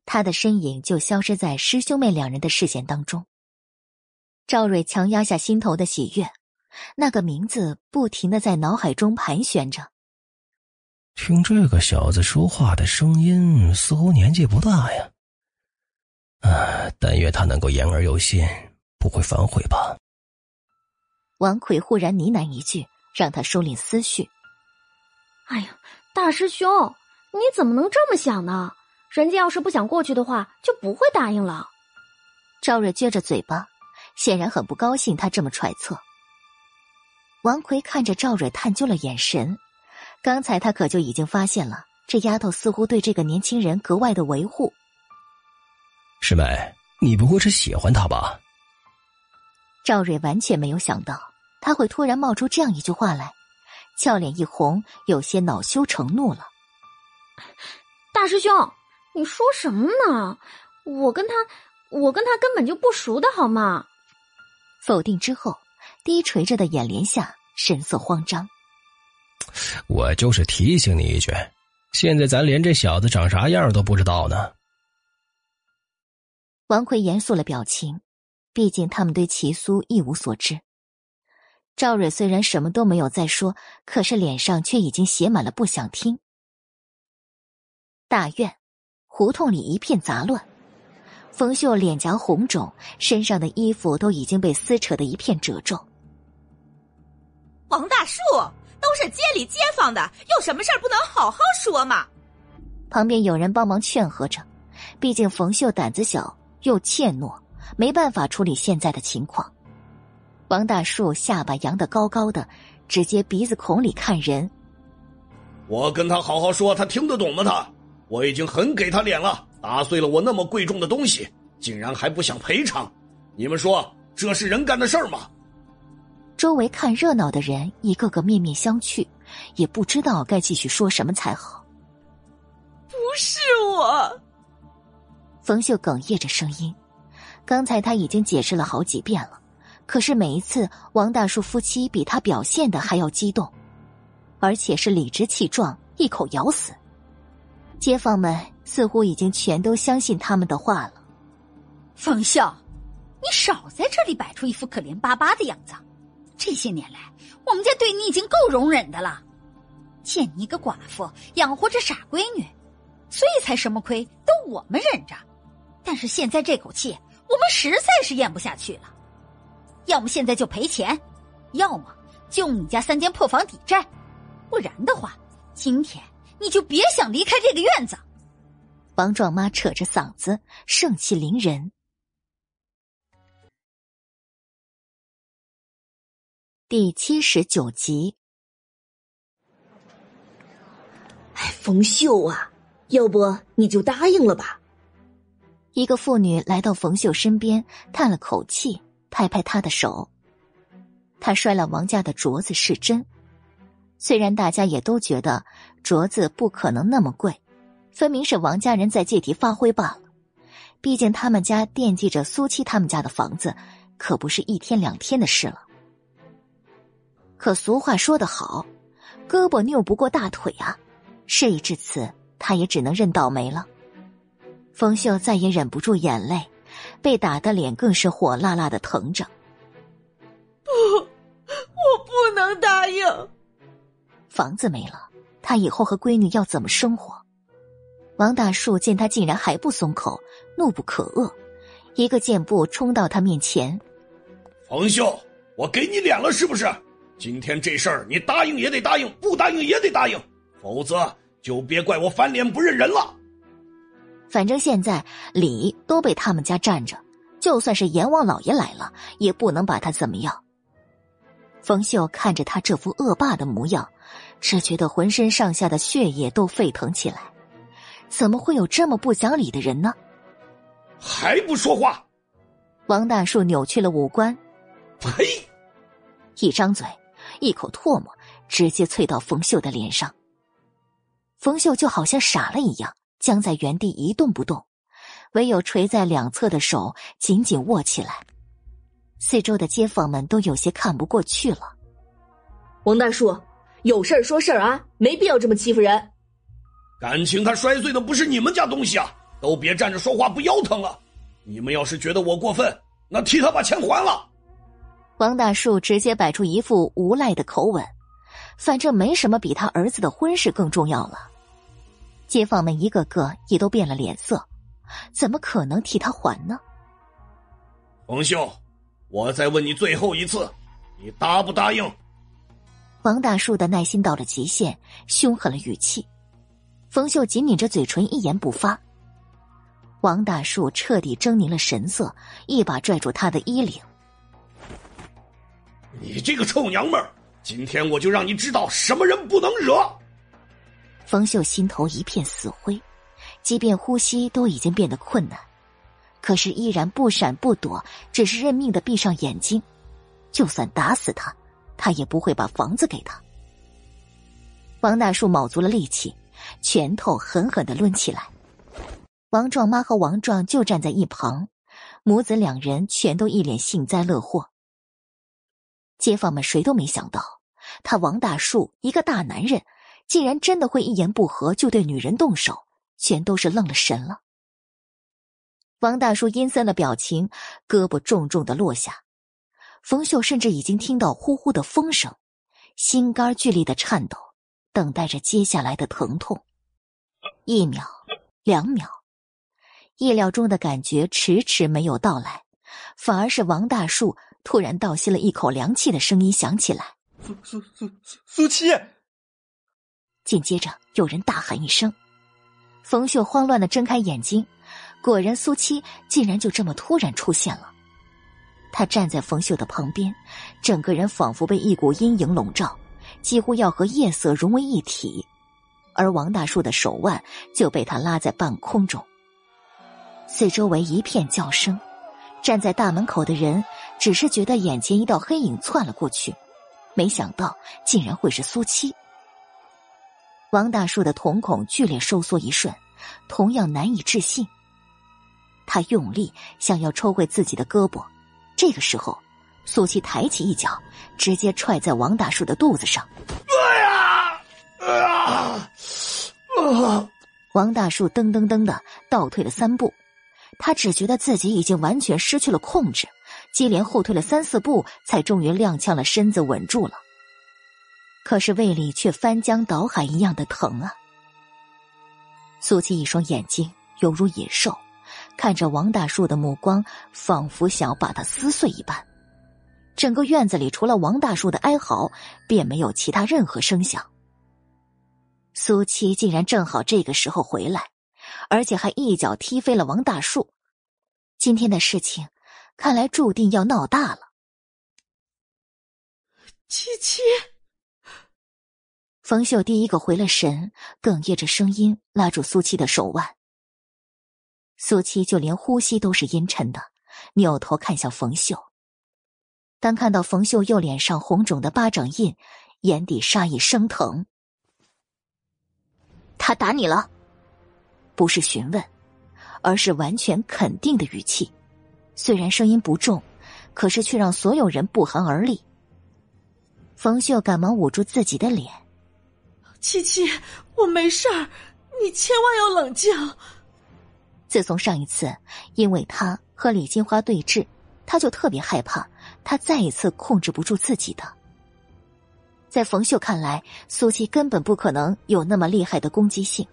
他的身影就消失在师兄妹两人的视线当中。赵瑞强压下心头的喜悦，那个名字不停的在脑海中盘旋着。听这个小子说话的声音，似乎年纪不大呀。啊，但愿他能够言而有信，不会反悔吧。王奎忽然呢喃一句，让他收敛思绪。哎呀，大师兄，你怎么能这么想呢？人家要是不想过去的话，就不会答应了。赵瑞撅着嘴巴，显然很不高兴他这么揣测。王奎看着赵蕊探究了眼神，刚才他可就已经发现了，这丫头似乎对这个年轻人格外的维护。师妹，你不会是喜欢他吧？赵蕊完全没有想到他会突然冒出这样一句话来，俏脸一红，有些恼羞成怒了。大师兄，你说什么呢？我跟他，我跟他根本就不熟的好吗？否定之后，低垂着的眼帘下神色慌张。我就是提醒你一句，现在咱连这小子长啥样都不知道呢。王奎严肃了表情。毕竟他们对齐苏一无所知。赵蕊虽然什么都没有再说，可是脸上却已经写满了不想听。大院，胡同里一片杂乱。冯秀脸颊红肿，身上的衣服都已经被撕扯的一片褶皱。王大树，都是街里街坊的，有什么事儿不能好好说吗？旁边有人帮忙劝和着，毕竟冯秀胆子小又怯懦。没办法处理现在的情况，王大树下巴扬得高高的，直接鼻子孔里看人。我跟他好好说，他听得懂吗？他，我已经很给他脸了，打碎了我那么贵重的东西，竟然还不想赔偿，你们说这是人干的事儿吗？周围看热闹的人一个个面面相觑，也不知道该继续说什么才好。不是我，冯秀哽咽着声音。刚才他已经解释了好几遍了，可是每一次王大叔夫妻比他表现的还要激动，而且是理直气壮，一口咬死。街坊们似乎已经全都相信他们的话了。冯笑，你少在这里摆出一副可怜巴巴的样子。这些年来，我们家对你已经够容忍的了，见你一个寡妇养活着傻闺女，所以才什么亏都我们忍着。但是现在这口气。我们实在是咽不下去了，要么现在就赔钱，要么就你家三间破房抵债，不然的话，今天你就别想离开这个院子。王壮妈扯着嗓子，盛气凌人。第七十九集。哎，冯秀啊，要不你就答应了吧。一个妇女来到冯秀身边，叹了口气，拍拍她的手。他摔了王家的镯子是真，虽然大家也都觉得镯子不可能那么贵，分明是王家人在借题发挥罢了。毕竟他们家惦记着苏七他们家的房子，可不是一天两天的事了。可俗话说得好，胳膊拗不过大腿啊！事已至此，他也只能认倒霉了。冯秀再也忍不住眼泪，被打的脸更是火辣辣的疼着。不，我不能答应。房子没了，他以后和闺女要怎么生活？王大树见他竟然还不松口，怒不可遏，一个箭步冲到他面前。冯秀，我给你脸了是不是？今天这事儿你答应也得答应，不答应也得答应，否则就别怪我翻脸不认人了。反正现在礼都被他们家占着，就算是阎王老爷来了，也不能把他怎么样。冯秀看着他这副恶霸的模样，只觉得浑身上下的血液都沸腾起来。怎么会有这么不讲理的人呢？还不说话！王大树扭曲了五官，呸！一张嘴，一口唾沫直接啐到冯秀的脸上。冯秀就好像傻了一样，僵在原地一动不动，唯有垂在两侧的手紧紧握起来。四周的街坊们都有些看不过去了。王大叔，有事儿说事儿啊，没必要这么欺负人。感情他摔碎的不是你们家东西啊，都别站着说话不腰疼了。你们要是觉得我过分，那替他把钱还了。王大树直接摆出一副无赖的口吻，反正没什么比他儿子的婚事更重要了。街坊们一个个也都变了脸色，怎么可能替他还呢？冯秀，我再问你最后一次，你答不答应？王大树的耐心到了极限，凶狠了语气。冯秀紧抿着嘴唇，一言不发。王大树彻底狰狞了神色，一把拽住他的衣领：“你这个臭娘们儿，今天我就让你知道什么人不能惹！”冯秀心头一片死灰，即便呼吸都已经变得困难，可是依然不闪不躲，只是认命的闭上眼睛。就算打死他，他也不会把房子给他。王大树卯足了力气，拳头狠狠的抡起来。王壮妈和王壮就站在一旁，母子两人全都一脸幸灾乐祸。街坊们谁都没想到，他王大树一个大男人，竟然真的会一言不合就对女人动手，全都是愣了神了。王大树阴森的表情，胳膊重重的落下。冯秀甚至已经听到呼呼的风声，心肝剧烈的颤抖，等待着接下来的疼痛。一秒，两秒。意料中的感觉迟迟没有到来，反而是王大树突然倒吸了一口凉气的声音响起来：“苏苏苏苏苏七！”紧接着有人大喊一声，冯秀慌乱的睁开眼睛，果然苏七竟然就这么突然出现了。他站在冯秀的旁边，整个人仿佛被一股阴影笼罩，几乎要和夜色融为一体，而王大树的手腕就被他拉在半空中。四周围一片叫声，站在大门口的人只是觉得眼前一道黑影窜了过去，没想到竟然会是苏七。王大树的瞳孔剧烈收缩一瞬，同样难以置信。他用力想要抽回自己的胳膊，这个时候，苏七抬起一脚，直接踹在王大树的肚子上。哎呀！啊！啊！王大树噔噔噔的倒退了三步。他只觉得自己已经完全失去了控制，接连后退了三四步，才终于踉跄了身子，稳住了。可是胃里却翻江倒海一样的疼啊！苏七一双眼睛犹如野兽，看着王大树的目光仿佛想要把他撕碎一般。整个院子里除了王大树的哀嚎，便没有其他任何声响。苏七竟然正好这个时候回来。而且还一脚踢飞了王大树，今天的事情看来注定要闹大了。七七，冯秀第一个回了神，哽咽着声音拉住苏七的手腕。苏七就连呼吸都是阴沉的，扭头看向冯秀。当看到冯秀右脸上红肿的巴掌印，眼底杀意升腾。他打你了。不是询问，而是完全肯定的语气。虽然声音不重，可是却让所有人不寒而栗。冯秀赶忙捂住自己的脸：“七七，我没事儿，你千万要冷静。”自从上一次因为他和李金花对峙，他就特别害怕他再一次控制不住自己的。在冯秀看来，苏七根本不可能有那么厉害的攻击性。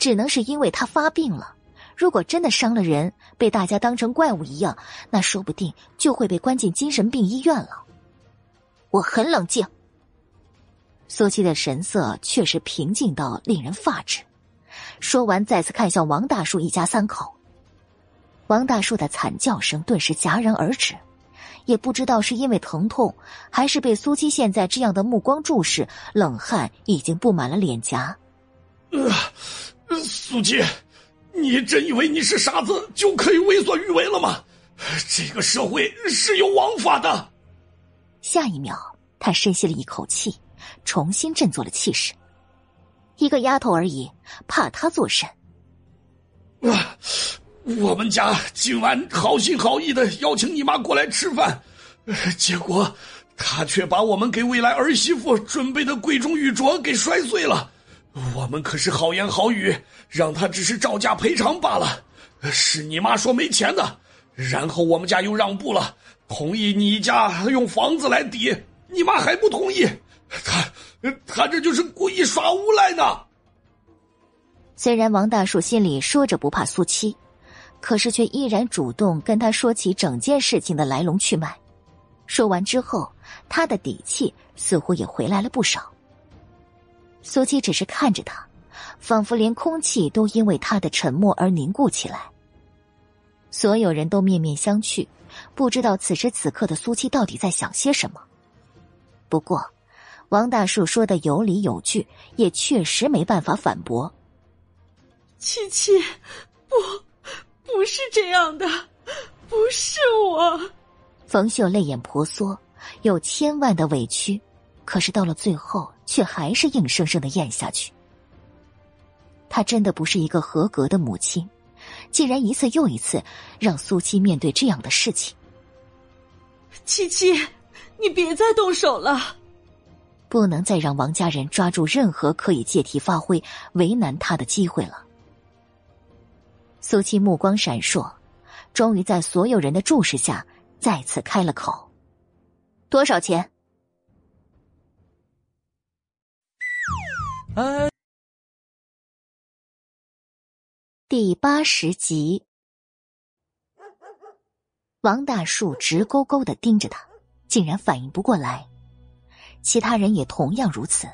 只能是因为他发病了。如果真的伤了人，被大家当成怪物一样，那说不定就会被关进精神病医院了。我很冷静。苏七的神色确实平静到令人发指。说完，再次看向王大树一家三口。王大树的惨叫声顿时戛然而止，也不知道是因为疼痛，还是被苏七现在这样的目光注视，冷汗已经布满了脸颊。苏七，你真以为你是傻子就可以为所欲为了吗？这个社会是有王法的。下一秒，他深吸了一口气，重新振作了气势。一个丫头而已，怕她做甚？啊！我们家今晚好心好意的邀请你妈过来吃饭，结果她却把我们给未来儿媳妇准备的贵重玉镯给摔碎了。我们可是好言好语，让她只是照价赔偿罢了。是你妈说没钱的，然后我们家又让步了，同意你家用房子来抵，你妈还不同意。她，他这就是故意耍无赖呢。虽然王大树心里说着不怕苏七，可是却依然主动跟他说起整件事情的来龙去脉。说完之后，他的底气似乎也回来了不少。苏七只是看着他，仿佛连空气都因为他的沉默而凝固起来。所有人都面面相觑，不知道此时此刻的苏七到底在想些什么。不过，王大树说的有理有据，也确实没办法反驳。七七，不，不是这样的，不是我。冯秀泪眼婆娑，有千万的委屈，可是到了最后，却还是硬生生的咽下去。她真的不是一个合格的母亲，竟然一次又一次让苏七面对这样的事情。七七，你别再动手了，不能再让王家人抓住任何可以借题发挥、为难他的机会了。苏七目光闪烁，终于在所有人的注视下再次开了口：“多少钱？”哎，第八十集，王大树直勾勾的盯着他，竟然反应不过来。其他人也同样如此，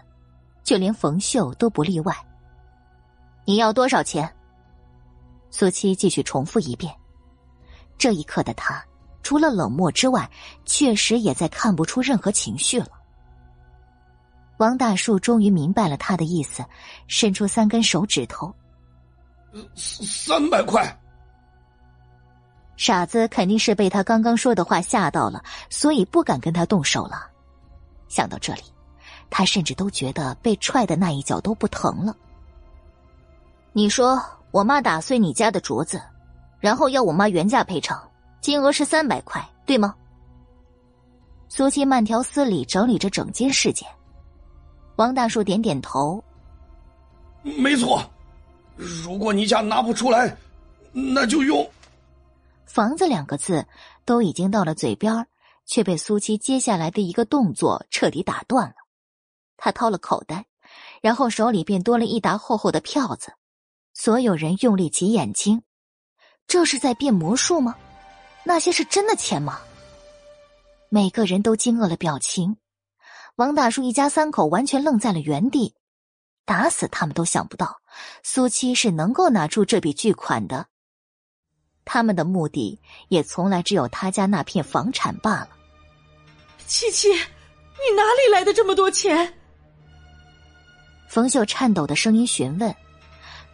就连冯秀都不例外。你要多少钱？苏七继续重复一遍。这一刻的他，除了冷漠之外，确实也再看不出任何情绪了。王大树终于明白了他的意思，伸出三根手指头。三百块。傻子肯定是被他刚刚说的话吓到了，所以不敢跟他动手了。想到这里，他甚至都觉得被踹的那一脚都不疼了。你说。我妈打碎你家的镯子，然后要我妈原价赔偿，金额是三百块，对吗？苏七慢条斯理整理着整件事件。王大树点点头，没错。如果你家拿不出来，那就用。房子两个字都已经到了嘴边，却被苏七接下来的一个动作彻底打断了。他掏了口袋，然后手里便多了一沓厚厚的票子。所有人用力挤眼睛，这是在变魔术吗？那些是真的钱吗？每个人都惊愕了表情，王大叔一家三口完全愣在了原地，打死他们都想不到苏七是能够拿出这笔巨款的。他们的目的也从来只有他家那片房产罢了。七七，你哪里来的这么多钱？冯秀颤抖的声音询问。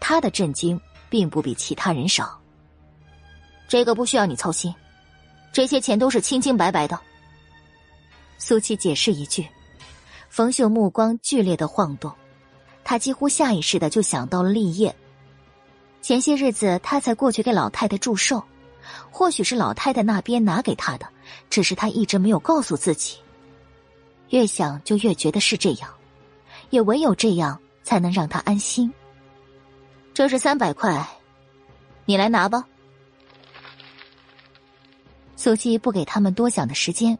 他的震惊并不比其他人少。这个不需要你操心，这些钱都是清清白白的。苏七解释一句，冯秀目光剧烈的晃动，他几乎下意识的就想到了立业。前些日子他才过去给老太太祝寿，或许是老太太那边拿给他的，只是他一直没有告诉自己。越想就越觉得是这样，也唯有这样才能让他安心。这是三百块，你来拿吧。苏七不给他们多想的时间，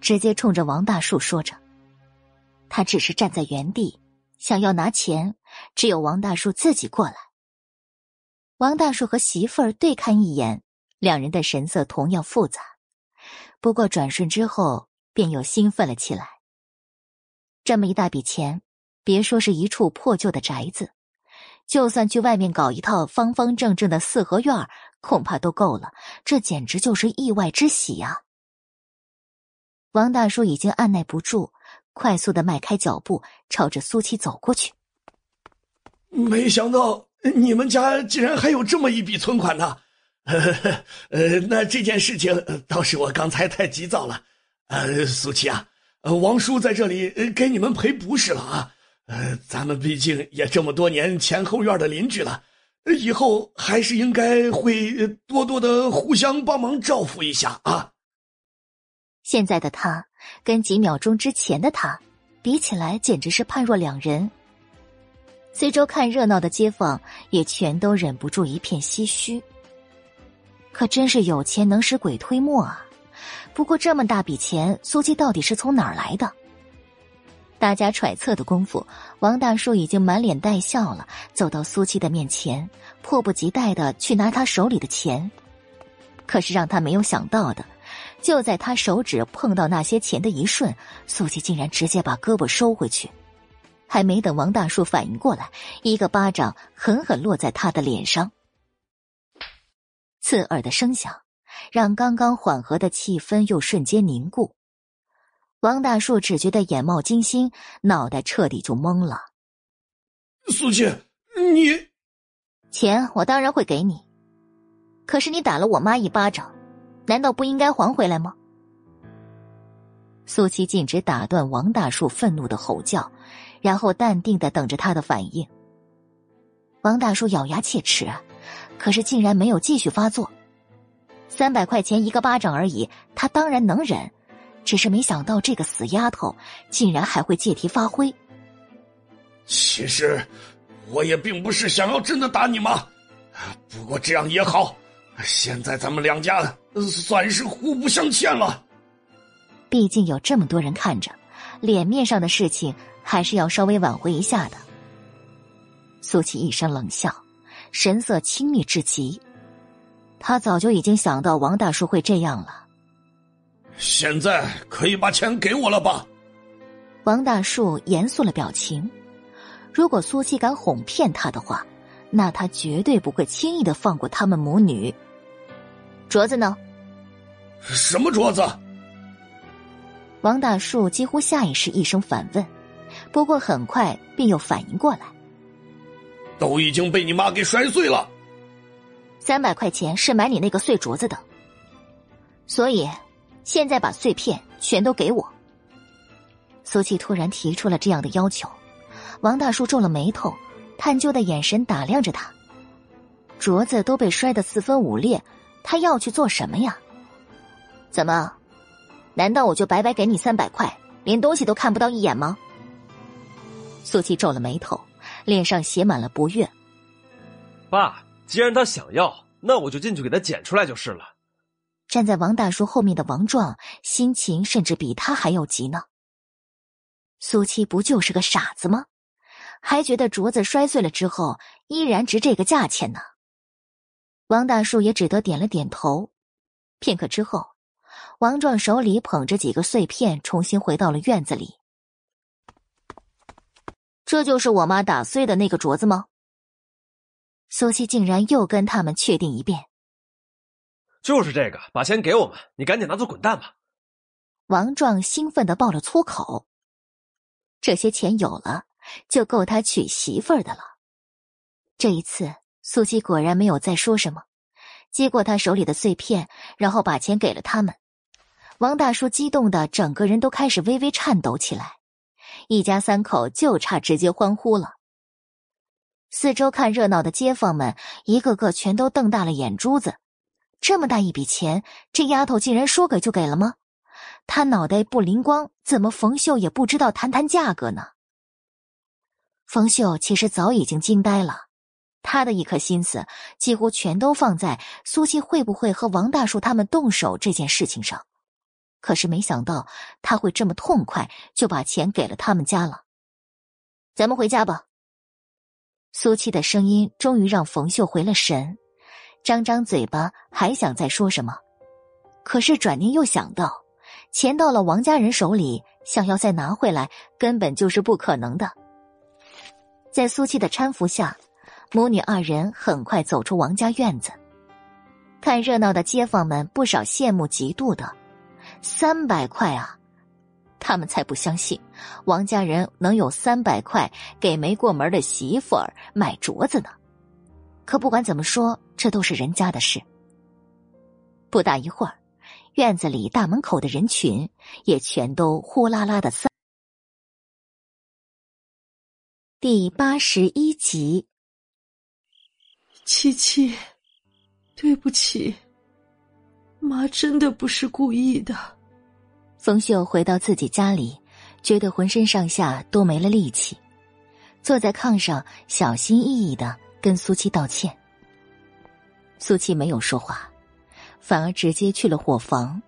直接冲着王大树说着。他只是站在原地，想要拿钱，只有王大树自己过来。王大树和媳妇儿对看一眼，两人的神色同样复杂，不过转瞬之后便又兴奋了起来。这么一大笔钱，别说是一处破旧的宅子。就算去外面搞一套方方正正的四合院恐怕都够了。这简直就是意外之喜呀！王大叔已经按耐不住，快速的迈开脚步，朝着苏七走过去。没想到你们家竟然还有这么一笔存款呢！呃，那这件事情倒是我刚才太急躁了。呃，苏琪啊，呃，王叔在这里给你们赔不是了啊。呃，咱们毕竟也这么多年前后院的邻居了，以后还是应该会多多的互相帮忙照拂一下啊。现在的他跟几秒钟之前的他比起来，简直是判若两人。四周看热闹的街坊也全都忍不住一片唏嘘。可真是有钱能使鬼推磨啊！不过这么大笔钱，苏七到底是从哪儿来的？大家揣测的功夫，王大叔已经满脸带笑了，走到苏七的面前，迫不及待的去拿他手里的钱。可是让他没有想到的，就在他手指碰到那些钱的一瞬，苏七竟然直接把胳膊收回去，还没等王大叔反应过来，一个巴掌狠狠落在他的脸上，刺耳的声响让刚刚缓和的气氛又瞬间凝固。王大树只觉得眼冒金星，脑袋彻底就懵了。苏七，你钱我当然会给你，可是你打了我妈一巴掌，难道不应该还回来吗？苏七径直打断王大树愤怒的吼叫，然后淡定的等着他的反应。王大树咬牙切齿，可是竟然没有继续发作。三百块钱一个巴掌而已，他当然能忍。只是没想到这个死丫头竟然还会借题发挥。其实，我也并不是想要真的打你妈，不过这样也好，现在咱们两家算是互不相欠了。毕竟有这么多人看着，脸面上的事情还是要稍微挽回一下的。苏琪一声冷笑，神色亲密至极。他早就已经想到王大叔会这样了。现在可以把钱给我了吧？王大树严肃了表情。如果苏七敢哄骗他的话，那他绝对不会轻易的放过他们母女。镯子呢？什么镯子？王大树几乎下意识一声反问，不过很快便又反应过来，都已经被你妈给摔碎了。三百块钱是买你那个碎镯子的，所以。现在把碎片全都给我。苏琪突然提出了这样的要求，王大叔皱了眉头，探究的眼神打量着他。镯子都被摔得四分五裂，他要去做什么呀？怎么？难道我就白白给你三百块，连东西都看不到一眼吗？苏琪皱了眉头，脸上写满了不悦。爸，既然他想要，那我就进去给他捡出来就是了。站在王大叔后面的王壮，心情甚至比他还要急呢。苏七不就是个傻子吗？还觉得镯子摔碎了之后依然值这个价钱呢？王大叔也只得点了点头。片刻之后，王壮手里捧着几个碎片，重新回到了院子里。这就是我妈打碎的那个镯子吗？苏七竟然又跟他们确定一遍。就是这个，把钱给我们，你赶紧拿走滚蛋吧！王壮兴奋的爆了粗口。这些钱有了，就够他娶媳妇儿的了。这一次，苏七果然没有再说什么，接过他手里的碎片，然后把钱给了他们。王大叔激动的整个人都开始微微颤抖起来，一家三口就差直接欢呼了。四周看热闹的街坊们，一个个全都瞪大了眼珠子。这么大一笔钱，这丫头竟然说给就给了吗？她脑袋不灵光，怎么冯秀也不知道谈谈价格呢？冯秀其实早已经惊呆了，他的一颗心思几乎全都放在苏七会不会和王大叔他们动手这件事情上，可是没想到他会这么痛快就把钱给了他们家了。咱们回家吧。苏七的声音终于让冯秀回了神。张张嘴巴还想再说什么，可是转念又想到，钱到了王家人手里，想要再拿回来根本就是不可能的。在苏七的搀扶下，母女二人很快走出王家院子。看热闹的街坊们不少羡慕嫉妒的，三百块啊！他们才不相信王家人能有三百块给没过门的媳妇儿买镯子呢。可不管怎么说，这都是人家的事。不大一会儿，院子里大门口的人群也全都呼啦啦的散。第八十一集，七七，对不起，妈真的不是故意的。冯秀回到自己家里，觉得浑身上下都没了力气，坐在炕上，小心翼翼的跟苏七道歉。苏七没有说话。反而直接去了伙房。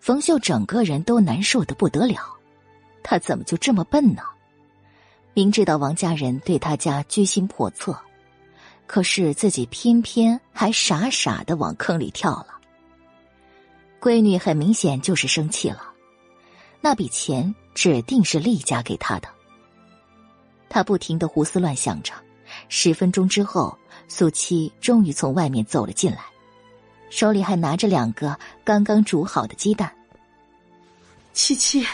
冯秀整个人都难受的不得了，他怎么就这么笨呢？明知道王家人对他家居心叵测，可是自己偏偏还傻傻的往坑里跳了。闺女很明显就是生气了，那笔钱指定是厉家给她的。她不停的胡思乱想着，十分钟之后，苏七终于从外面走了进来。手里还拿着两个刚刚煮好的鸡蛋。七七，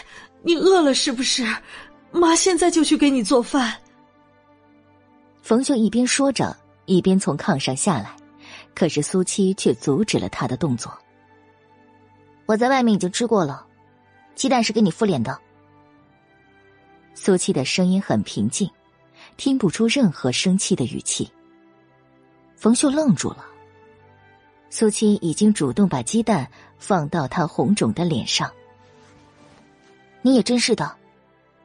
你饿了是不是？妈现在就去给你做饭。冯秀一边说着，一边从炕上下来，可是苏七却阻止了他的动作。我在外面已经吃过了，鸡蛋是给你敷脸的。苏七的声音很平静，听不出任何生气的语气。冯秀愣住了。苏七已经主动把鸡蛋放到他红肿的脸上。你也真是的，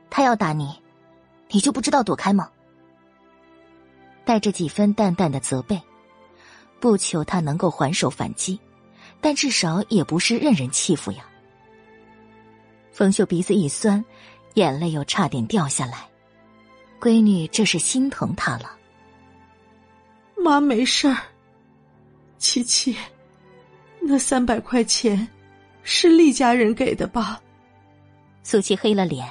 他要打你，你就不知道躲开吗？带着几分淡淡的责备，不求他能够还手反击，但至少也不是任人欺负呀。冯秀鼻子一酸，眼泪又差点掉下来。闺女这是心疼她了。妈没事儿。七七，那三百块钱是厉家人给的吧？苏七黑了脸，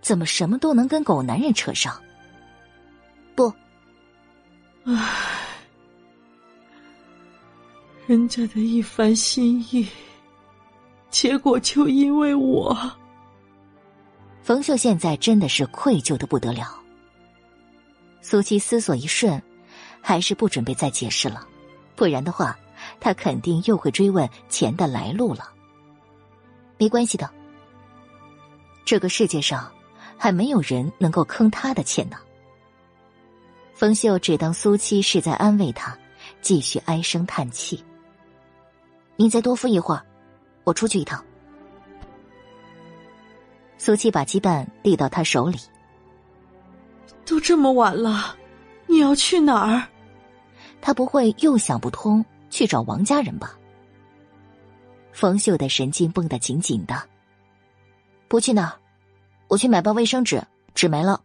怎么什么都能跟狗男人扯上？不，唉，人家的一番心意，结果就因为我。冯秀现在真的是愧疚的不得了。苏七思索一瞬，还是不准备再解释了。不然的话，他肯定又会追问钱的来路了。没关系的，这个世界上还没有人能够坑他的钱呢。冯秀只当苏七是在安慰他，继续唉声叹气。您再多敷一会儿，我出去一趟。苏七把鸡蛋递到他手里。都这么晚了，你要去哪儿？他不会又想不通去找王家人吧？冯秀的神经绷得紧紧的。不去那儿，我去买包卫生纸，纸没了。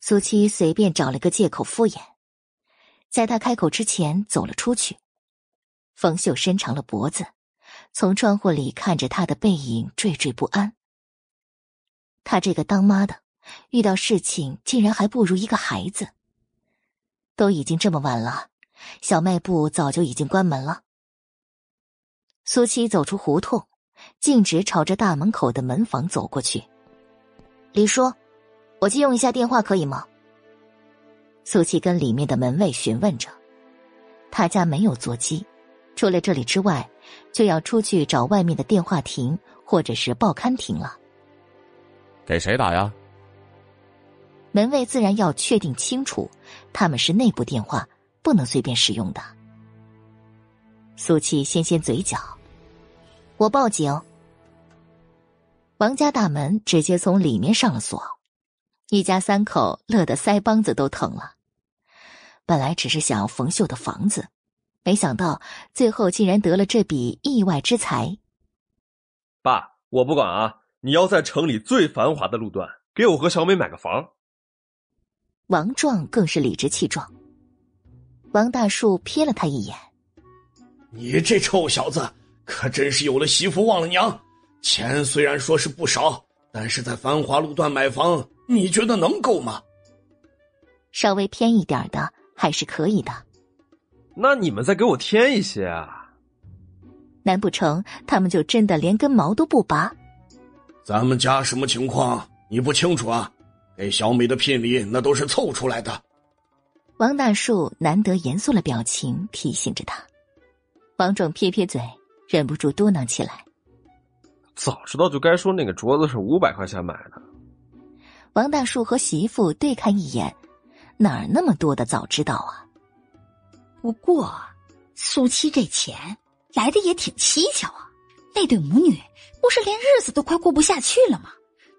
苏七随便找了个借口敷衍，在他开口之前走了出去。冯秀伸长了脖子，从窗户里看着他的背影，惴惴不安。他这个当妈的，遇到事情竟然还不如一个孩子。都已经这么晚了，小卖部早就已经关门了。苏七走出胡同，径直朝着大门口的门房走过去。李叔，我借用一下电话可以吗？苏七跟里面的门卫询问着。他家没有座机，除了这里之外，就要出去找外面的电话亭或者是报刊亭了。给谁打呀？门卫自然要确定清楚，他们是内部电话，不能随便使用的。苏七掀掀嘴角，我报警。王家大门直接从里面上了锁，一家三口乐得腮帮子都疼了。本来只是想要冯秀的房子，没想到最后竟然得了这笔意外之财。爸，我不管啊！你要在城里最繁华的路段给我和小美买个房。王壮更是理直气壮。王大树瞥了他一眼：“你这臭小子，可真是有了媳妇忘了娘。钱虽然说是不少，但是在繁华路段买房，你觉得能够吗？稍微偏一点的还是可以的。那你们再给我添一些啊！难不成他们就真的连根毛都不拔？咱们家什么情况，你不清楚啊？”给小美的聘礼，那都是凑出来的。王大树难得严肃了表情，提醒着他。王壮撇撇嘴，忍不住嘟囔起来：“早知道就该说那个镯子是五百块钱买的。”王大树和媳妇对看一眼，哪儿那么多的早知道啊？不过苏七这钱来的也挺蹊跷啊！那对母女不是连日子都快过不下去了吗？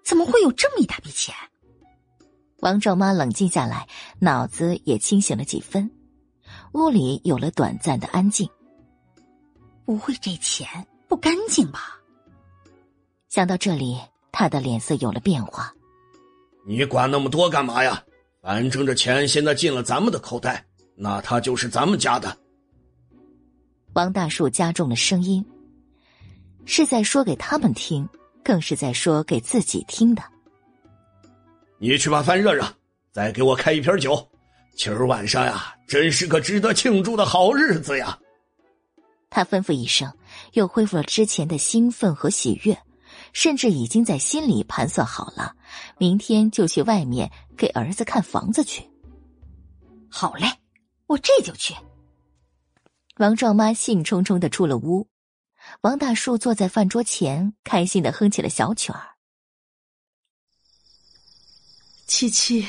怎么会有这么一大笔钱？王兆妈冷静下来，脑子也清醒了几分，屋里有了短暂的安静。不会这钱不干净吧？想到这里，他的脸色有了变化。你管那么多干嘛呀？反正这钱现在进了咱们的口袋，那他就是咱们家的。王大树加重了声音，是在说给他们听，更是在说给自己听的。你去把饭热热，再给我开一瓶酒。今儿晚上呀，真是个值得庆祝的好日子呀！他吩咐一声，又恢复了之前的兴奋和喜悦，甚至已经在心里盘算好了，明天就去外面给儿子看房子去。好嘞，我这就去。王壮妈兴冲冲的出了屋，王大树坐在饭桌前，开心的哼起了小曲儿。七七，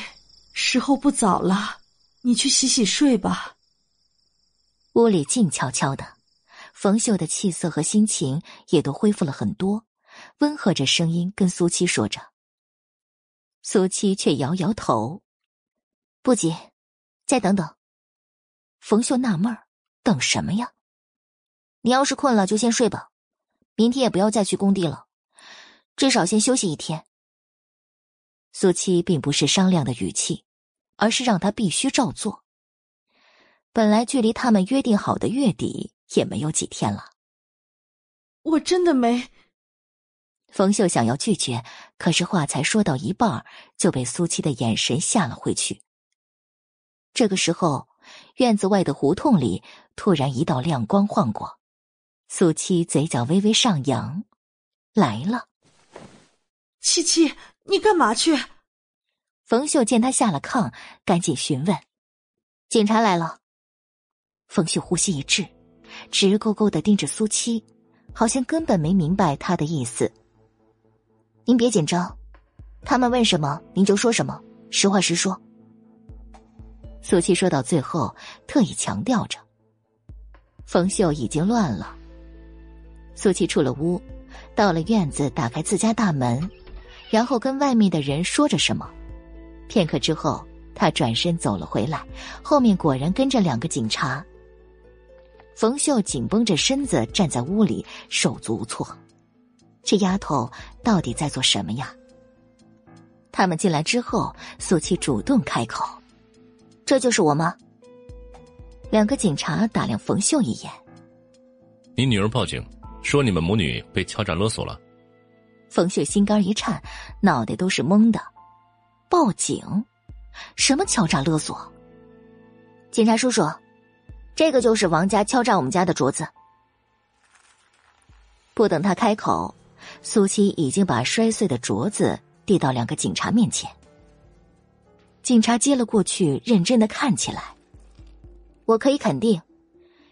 时候不早了，你去洗洗睡吧。屋里静悄悄的，冯秀的气色和心情也都恢复了很多，温和着声音跟苏七说着。苏七却摇摇头：“不急，再等等。”冯秀纳闷儿：“等什么呀？你要是困了就先睡吧，明天也不要再去工地了，至少先休息一天。”苏七并不是商量的语气，而是让他必须照做。本来距离他们约定好的月底也没有几天了。我真的没。冯秀想要拒绝，可是话才说到一半，就被苏七的眼神吓了回去。这个时候，院子外的胡同里突然一道亮光晃过，苏七嘴角微微上扬，来了。七七。你干嘛去？冯秀见他下了炕，赶紧询问：“警察来了。”冯秀呼吸一滞，直勾勾的盯着苏七，好像根本没明白他的意思。您别紧张，他们问什么您就说什么，实话实说。苏七说到最后，特意强调着。冯秀已经乱了。苏七出了屋，到了院子，打开自家大门。然后跟外面的人说着什么，片刻之后，他转身走了回来，后面果然跟着两个警察。冯秀紧绷着身子站在屋里，手足无措。这丫头到底在做什么呀？他们进来之后，苏七主动开口：“这就是我吗？”两个警察打量冯秀一眼：“你女儿报警，说你们母女被敲诈勒索了。”冯秀心肝一颤，脑袋都是懵的。报警？什么敲诈勒索？警察叔叔，这个就是王家敲诈我们家的镯子。不等他开口，苏七已经把摔碎的镯子递到两个警察面前。警察接了过去，认真的看起来。我可以肯定，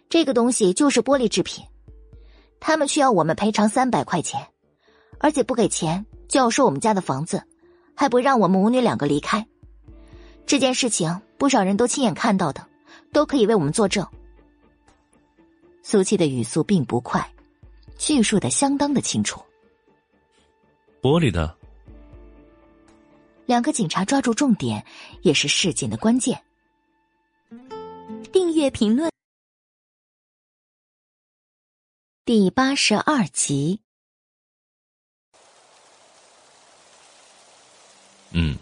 这个东西就是玻璃制品。他们需要我们赔偿三百块钱。而且不给钱就要收我们家的房子，还不让我们母女两个离开。这件事情不少人都亲眼看到的，都可以为我们作证。苏七的语速并不快，叙述的相当的清楚。玻璃的。两个警察抓住重点，也是事件的关键。订阅评论第八十二集。嗯，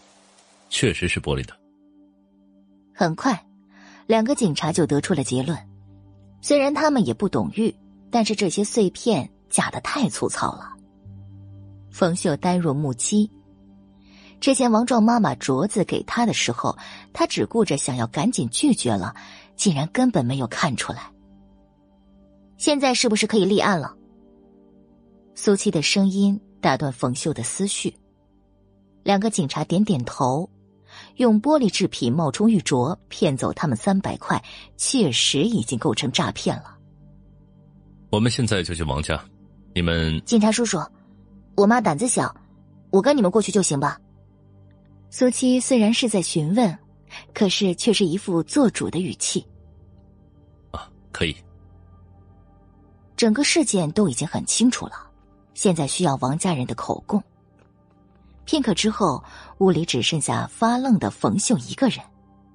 确实是玻璃的。很快，两个警察就得出了结论。虽然他们也不懂玉，但是这些碎片假的太粗糙了。冯秀呆若木鸡。之前王壮妈妈镯子给他的时候，他只顾着想要赶紧拒绝了，竟然根本没有看出来。现在是不是可以立案了？苏七的声音打断冯秀的思绪。两个警察点点头，用玻璃制品冒充玉镯骗走他们三百块，确实已经构成诈骗了。我们现在就去王家，你们警察叔叔，我妈胆子小，我跟你们过去就行吧。苏七虽然是在询问，可是却是一副做主的语气。啊，可以。整个事件都已经很清楚了，现在需要王家人的口供。片刻之后，屋里只剩下发愣的冯秀一个人，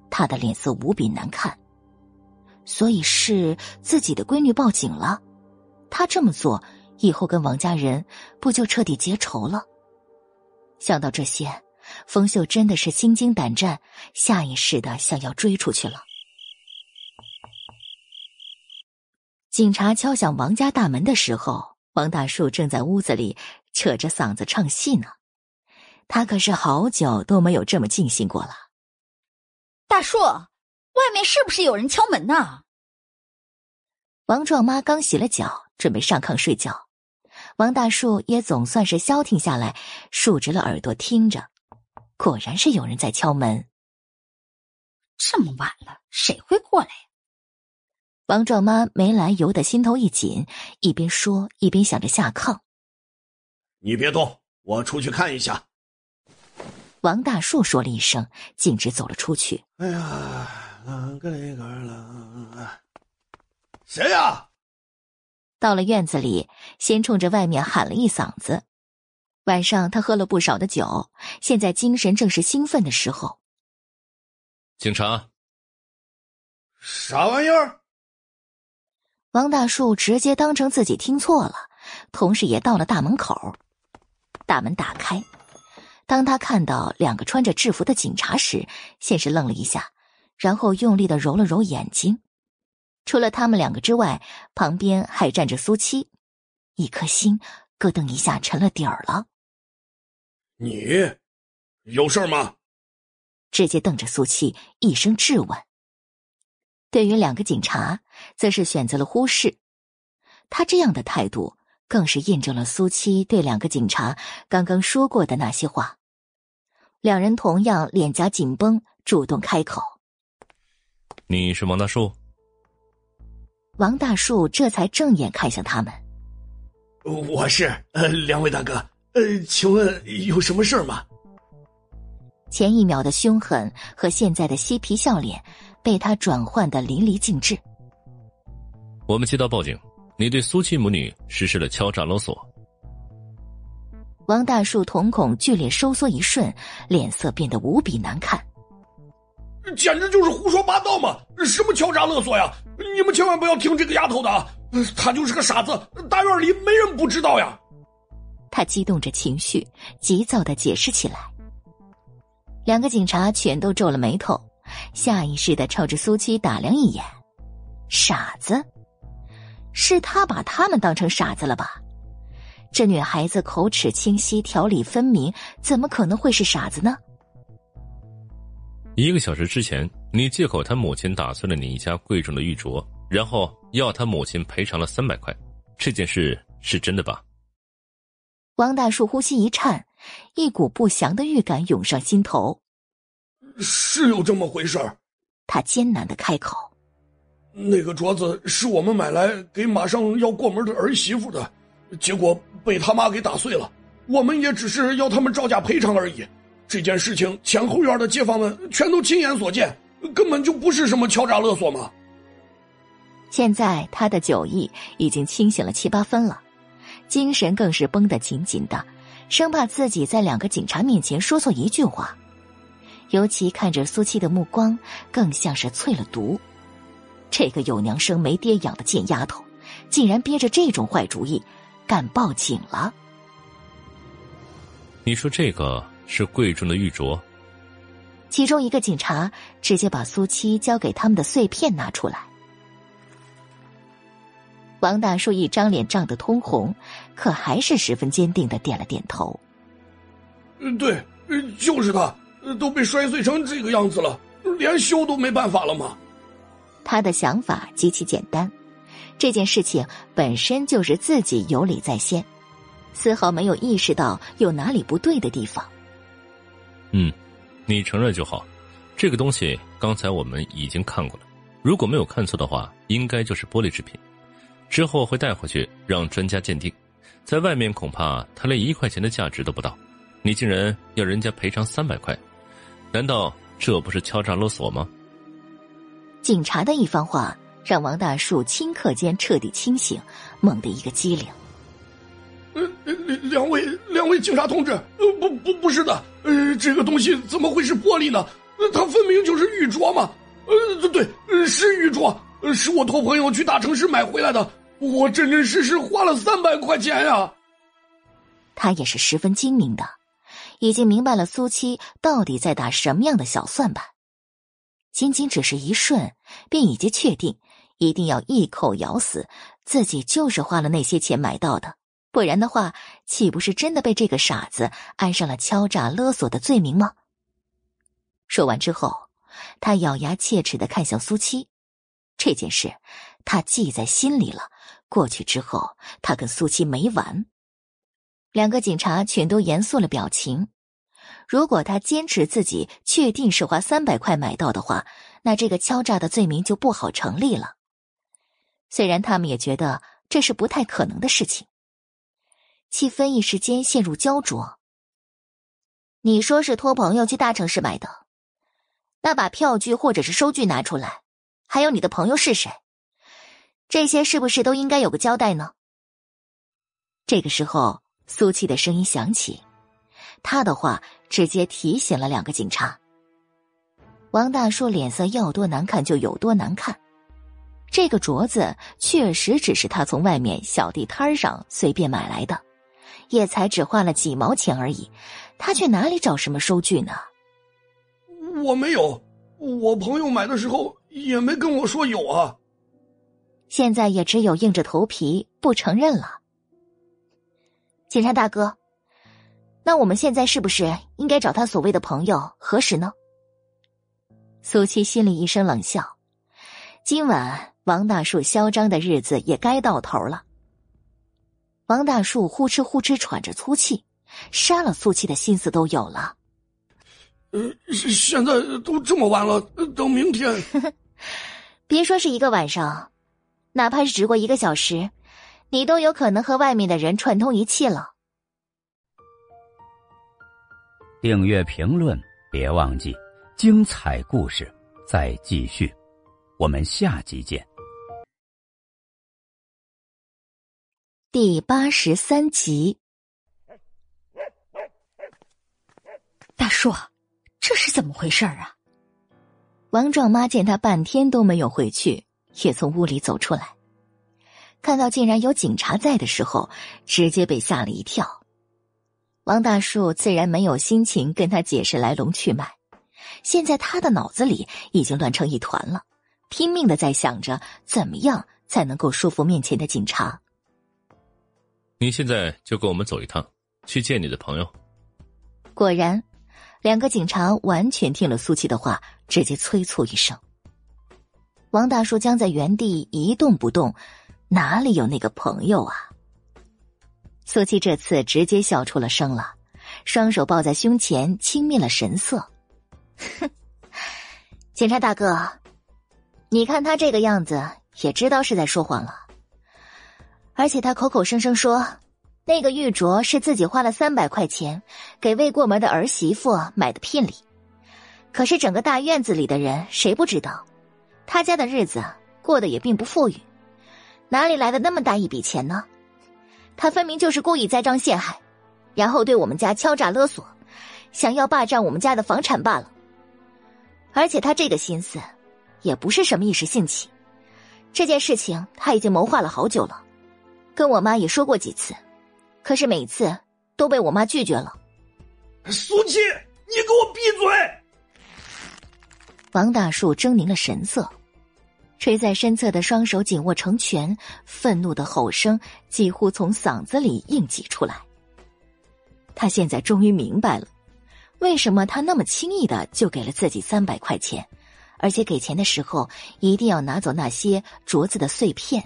他的脸色无比难看。所以是自己的闺女报警了，他这么做以后跟王家人不就彻底结仇了？想到这些。冯秀真的是心惊胆战，下意识的想要追出去了。警察敲响王家大门的时候，王大树正在屋子里扯着嗓子唱戏呢。他可是好久都没有这么尽兴过了。大树，外面是不是有人敲门呢？王壮妈刚洗了脚，准备上炕睡觉。王大树也总算是消停下来，竖直了耳朵听着。果然是有人在敲门。这么晚了，谁会过来呀？王壮妈没来由的心头一紧，一边说一边想着下炕。你别动，我出去看一下。王大树说了一声，径直走了出去。哎呀，啷个嘞个啷！谁呀？到了院子里，先冲着外面喊了一嗓子。晚上他喝了不少的酒，现在精神正是兴奋的时候。警察，啥玩意儿？王大树直接当成自己听错了，同时也到了大门口。大门打开，当他看到两个穿着制服的警察时，先是愣了一下，然后用力的揉了揉眼睛。除了他们两个之外，旁边还站着苏七，一颗心咯噔一下沉了底儿了。你有事吗？直接瞪着苏七，一声质问。对于两个警察，则是选择了忽视。他这样的态度，更是印证了苏七对两个警察刚刚说过的那些话。两人同样脸颊紧绷，主动开口：“你是王大树。”王大树这才正眼看向他们：“我是，呃，两位大哥。”呃，请问有什么事吗？前一秒的凶狠和现在的嬉皮笑脸，被他转换的淋漓尽致。我们接到报警，你对苏七母女实施了敲诈勒索。王大树瞳孔剧烈收缩一瞬，脸色变得无比难看。简直就是胡说八道嘛！什么敲诈勒索呀？你们千万不要听这个丫头的，她就是个傻子，大院里没人不知道呀。他激动着情绪，急躁的解释起来。两个警察全都皱了眉头，下意识的朝着苏七打量一眼。傻子？是他把他们当成傻子了吧？这女孩子口齿清晰，条理分明，怎么可能会是傻子呢？一个小时之前，你借口他母亲打碎了你一家贵重的玉镯，然后要他母亲赔偿了三百块，这件事是真的吧？王大树呼吸一颤，一股不祥的预感涌上心头。是有这么回事儿，他艰难的开口：“那个镯子是我们买来给马上要过门的儿媳妇的，结果被他妈给打碎了。我们也只是要他们照价赔偿而已。这件事情前后院的街坊们全都亲眼所见，根本就不是什么敲诈勒索嘛。”现在他的酒意已经清醒了七八分了。精神更是绷得紧紧的，生怕自己在两个警察面前说错一句话。尤其看着苏七的目光，更像是淬了毒。这个有娘生没爹养的贱丫头，竟然憋着这种坏主意，敢报警了。你说这个是贵重的玉镯？其中一个警察直接把苏七交给他们的碎片拿出来。王大叔一张脸涨得通红，可还是十分坚定的点了点头。嗯，对，就是他，都被摔碎成这个样子了，连修都没办法了吗？他的想法极其简单，这件事情本身就是自己有理在先，丝毫没有意识到有哪里不对的地方。嗯，你承认就好。这个东西刚才我们已经看过了，如果没有看错的话，应该就是玻璃制品。之后会带回去让专家鉴定，在外面恐怕他连一块钱的价值都不到，你竟然要人家赔偿三百块，难道这不是敲诈勒索吗？警察的一番话让王大树顷刻间彻底清醒，猛地一个机灵。呃，两位两位警察同志，呃，不不不是的，呃，这个东西怎么会是玻璃呢？它分明就是玉镯嘛！呃，对对，是玉镯，是我托朋友去大城市买回来的。我真真实实花了三百块钱呀！他也是十分精明的，已经明白了苏七到底在打什么样的小算盘。仅仅只是一瞬，便已经确定，一定要一口咬死自己就是花了那些钱买到的，不然的话，岂不是真的被这个傻子安上了敲诈勒索的罪名吗？说完之后，他咬牙切齿的看向苏七，这件事他记在心里了。过去之后，他跟苏七没完。两个警察全都严肃了表情。如果他坚持自己确定是花三百块买到的话，那这个敲诈的罪名就不好成立了。虽然他们也觉得这是不太可能的事情，气氛一时间陷入焦灼。你说是托朋友去大城市买的，那把票据或者是收据拿出来，还有你的朋友是谁？这些是不是都应该有个交代呢？这个时候，苏气的声音响起，他的话直接提醒了两个警察。王大叔脸色要多难看就有多难看，这个镯子确实只是他从外面小地摊上随便买来的，也才只花了几毛钱而已，他去哪里找什么收据呢？我没有，我朋友买的时候也没跟我说有啊。现在也只有硬着头皮不承认了。警察大哥，那我们现在是不是应该找他所谓的朋友核实呢？苏七心里一声冷笑，今晚王大树嚣张的日子也该到头了。王大树呼哧呼哧喘着粗气，杀了苏七的心思都有了。呃，现在都这么晚了，等明天。别说是一个晚上。哪怕是只过一个小时，你都有可能和外面的人串通一气了。订阅评论，别忘记，精彩故事再继续，我们下集见。第八十三集，大叔，这是怎么回事啊？王壮妈见他半天都没有回去。也从屋里走出来，看到竟然有警察在的时候，直接被吓了一跳。王大树自然没有心情跟他解释来龙去脉，现在他的脑子里已经乱成一团了，拼命的在想着怎么样才能够说服面前的警察。你现在就跟我们走一趟，去见你的朋友。果然，两个警察完全听了苏琪的话，直接催促一声。王大叔僵在原地一动不动，哪里有那个朋友啊？苏七这次直接笑出了声了，双手抱在胸前，轻蔑了神色。哼，警察大哥，你看他这个样子，也知道是在说谎了。而且他口口声声说，那个玉镯是自己花了三百块钱给未过门的儿媳妇买的聘礼，可是整个大院子里的人谁不知道？他家的日子过得也并不富裕，哪里来的那么大一笔钱呢？他分明就是故意栽赃陷害，然后对我们家敲诈勒索，想要霸占我们家的房产罢了。而且他这个心思，也不是什么一时兴起，这件事情他已经谋划了好久了，跟我妈也说过几次，可是每次都被我妈拒绝了。苏七，你给我闭嘴！王大树狰狞了神色，垂在身侧的双手紧握成拳，愤怒的吼声几乎从嗓子里硬挤出来。他现在终于明白了，为什么他那么轻易的就给了自己三百块钱，而且给钱的时候一定要拿走那些镯子的碎片。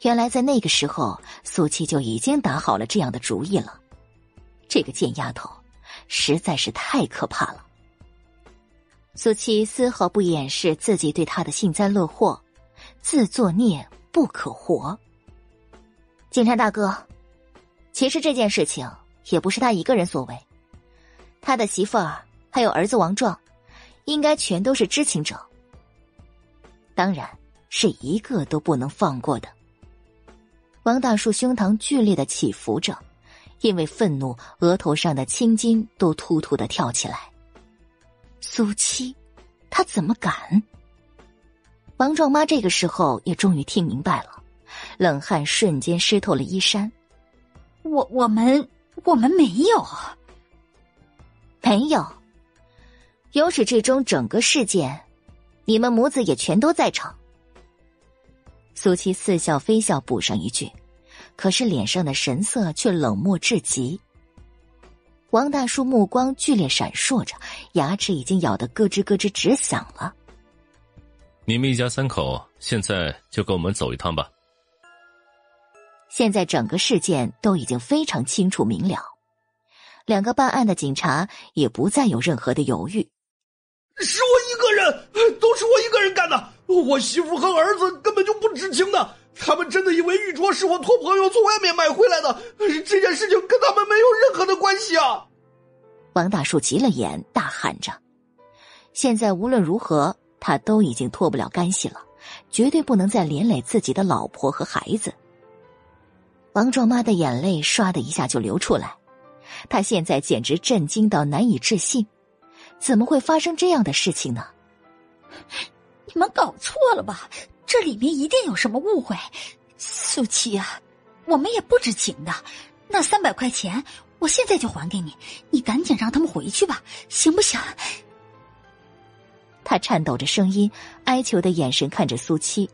原来在那个时候，苏七就已经打好了这样的主意了。这个贱丫头，实在是太可怕了。苏七丝毫不掩饰自己对他的幸灾乐祸，自作孽不可活。警察大哥，其实这件事情也不是他一个人所为，他的媳妇儿还有儿子王壮，应该全都是知情者。当然是一个都不能放过的。王大树胸膛剧烈的起伏着，因为愤怒，额头上的青筋都突突的跳起来。苏七，他怎么敢？王壮妈这个时候也终于听明白了。冷汗瞬间湿透了衣衫。我我们我们没有，没有。由始至终整个事件，你们母子也全都在场。苏七似笑非笑补上一句，可是脸上的神色却冷漠至极。王大叔目光剧烈闪烁着，牙齿已经咬得咯吱咯吱直响了。你们一家三口现在就跟我们走一趟吧。现在整个事件都已经非常清楚明了，两个办案的警察也不再有任何的犹豫。是我一个人，都是我一个人干的。我媳妇和儿子根本就不知情的，他们真的以为玉镯是我托朋友从外面买回来的。这件事情跟他们没有任何的关系啊！王大树急了眼，大喊着：“现在无论如何，他都已经脱不了干系了，绝对不能再连累自己的老婆和孩子。”王壮妈的眼泪唰的一下就流出来，她现在简直震惊到难以置信，怎么会发生这样的事情呢？你们搞错了吧？这里面一定有什么误会。苏七啊，我们也不知情的。那三百块钱，我现在就还给你，你赶紧让他们回去吧，行不行？他颤抖着声音，哀求的眼神看着苏七。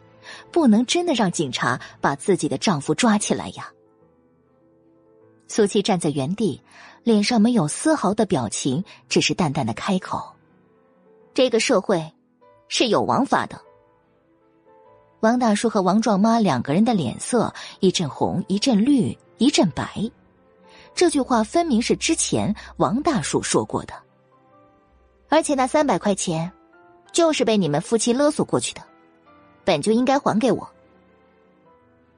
不能真的让警察把自己的丈夫抓起来呀！苏七站在原地，脸上没有丝毫的表情，只是淡淡的开口：“这个社会是有王法的。”王大叔和王壮妈两个人的脸色一阵红，一阵绿，一阵白。这句话分明是之前王大叔说过的，而且那三百块钱，就是被你们夫妻勒索过去的。本就应该还给我。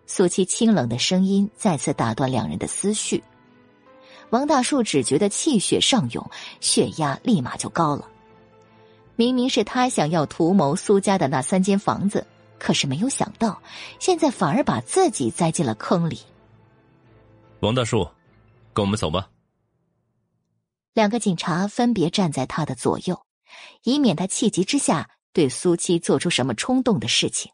苏七清冷的声音再次打断两人的思绪。王大树只觉得气血上涌，血压立马就高了。明明是他想要图谋苏家的那三间房子，可是没有想到，现在反而把自己栽进了坑里。王大树，跟我们走吧。两个警察分别站在他的左右，以免他气急之下。对苏七做出什么冲动的事情，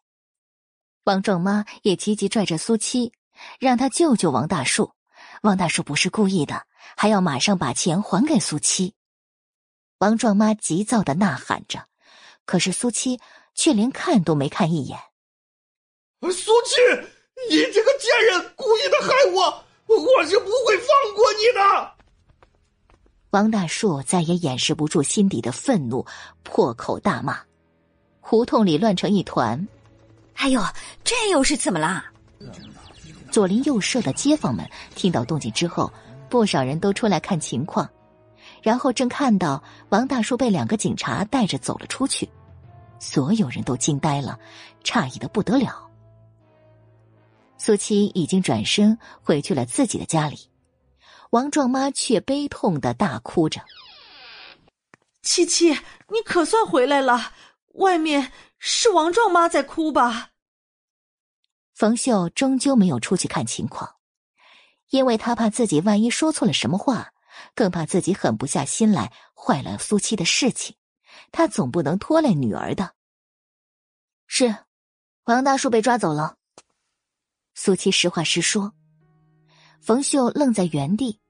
王壮妈也急急拽着苏七，让他救救王大树。王大树不是故意的，还要马上把钱还给苏七。王壮妈急躁的呐喊着，可是苏七却连看都没看一眼。苏七，你这个贱人，故意的害我，我是不会放过你的。王大树再也掩饰不住心底的愤怒，破口大骂。胡同里乱成一团，哎呦，这又是怎么啦？左邻右舍的街坊们听到动静之后，不少人都出来看情况，然后正看到王大叔被两个警察带着走了出去，所有人都惊呆了，诧异的不得了。苏七已经转身回去了自己的家里，王壮妈却悲痛的大哭着：“七七，你可算回来了。”外面是王壮妈在哭吧？冯秀终究没有出去看情况，因为他怕自己万一说错了什么话，更怕自己狠不下心来坏了苏七的事情。他总不能拖累女儿的。是，王大叔被抓走了。苏七实话实说。冯秀愣在原地，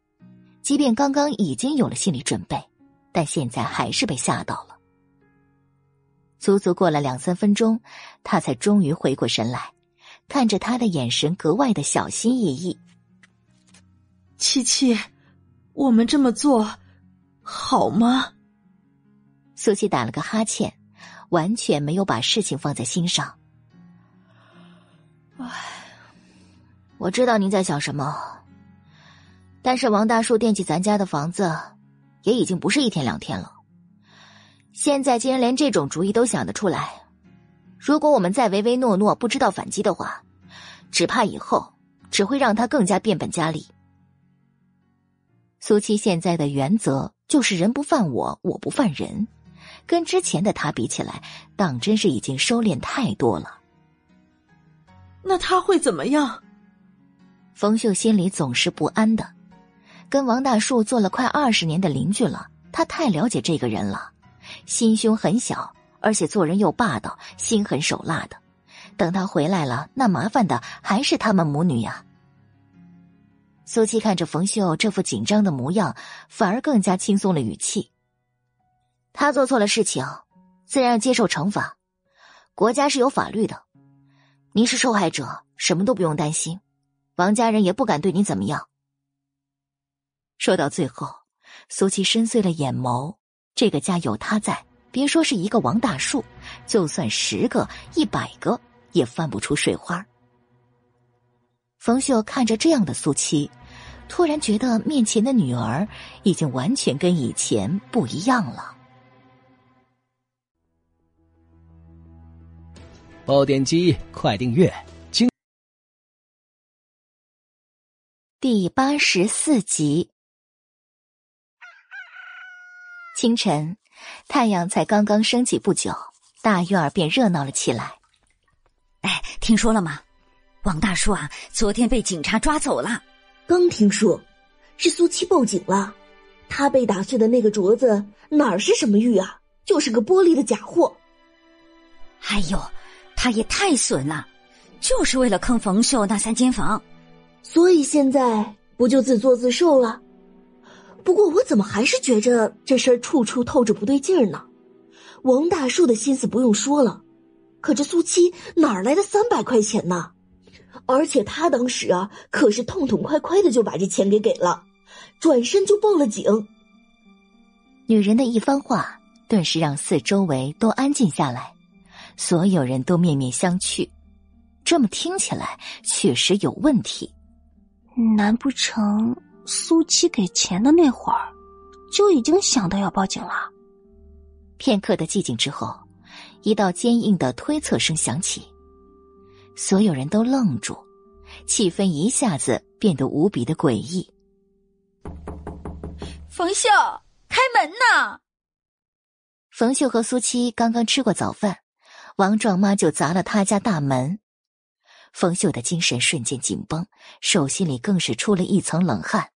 即便刚刚已经有了心理准备，但现在还是被吓到了。足足过了两三分钟，他才终于回过神来，看着他的眼神格外的小心翼翼。七七，我们这么做好吗？苏七打了个哈欠，完全没有把事情放在心上。唉，我知道您在想什么，但是王大树惦记咱家的房子，也已经不是一天两天了。现在竟然连这种主意都想得出来，如果我们再唯唯诺诺不知道反击的话，只怕以后只会让他更加变本加厉。苏七现在的原则就是人不犯我，我不犯人，跟之前的他比起来，当真是已经收敛太多了。那他会怎么样？冯秀心里总是不安的。跟王大树做了快二十年的邻居了，他太了解这个人了，心胸很小，而且做人又霸道，心狠手辣的。等他回来了，那麻烦的还是他们母女呀。苏七看着冯秀这副紧张的模样，反而更加轻松了语气。他做错了事情，自然要接受惩罚，国家是有法律的。您是受害者，什么都不用担心，王家人也不敢对你怎么样。说到最后，苏七深邃了眼眸。这个家有他在，别说是一个王大树，就算十个、一百个，也翻不出水花。冯秀看着这样的苏七，突然觉得面前的女儿已经完全跟以前不一样了。爆点击，快订阅！精第八十四集。清晨，太阳才刚刚升起不久，大院儿便热闹了起来。哎，听说了吗？王大叔啊，昨天被警察抓走了。刚听说，是苏七报警了。他被打碎的那个镯子哪儿是什么玉啊？就是个玻璃的假货。哎呦，他也太损了，就是为了坑冯秀那三间房，所以现在不就自作自受了？不过我怎么还是觉着这事儿处处透着不对劲儿呢？王大树的心思不用说了，可这苏七哪儿来的三百块钱呢？而且他当时啊，可是痛痛快快的就把这钱给给了，转身就报了警。女人的一番话，顿时让四周围都安静下来，所有人都面面相觑。这么听起来确实有问题，难不成？苏七给钱的那会儿，就已经想到要报警了。片刻的寂静之后，一道坚硬的推测声响起，所有人都愣住，气氛一下子变得无比的诡异。冯秀，开门呐！冯秀和苏七刚刚吃过早饭，王壮妈就砸了他家大门。冯秀的精神瞬间紧绷，手心里更是出了一层冷汗。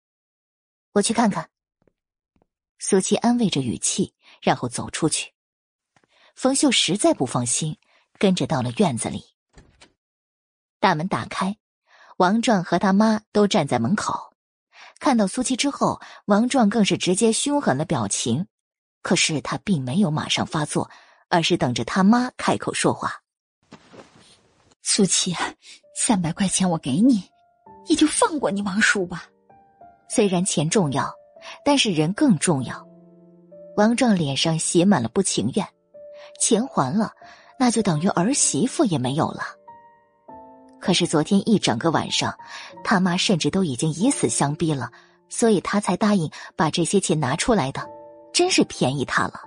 我去看看。苏七安慰着语气，然后走出去。冯秀实在不放心，跟着到了院子里。大门打开，王壮和他妈都站在门口。看到苏七之后，王壮更是直接凶狠了表情。可是他并没有马上发作，而是等着他妈开口说话。苏琪，三百块钱我给你，你就放过你王叔吧。虽然钱重要，但是人更重要。王壮脸上写满了不情愿，钱还了，那就等于儿媳妇也没有了。可是昨天一整个晚上，他妈甚至都已经以死相逼了，所以他才答应把这些钱拿出来的，真是便宜他了。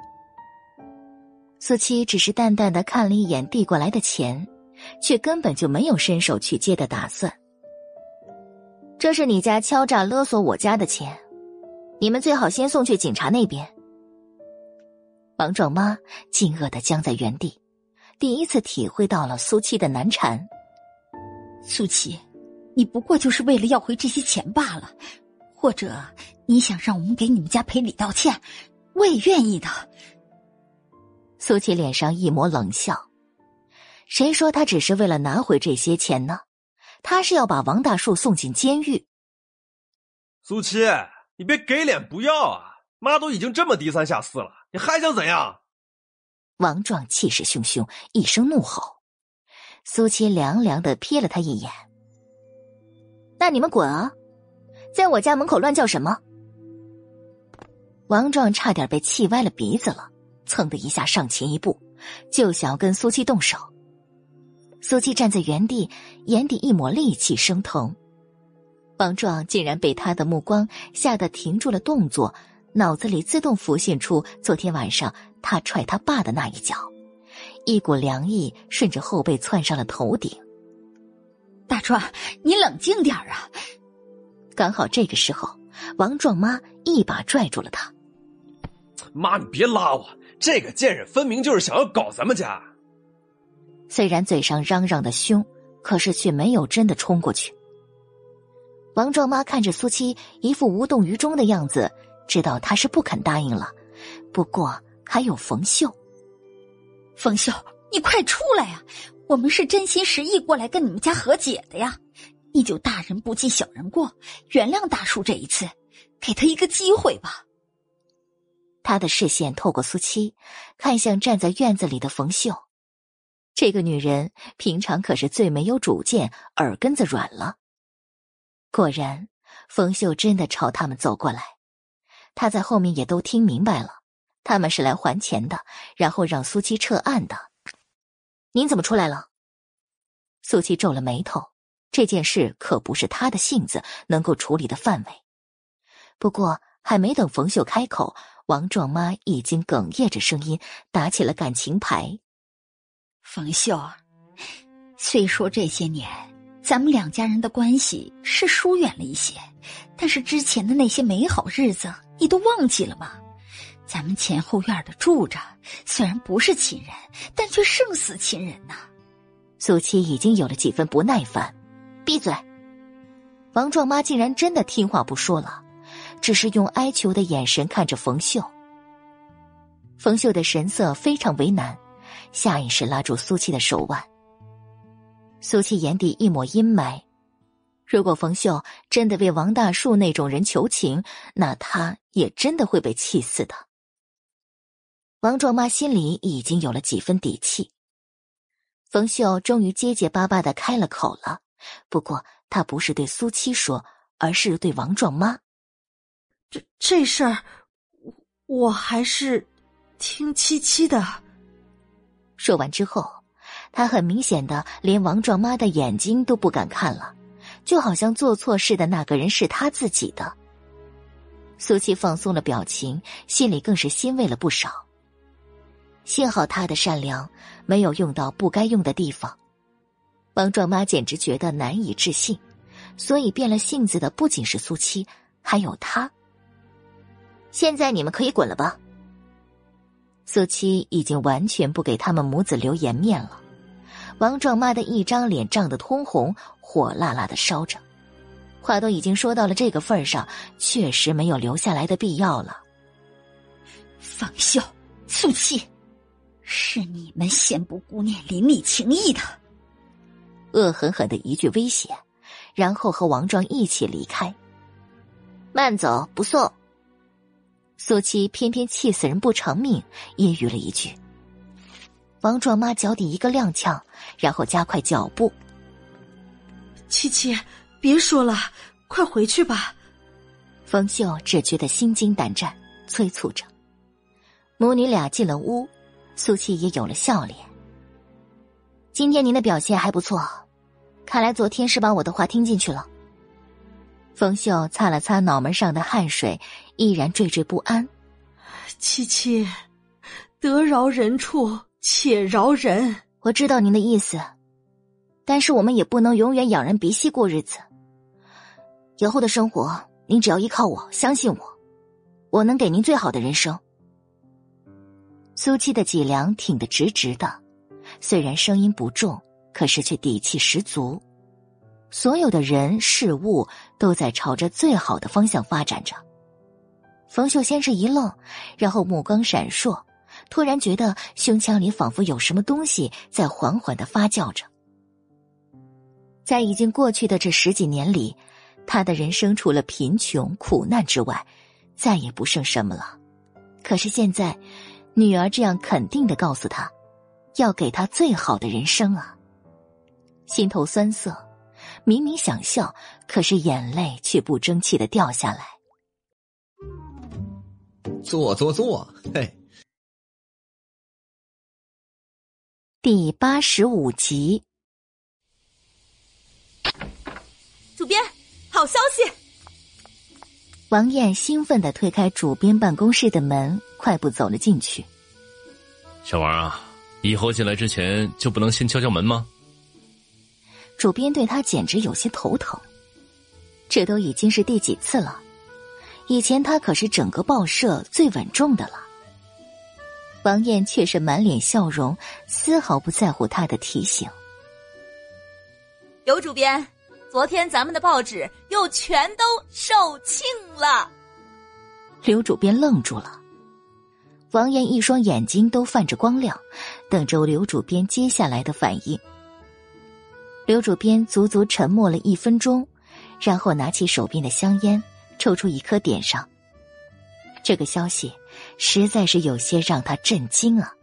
苏七只是淡淡的看了一眼递过来的钱，却根本就没有伸手去接的打算。这是你家敲诈勒索我家的钱，你们最好先送去警察那边。王壮妈惊愕的僵在原地，第一次体会到了苏七的难缠。苏七，你不过就是为了要回这些钱罢了，或者你想让我们给你们家赔礼道歉，我也愿意的。苏七脸上一抹冷笑，谁说他只是为了拿回这些钱呢？他是要把王大树送进监狱。苏七，你别给脸不要啊！妈都已经这么低三下四了，你还想怎样？王壮气势汹汹，一声怒吼。苏七凉凉的瞥了他一眼：“那你们滚啊！在我家门口乱叫什么？”王壮差点被气歪了鼻子了，蹭的一下上前一步，就想要跟苏七动手。苏七站在原地，眼底一抹戾气升腾。王壮竟然被他的目光吓得停住了动作，脑子里自动浮现出昨天晚上他踹他爸的那一脚，一股凉意顺着后背窜上了头顶。大，壮，你冷静点啊！刚好这个时候，王壮妈一把拽住了他。妈，你别拉我！这个贱人分明就是想要搞咱们家。虽然嘴上嚷嚷的凶，可是却没有真的冲过去。王壮妈看着苏七一副无动于衷的样子，知道他是不肯答应了。不过还有冯秀，冯秀，你快出来呀！我们是真心实意过来跟你们家和解的呀！你就大人不计小人过，原谅大叔这一次，给他一个机会吧。他的视线透过苏七，看向站在院子里的冯秀。这个女人平常可是最没有主见，耳根子软了。果然，冯秀真的朝他们走过来。他在后面也都听明白了，他们是来还钱的，然后让苏七撤案的。您怎么出来了？苏七皱了眉头，这件事可不是他的性子能够处理的范围。不过，还没等冯秀开口，王壮妈已经哽咽着声音打起了感情牌。冯秀儿，虽说这些年咱们两家人的关系是疏远了一些，但是之前的那些美好日子你都忘记了吗？咱们前后院的住着，虽然不是亲人，但却胜似亲人呐。苏七已经有了几分不耐烦，闭嘴！王壮妈竟然真的听话不说了，只是用哀求的眼神看着冯秀。冯秀的神色非常为难。下意识拉住苏七的手腕，苏七眼底一抹阴霾。如果冯秀真的为王大树那种人求情，那他也真的会被气死的。王壮妈心里已经有了几分底气。冯秀终于结结巴巴的开了口了，不过他不是对苏七说，而是对王壮妈。这这事儿，我还是听七七的。说完之后，他很明显的连王壮妈的眼睛都不敢看了，就好像做错事的那个人是他自己的。苏七放松了表情，心里更是欣慰了不少。幸好他的善良没有用到不该用的地方，王壮妈简直觉得难以置信，所以变了性子的不仅是苏七，还有他。现在你们可以滚了吧。苏七已经完全不给他们母子留颜面了，王壮妈的一张脸涨得通红，火辣辣的烧着。话都已经说到了这个份上，确实没有留下来的必要了。方秀、苏七，是你们先不顾念邻里情谊的。恶狠狠的一句威胁，然后和王壮一起离开。慢走，不送。苏七偏偏气死人不偿命，揶揄了一句。王壮妈脚底一个踉跄，然后加快脚步。七七，别说了，快回去吧。冯秀只觉得心惊胆战，催促着。母女俩进了屋，苏七也有了笑脸。今天您的表现还不错，看来昨天是把我的话听进去了。冯秀擦了擦脑门上的汗水，依然惴惴不安。七七，得饶人处且饶人。我知道您的意思，但是我们也不能永远仰人鼻息过日子。以后的生活，您只要依靠我，相信我，我能给您最好的人生。苏七的脊梁挺得直直的，虽然声音不重，可是却底气十足。所有的人事物都在朝着最好的方向发展着。冯秀先是一愣，然后目光闪烁，突然觉得胸腔里仿佛有什么东西在缓缓的发酵着。在已经过去的这十几年里，他的人生除了贫穷苦难之外，再也不剩什么了。可是现在，女儿这样肯定的告诉他，要给他最好的人生啊，心头酸涩。明明想笑，可是眼泪却不争气的掉下来。坐坐坐，嘿。第八十五集，主编，好消息！王艳兴奋的推开主编办公室的门，快步走了进去。小王啊，以后进来之前就不能先敲敲门吗？主编对他简直有些头疼。这都已经是第几次了？以前他可是整个报社最稳重的了。王艳却是满脸笑容，丝毫不在乎他的提醒。刘主编，昨天咱们的报纸又全都售罄了。刘主编愣住了，王艳一双眼睛都泛着光亮，等着刘主编接下来的反应。刘主编足足沉默了一分钟。然后拿起手边的香烟，抽出一颗点上。这个消息实在是有些让他震惊啊！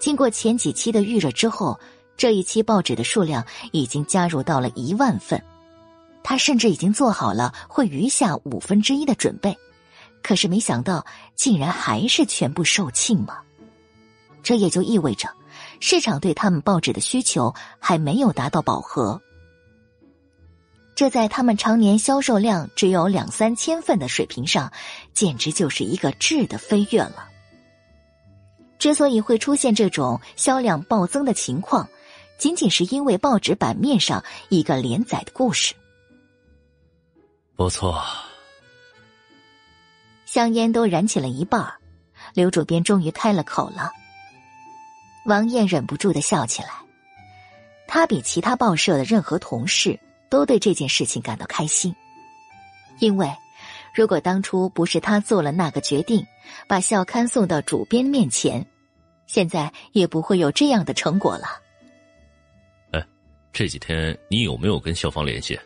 经过前几期的预热之后，这一期报纸的数量已经加入到了一万份。他甚至已经做好了会余下五分之一的准备，可是没想到竟然还是全部售罄嘛！这也就意味着，市场对他们报纸的需求还没有达到饱和。这在他们常年销售量只有两三千份的水平上，简直就是一个质的飞跃了。之所以会出现这种销量暴增的情况，仅仅是因为报纸版面上一个连载的故事。不错，香烟都燃起了一半，刘主编终于开了口了。王艳忍不住的笑起来，他比其他报社的任何同事。都对这件事情感到开心，因为如果当初不是他做了那个决定，把校刊送到主编面前，现在也不会有这样的成果了。哎，这几天你有没有跟校方联系？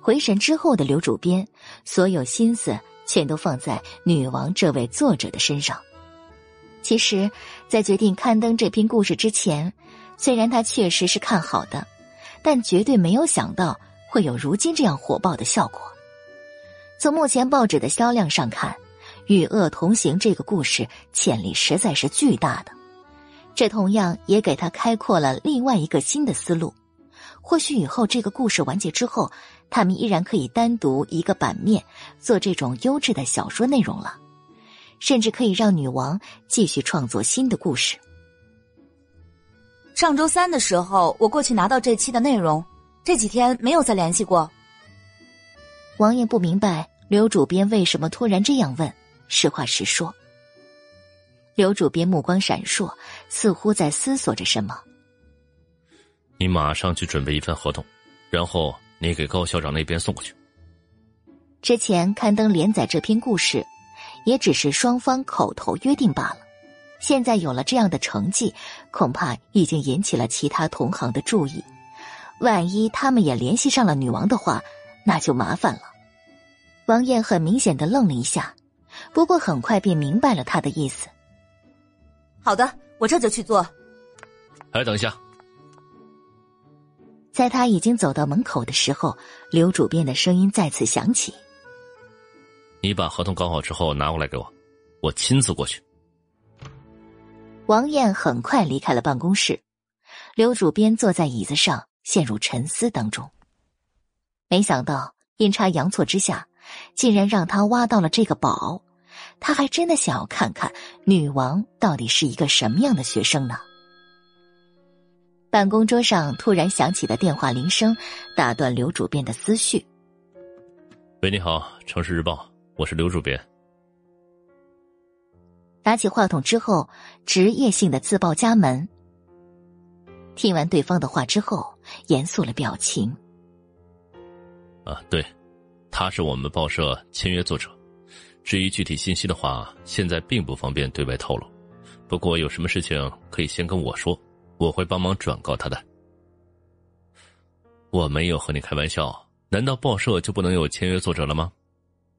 回神之后的刘主编，所有心思全都放在女王这位作者的身上。其实，在决定刊登这篇故事之前，虽然他确实是看好的。但绝对没有想到会有如今这样火爆的效果。从目前报纸的销量上看，《与恶同行》这个故事潜力实在是巨大的。这同样也给他开阔了另外一个新的思路。或许以后这个故事完结之后，他们依然可以单独一个版面做这种优质的小说内容了，甚至可以让女王继续创作新的故事。上周三的时候，我过去拿到这期的内容，这几天没有再联系过。王爷不明白刘主编为什么突然这样问，实话实说。刘主编目光闪烁，似乎在思索着什么。你马上去准备一份合同，然后你给高校长那边送过去。之前刊登连载这篇故事，也只是双方口头约定罢了。现在有了这样的成绩，恐怕已经引起了其他同行的注意。万一他们也联系上了女王的话，那就麻烦了。王艳很明显的愣了一下，不过很快便明白了他的意思。好的，我这就去做。哎，等一下！在他已经走到门口的时候，刘主编的声音再次响起：“你把合同搞好之后拿过来给我，我亲自过去。”王艳很快离开了办公室，刘主编坐在椅子上，陷入沉思当中。没想到阴差阳错之下，竟然让他挖到了这个宝。他还真的想要看看女王到底是一个什么样的学生呢？办公桌上突然响起的电话铃声，打断刘主编的思绪。喂，你好，城市日报，我是刘主编。拿起话筒之后，职业性的自报家门。听完对方的话之后，严肃了表情。啊，对，他是我们报社签约作者。至于具体信息的话，现在并不方便对外透露。不过有什么事情可以先跟我说，我会帮忙转告他的。我没有和你开玩笑，难道报社就不能有签约作者了吗？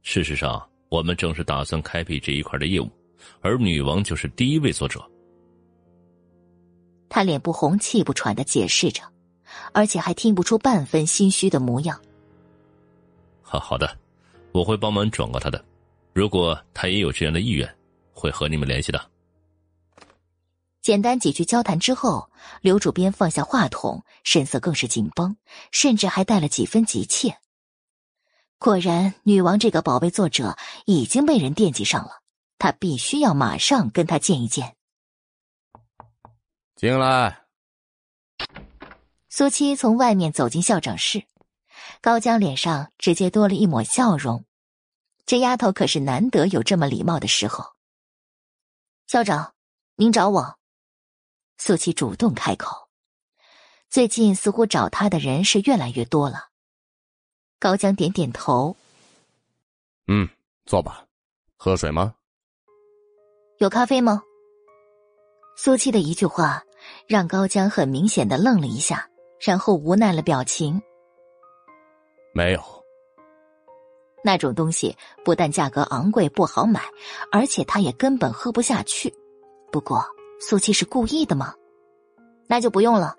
事实上，我们正是打算开辟这一块的业务。而女王就是第一位作者。他脸不红气不喘的解释着，而且还听不出半分心虚的模样。好好的，我会帮忙转告他的。如果他也有这样的意愿，会和你们联系的。简单几句交谈之后，刘主编放下话筒，神色更是紧绷，甚至还带了几分急切。果然，女王这个宝贝作者已经被人惦记上了。他必须要马上跟他见一见。进来。苏七从外面走进校长室，高江脸上直接多了一抹笑容。这丫头可是难得有这么礼貌的时候。校长，您找我？苏七主动开口。最近似乎找他的人是越来越多了。高江点点头。嗯，坐吧。喝水吗？有咖啡吗？苏七的一句话让高江很明显的愣了一下，然后无奈了表情。没有。那种东西不但价格昂贵不好买，而且他也根本喝不下去。不过苏七是故意的吗？那就不用了。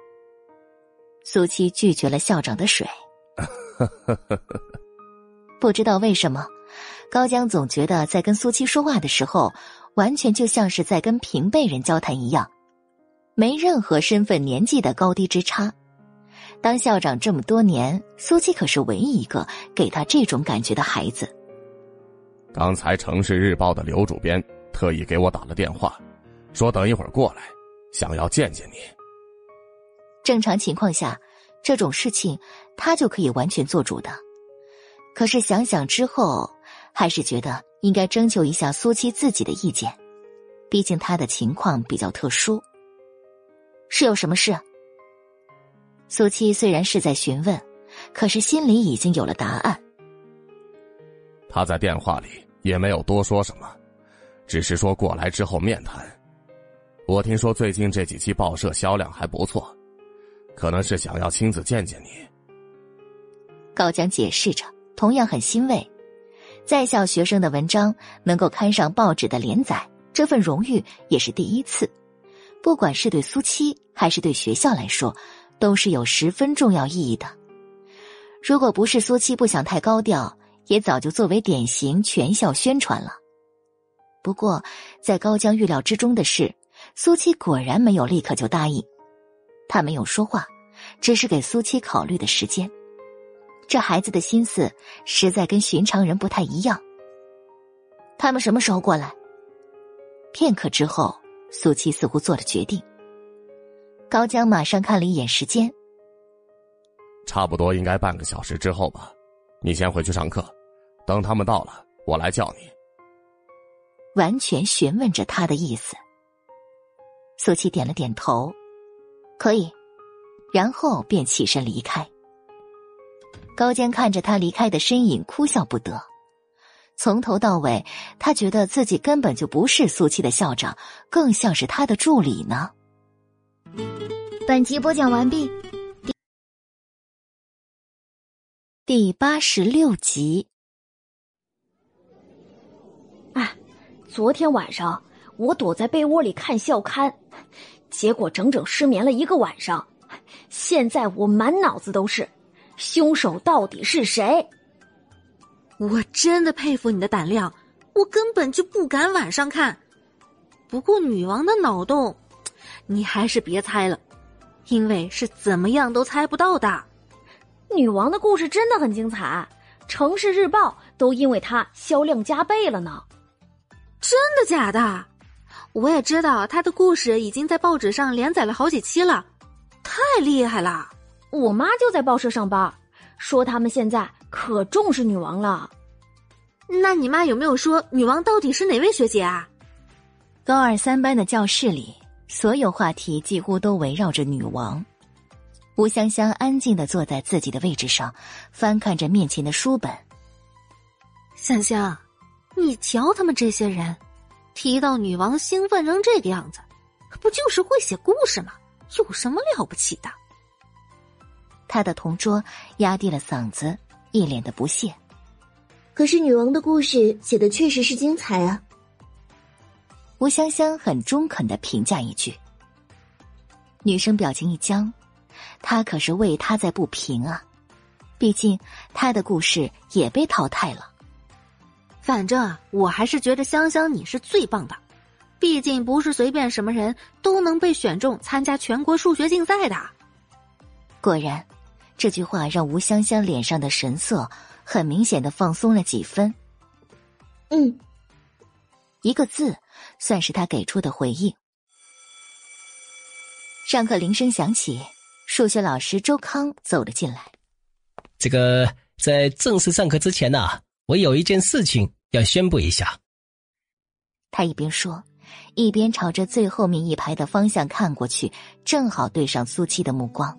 苏七拒绝了校长的水。不知道为什么，高江总觉得在跟苏七说话的时候，完全就像是在跟平辈人交谈一样，没任何身份、年纪的高低之差。当校长这么多年，苏七可是唯一一个给他这种感觉的孩子。刚才城市日报的刘主编特意给我打了电话，说等一会儿过来，想要见见你。正常情况下，这种事情他就可以完全做主的。可是想想之后，还是觉得应该征求一下苏七自己的意见，毕竟他的情况比较特殊。是有什么事？苏七虽然是在询问，可是心里已经有了答案。他在电话里也没有多说什么，只是说过来之后面谈。我听说最近这几期报社销量还不错，可能是想要亲自见见你。高江解释着。同样很欣慰，在校学生的文章能够刊上报纸的连载，这份荣誉也是第一次。不管是对苏七还是对学校来说，都是有十分重要意义的。如果不是苏七不想太高调，也早就作为典型全校宣传了。不过，在高江预料之中的是，苏七果然没有立刻就答应。他没有说话，只是给苏七考虑的时间。这孩子的心思实在跟寻常人不太一样。他们什么时候过来？片刻之后，苏七似乎做了决定。高江马上看了一眼时间，差不多应该半个小时之后吧。你先回去上课，等他们到了，我来叫你。完全询问着他的意思。苏七点了点头，可以，然后便起身离开。高坚看着他离开的身影，哭笑不得。从头到尾，他觉得自己根本就不是苏七的校长，更像是他的助理呢。本集播讲完毕，第第八十六集。哎，昨天晚上我躲在被窝里看校刊，结果整整失眠了一个晚上。现在我满脑子都是。凶手到底是谁？我真的佩服你的胆量，我根本就不敢晚上看。不过女王的脑洞，你还是别猜了，因为是怎么样都猜不到的。女王的故事真的很精彩，城市日报都因为它销量加倍了呢。真的假的？我也知道她的故事已经在报纸上连载了好几期了，太厉害了。我妈就在报社上班，说他们现在可重视女王了。那你妈有没有说女王到底是哪位学姐啊？高二三班的教室里，所有话题几乎都围绕着女王。吴香香安静的坐在自己的位置上，翻看着面前的书本。香香，你瞧他们这些人，提到女王兴奋成这个样子，不就是会写故事吗？有什么了不起的？他的同桌压低了嗓子，一脸的不屑。可是女王的故事写的确实是精彩啊！吴香香很中肯的评价一句。女生表情一僵，她可是为他在不平啊！毕竟她的故事也被淘汰了。反正我还是觉得香香你是最棒的，毕竟不是随便什么人都能被选中参加全国数学竞赛的。果然。这句话让吴香香脸上的神色很明显的放松了几分。嗯，一个字，算是他给出的回应。上课铃声响起，数学老师周康走了进来。这个在正式上课之前呢，我有一件事情要宣布一下。他一边说，一边朝着最后面一排的方向看过去，正好对上苏七的目光。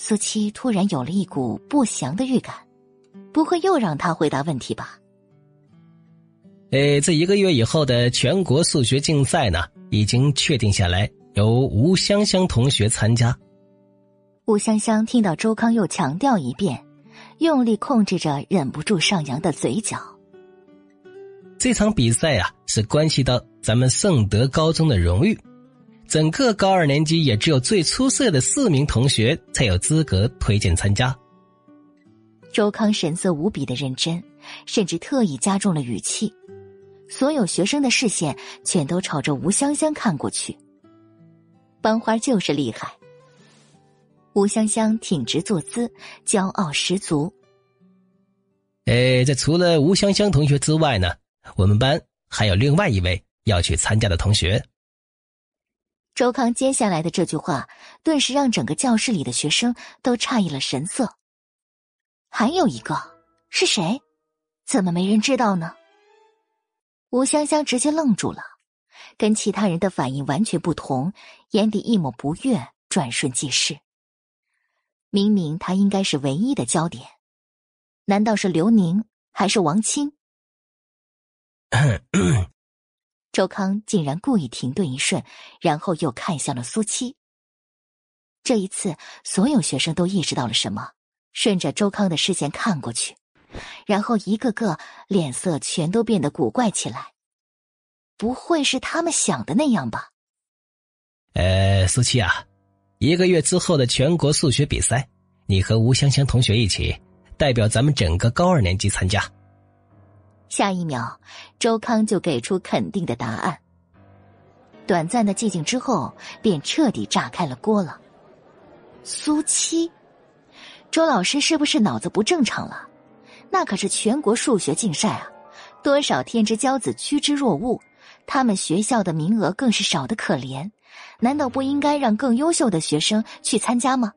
苏七突然有了一股不祥的预感，不会又让他回答问题吧？呃，这一个月以后的全国数学竞赛呢，已经确定下来，由吴香香同学参加。吴香香听到周康又强调一遍，用力控制着忍不住上扬的嘴角。这场比赛啊，是关系到咱们圣德高中的荣誉，整个高二年级也只有最出色的四名同学才有资格推荐参加。周康神色无比的认真，甚至特意加重了语气，所有学生的视线全都朝着吴香香看过去。班花就是厉害。吴香香挺直坐姿，骄傲十足。哎，这除了吴香香同学之外呢，我们班还有另外一位要去参加的同学。周康接下来的这句话，顿时让整个教室里的学生都诧异了神色。还有一个是谁？怎么没人知道呢？吴香香直接愣住了，跟其他人的反应完全不同，眼底一抹不悦，转瞬即逝。明明他应该是唯一的焦点，难道是刘宁还是王青？周康竟然故意停顿一瞬，然后又看向了苏七。这一次，所有学生都意识到了什么，顺着周康的视线看过去，然后一个个脸色全都变得古怪起来。不会是他们想的那样吧？呃，苏七啊。一个月之后的全国数学比赛，你和吴香香同学一起代表咱们整个高二年级参加。下一秒，周康就给出肯定的答案。短暂的寂静之后，便彻底炸开了锅了。苏七，周老师是不是脑子不正常了？那可是全国数学竞赛啊，多少天之骄子趋之若鹜，他们学校的名额更是少的可怜。难道不应该让更优秀的学生去参加吗？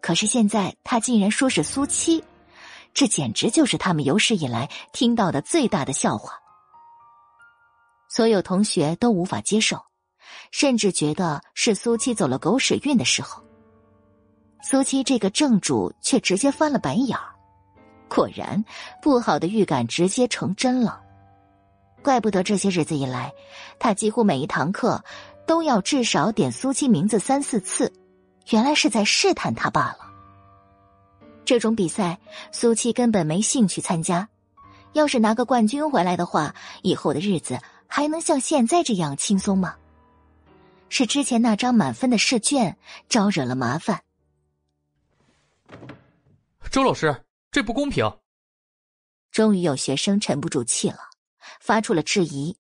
可是现在他竟然说是苏七，这简直就是他们有史以来听到的最大的笑话。所有同学都无法接受，甚至觉得是苏七走了狗屎运的时候。苏七这个正主却直接翻了白眼儿，果然不好的预感直接成真了。怪不得这些日子以来，他几乎每一堂课。都要至少点苏七名字三四次，原来是在试探他罢了。这种比赛，苏七根本没兴趣参加。要是拿个冠军回来的话，以后的日子还能像现在这样轻松吗？是之前那张满分的试卷招惹了麻烦。周老师，这不公平！终于有学生沉不住气了，发出了质疑，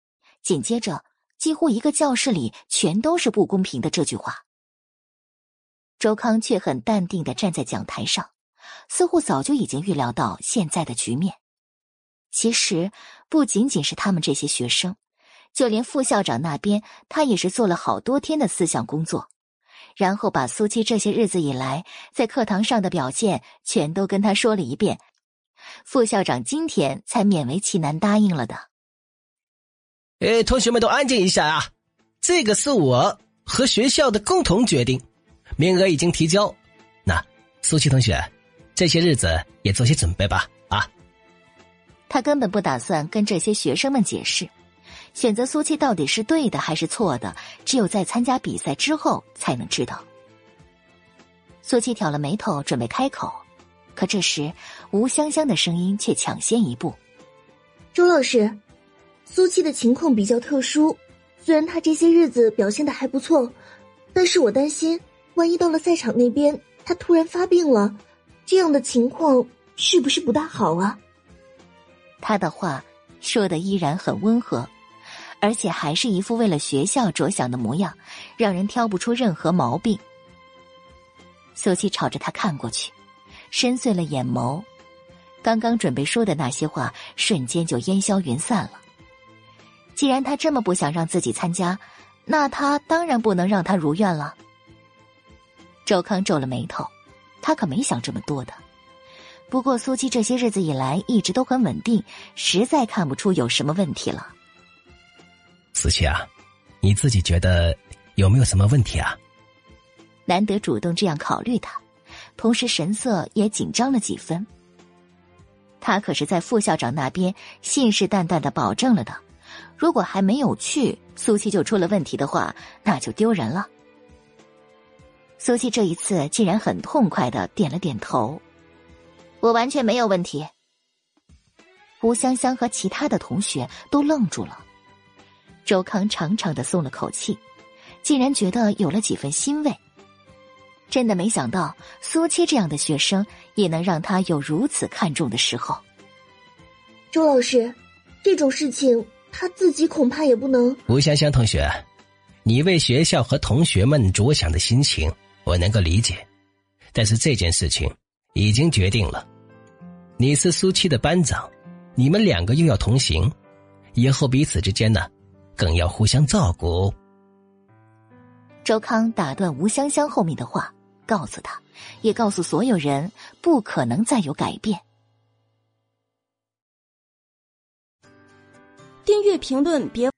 紧接着。几乎一个教室里全都是不公平的这句话。周康却很淡定的站在讲台上，似乎早就已经预料到现在的局面。其实不仅仅是他们这些学生，就连副校长那边，他也是做了好多天的思想工作，然后把苏七这些日子以来在课堂上的表现全都跟他说了一遍。副校长今天才勉为其难答应了的。哎，同学们都安静一下啊！这个是我和学校的共同决定，名额已经提交。那苏七同学，这些日子也做些准备吧。啊，他根本不打算跟这些学生们解释，选择苏七到底是对的还是错的，只有在参加比赛之后才能知道。苏七挑了眉头，准备开口，可这时吴香香的声音却抢先一步：“周老师。”苏七的情况比较特殊，虽然他这些日子表现的还不错，但是我担心，万一到了赛场那边，他突然发病了，这样的情况是不是不大好啊？他的话说的依然很温和，而且还是一副为了学校着想的模样，让人挑不出任何毛病。苏七朝着他看过去，深邃了眼眸，刚刚准备说的那些话瞬间就烟消云散了。既然他这么不想让自己参加，那他当然不能让他如愿了。周康皱了眉头，他可没想这么多的。不过苏七这些日子以来一直都很稳定，实在看不出有什么问题了。思琪啊，你自己觉得有没有什么问题啊？难得主动这样考虑他，同时神色也紧张了几分。他可是在副校长那边信誓旦旦的保证了的，如果还没有去，苏七就出了问题的话，那就丢人了。苏七这一次竟然很痛快的点了点头。我完全没有问题。吴香香和其他的同学都愣住了，周康长长的松了口气，竟然觉得有了几分欣慰。真的没想到苏七这样的学生也能让他有如此看重的时候。周老师，这种事情他自己恐怕也不能。吴香香同学，你为学校和同学们着想的心情，我能够理解，但是这件事情。已经决定了，你是苏七的班长，你们两个又要同行，以后彼此之间呢，更要互相照顾。周康打断吴香香后面的话，告诉他，也告诉所有人，不可能再有改变。订阅评论别。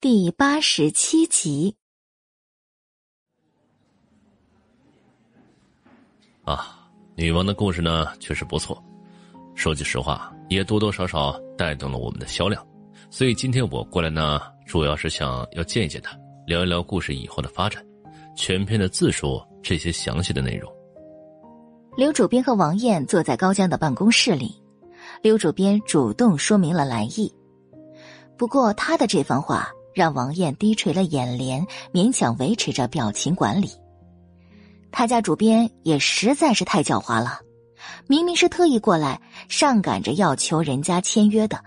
第八十七集。啊，女王的故事呢确实不错，说句实话，也多多少少带动了我们的销量。所以今天我过来呢，主要是想要见一见她，聊一聊故事以后的发展，全篇的字数这些详细的内容。刘主编和王艳坐在高江的办公室里，刘主编主动说明了来意。不过他的这番话让王艳低垂了眼帘，勉强维持着表情管理。他家主编也实在是太狡猾了，明明是特意过来上赶着要求人家签约的，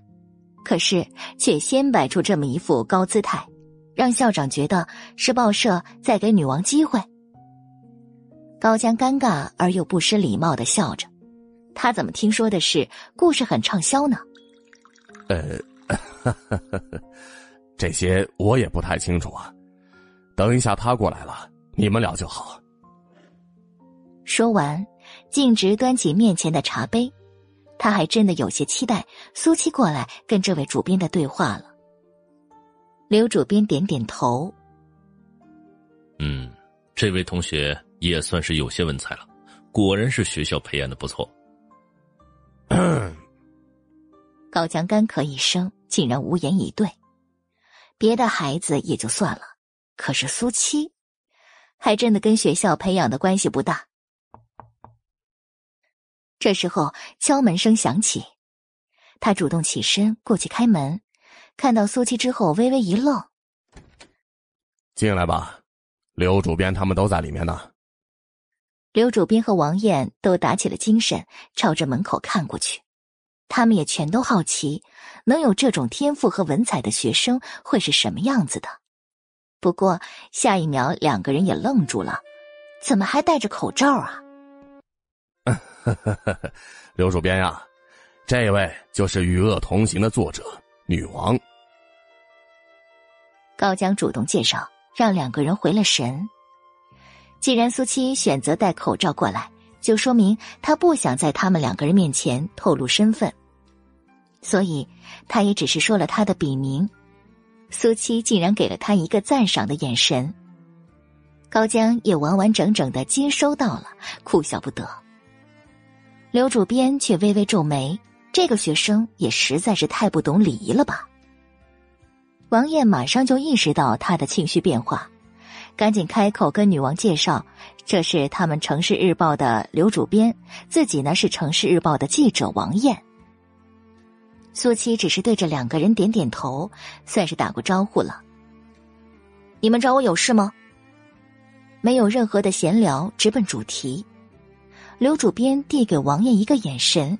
可是却先摆出这么一副高姿态，让校长觉得是报社在给女王机会。高江尴尬而又不失礼貌的笑着，他怎么听说的是故事很畅销呢？呃，这些我也不太清楚啊，等一下他过来了，你们聊就好。说完，径直端起面前的茶杯，他还真的有些期待苏七过来跟这位主编的对话了。刘主编点点头，嗯，这位同学也算是有些文采了，果然是学校培养的不错。高强干咳一声，竟然无言以对。别的孩子也就算了，可是苏七，还真的跟学校培养的关系不大。这时候敲门声响起，他主动起身过去开门，看到苏七之后微微一愣：“进来吧，刘主编他们都在里面呢。”刘主编和王艳都打起了精神，朝着门口看过去。他们也全都好奇，能有这种天赋和文采的学生会是什么样子的。不过下一秒，两个人也愣住了：怎么还戴着口罩啊？呵呵呵呵刘主编呀，这位就是《与恶同行》的作者女王。高江主动介绍，让两个人回了神。既然苏七选择戴口罩过来，就说明他不想在他们两个人面前透露身份，所以他也只是说了他的笔名。苏七竟然给了他一个赞赏的眼神，高江也完完整整的接收到了，哭笑不得。刘主编却微微皱眉，这个学生也实在是太不懂礼仪了吧？王艳马上就意识到他的情绪变化，赶紧开口跟女王介绍：“这是他们城市日报的刘主编，自己呢是城市日报的记者王艳。”苏七只是对着两个人点点头，算是打过招呼了。你们找我有事吗？没有任何的闲聊，直奔主题。刘主编递给王艳一个眼神，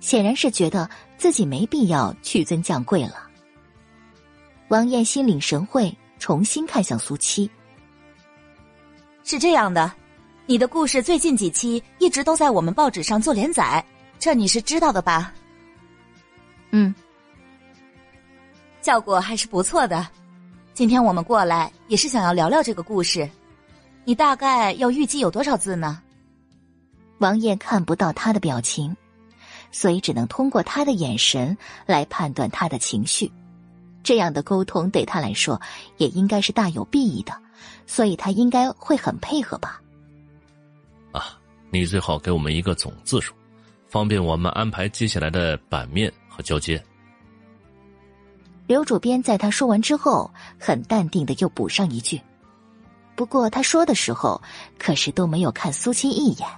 显然是觉得自己没必要屈尊降贵了。王艳心领神会，重新看向苏七。是这样的，你的故事最近几期一直都在我们报纸上做连载，这你是知道的吧？嗯，效果还是不错的。今天我们过来也是想要聊聊这个故事。你大概要预计有多少字呢？王爷看不到他的表情，所以只能通过他的眼神来判断他的情绪。这样的沟通对他来说也应该是大有裨益的，所以他应该会很配合吧。啊，你最好给我们一个总字数，方便我们安排接下来的版面和交接。刘主编在他说完之后，很淡定的又补上一句。不过他说的时候，可是都没有看苏青一眼。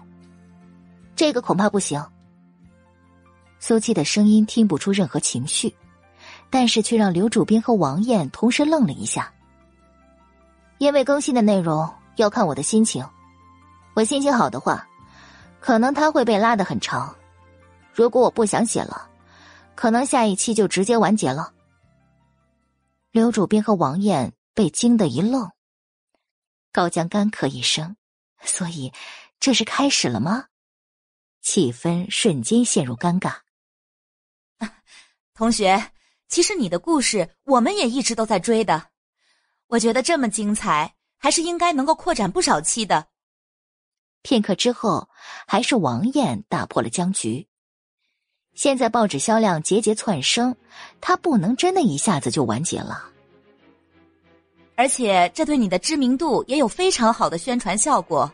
这个恐怕不行。苏七的声音听不出任何情绪，但是却让刘主编和王艳同时愣了一下。因为更新的内容要看我的心情，我心情好的话，可能他会被拉得很长；如果我不想写了，可能下一期就直接完结了。刘主编和王艳被惊得一愣。高江干咳一声，所以这是开始了吗？气氛瞬间陷入尴尬。同学，其实你的故事我们也一直都在追的，我觉得这么精彩，还是应该能够扩展不少期的。片刻之后，还是王艳打破了僵局。现在报纸销量节节窜升，他不能真的一下子就完结了。而且这对你的知名度也有非常好的宣传效果，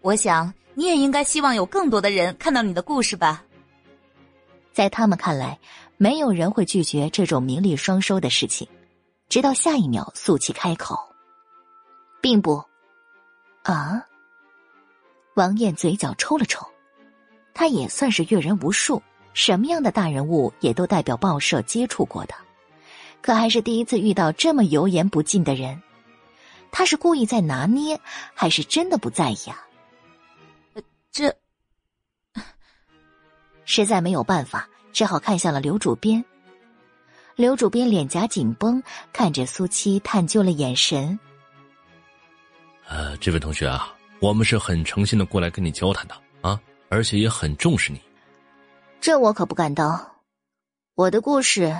我想你也应该希望有更多的人看到你的故事吧。在他们看来，没有人会拒绝这种名利双收的事情。直到下一秒，素气开口：“并不。”啊！王艳嘴角抽了抽，他也算是阅人无数，什么样的大人物也都代表报社接触过的。可还是第一次遇到这么油盐不进的人，他是故意在拿捏，还是真的不在意啊？这实在没有办法，只好看向了刘主编。刘主编脸颊紧绷，看着苏七探究了眼神。呃，这位同学啊，我们是很诚心的过来跟你交谈的啊，而且也很重视你。这我可不敢当，我的故事。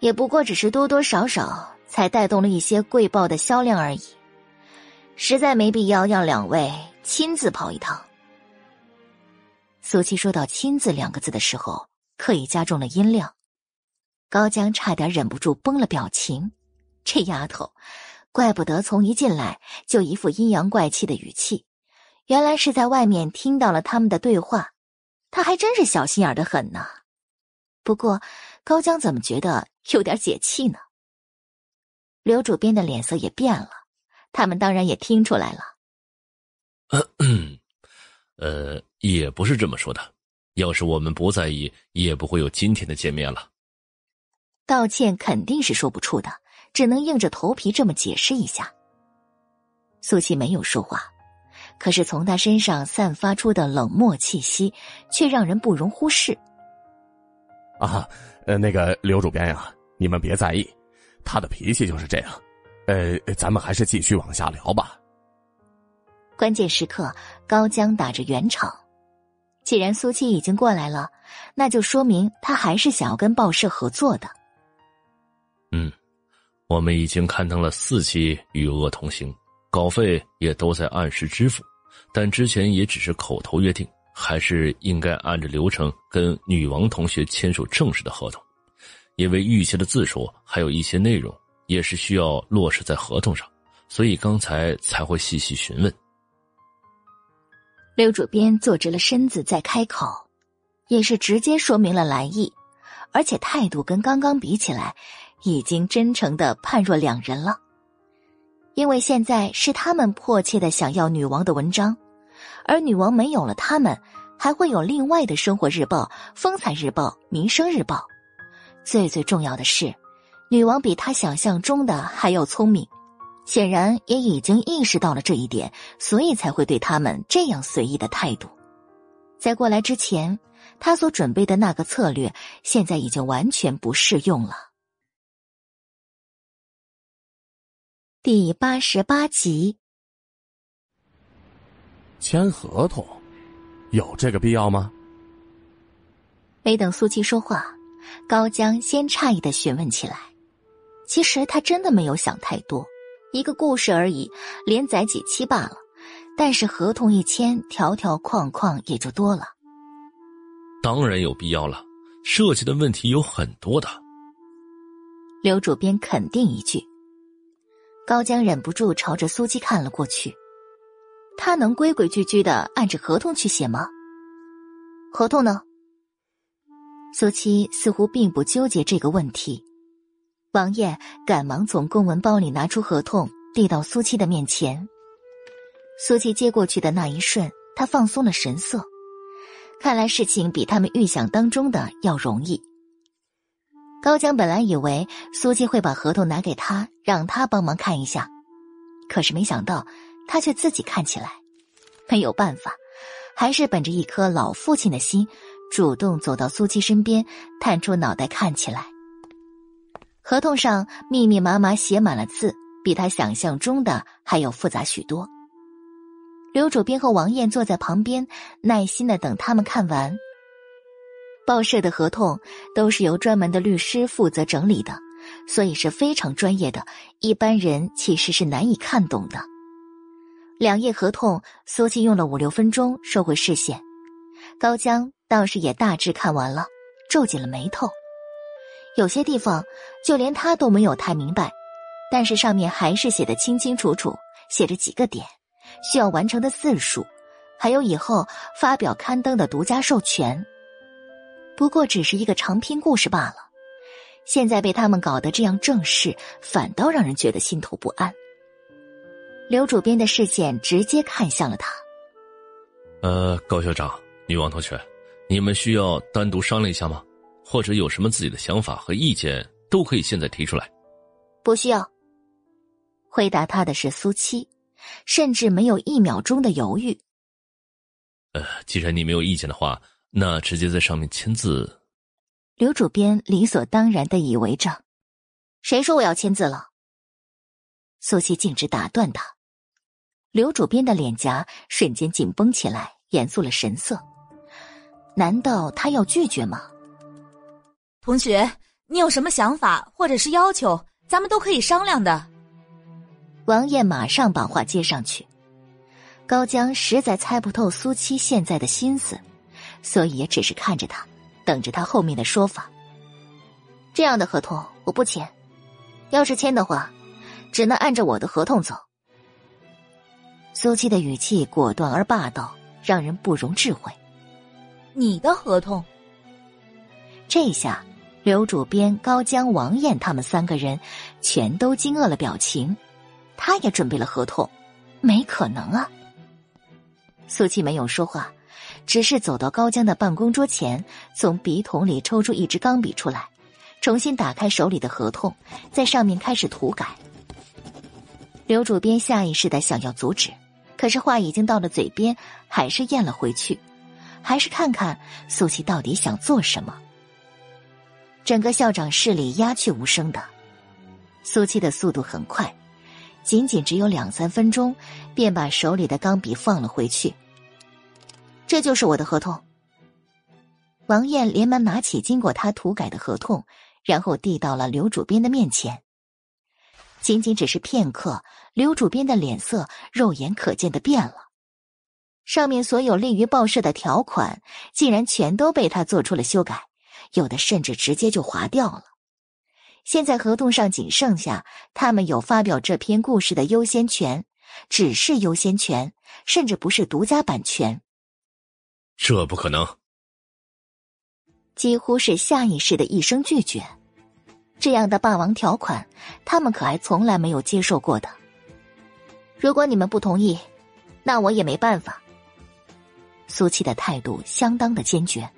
也不过只是多多少少才带动了一些贵报的销量而已，实在没必要让两位亲自跑一趟。苏七说到“亲自”两个字的时候，刻意加重了音量，高江差点忍不住崩了表情。这丫头，怪不得从一进来就一副阴阳怪气的语气，原来是在外面听到了他们的对话，她还真是小心眼的很呢。不过，高江怎么觉得？有点解气呢。刘主编的脸色也变了，他们当然也听出来了。呃，也不是这么说的。要是我们不在意，也不会有今天的见面了。道歉肯定是说不出的，只能硬着头皮这么解释一下。苏琪没有说话，可是从他身上散发出的冷漠气息，却让人不容忽视。啊。呃，那个刘主编呀，你们别在意，他的脾气就是这样。呃，咱们还是继续往下聊吧。关键时刻，高江打着圆场。既然苏七已经过来了，那就说明他还是想要跟报社合作的。嗯，我们已经刊登了四期《与恶同行》，稿费也都在按时支付，但之前也只是口头约定。还是应该按照流程跟女王同学签署正式的合同，因为预期的字数还有一些内容也是需要落实在合同上，所以刚才才会细细询问。刘主编坐直了身子再开口，也是直接说明了来意，而且态度跟刚刚比起来，已经真诚的判若两人了。因为现在是他们迫切的想要女王的文章。而女王没有了他们，还会有另外的生活日报、风采日报、民生日报。最最重要的是，女王比她想象中的还要聪明，显然也已经意识到了这一点，所以才会对他们这样随意的态度。在过来之前，他所准备的那个策略，现在已经完全不适用了。第八十八集。签合同，有这个必要吗？没等苏七说话，高江先诧异的询问起来：“其实他真的没有想太多，一个故事而已，连载几期罢了。但是合同一签，条条框框也就多了。当然有必要了，涉及的问题有很多的。刘主编肯定一句。高江忍不住朝着苏七看了过去，他能规规矩矩的按着合同去写吗？合同呢？苏七似乎并不纠结这个问题。王爷赶忙从公文包里拿出合同，递到苏七的面前。苏七接过去的那一瞬，他放松了神色，看来事情比他们预想当中的要容易。高江本来以为苏七会把合同拿给他，让他帮忙看一下，可是没想到他却自己看起来。没有办法，还是本着一颗老父亲的心，主动走到苏七身边，探出脑袋看起来。合同上密密麻麻写满了字，比他想象中的还要复杂许多。刘主编和王艳坐在旁边，耐心的等他们看完。报社的合同都是由专门的律师负责整理的，所以是非常专业的，一般人其实是难以看懂的。两页合同，苏七用了五六分钟收回视线，高江倒是也大致看完了，皱紧了眉头。有些地方就连他都没有太明白，但是上面还是写的清清楚楚，写着几个点，需要完成的字数，还有以后发表刊登的独家授权。不过只是一个长篇故事罢了，现在被他们搞得这样正式，反倒让人觉得心头不安。刘主编的视线直接看向了他。呃，高校长，女王同学，你们需要单独商量一下吗？或者有什么自己的想法和意见，都可以现在提出来。不需要。回答他的是苏七，甚至没有一秒钟的犹豫。呃，既然你没有意见的话，那直接在上面签字。刘主编理所当然的以为着，谁说我要签字了？苏七径直打断他。刘主编的脸颊瞬间紧绷起来，严肃了神色。难道他要拒绝吗？同学，你有什么想法或者是要求，咱们都可以商量的。王艳马上把话接上去。高江实在猜不透苏七现在的心思，所以也只是看着他，等着他后面的说法。这样的合同我不签，要是签的话，只能按照我的合同走。苏七的语气果断而霸道，让人不容置喙。你的合同？这下。刘主编、高江、王艳他们三个人全都惊愕了表情。他也准备了合同，没可能啊！苏七没有说话，只是走到高江的办公桌前，从笔筒里抽出一支钢笔出来，重新打开手里的合同，在上面开始涂改。刘主编下意识的想要阻止，可是话已经到了嘴边，还是咽了回去，还是看看苏七到底想做什么。整个校长室里鸦雀无声的，苏七的速度很快，仅仅只有两三分钟，便把手里的钢笔放了回去。这就是我的合同。王艳连忙拿起经过他涂改的合同，然后递到了刘主编的面前。仅仅只是片刻，刘主编的脸色肉眼可见的变了，上面所有利于报社的条款，竟然全都被他做出了修改。有的甚至直接就划掉了。现在合同上仅剩下他们有发表这篇故事的优先权，只是优先权，甚至不是独家版权。这不可能！几乎是下意识的一声拒绝。这样的霸王条款，他们可还从来没有接受过的。如果你们不同意，那我也没办法。苏七的态度相当的坚决。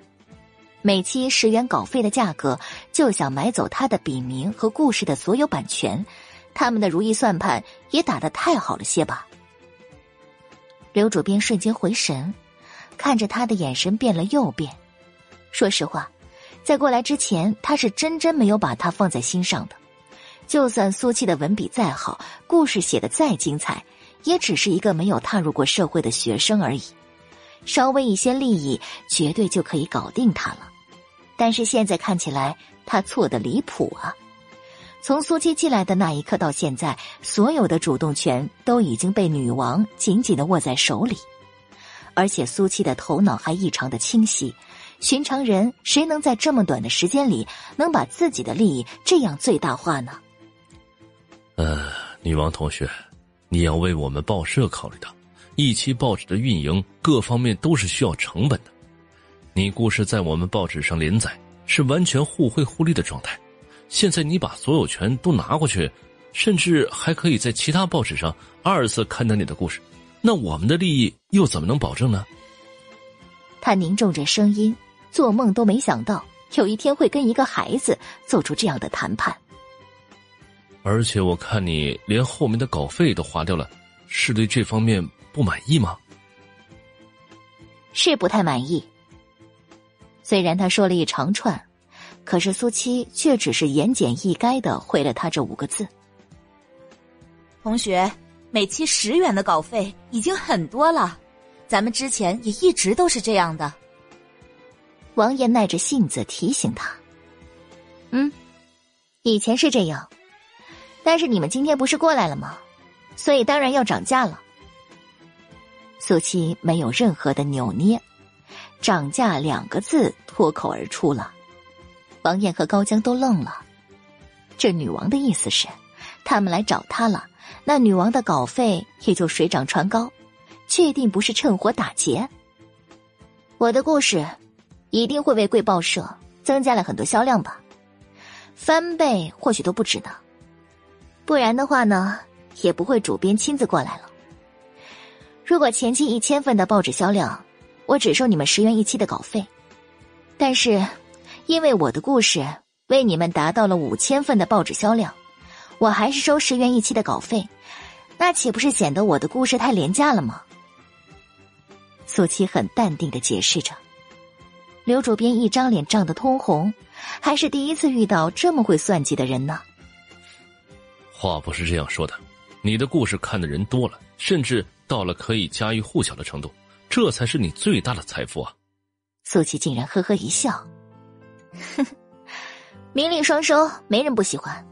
每期十元稿费的价格，就想买走他的笔名和故事的所有版权，他们的如意算盘也打得太好了些吧？刘主编瞬间回神，看着他的眼神变了又变。说实话，在过来之前，他是真真没有把他放在心上的。就算苏七的文笔再好，故事写的再精彩，也只是一个没有踏入过社会的学生而已。稍微一些利益，绝对就可以搞定他了。但是现在看起来，他错的离谱啊！从苏七进来的那一刻到现在，所有的主动权都已经被女王紧紧的握在手里，而且苏七的头脑还异常的清晰。寻常人谁能在这么短的时间里能把自己的利益这样最大化呢？呃，女王同学，你要为我们报社考虑到，一期报纸的运营各方面都是需要成本的。你故事在我们报纸上连载是完全互惠互利的状态，现在你把所有权都拿过去，甚至还可以在其他报纸上二次刊登你的故事，那我们的利益又怎么能保证呢？他凝重着声音。做梦都没想到有一天会跟一个孩子做出这样的谈判，而且我看你连后面的稿费都划掉了，是对这方面不满意吗？是不太满意。虽然他说了一长串，可是苏七却只是言简意赅的回了他这五个字：“同学，每期十元的稿费已经很多了，咱们之前也一直都是这样的。”王爷耐着性子提醒他：“嗯，以前是这样，但是你们今天不是过来了吗？所以当然要涨价了。”苏七没有任何的扭捏，“涨价”两个字脱口而出了。王艳和高江都愣了。这女王的意思是，他们来找他了，那女王的稿费也就水涨船高，确定不是趁火打劫。我的故事。一定会为贵报社增加了很多销量吧，翻倍或许都不止呢。不然的话呢，也不会主编亲自过来了。如果前期一千份的报纸销量，我只收你们十元一期的稿费；但是，因为我的故事为你们达到了五千份的报纸销量，我还是收十元一期的稿费，那岂不是显得我的故事太廉价了吗？苏七很淡定的解释着。刘主编一张脸涨得通红，还是第一次遇到这么会算计的人呢。话不是这样说的，你的故事看的人多了，甚至到了可以家喻户晓的程度，这才是你最大的财富啊！苏琪竟然呵呵一笑，哼，名利双收，没人不喜欢。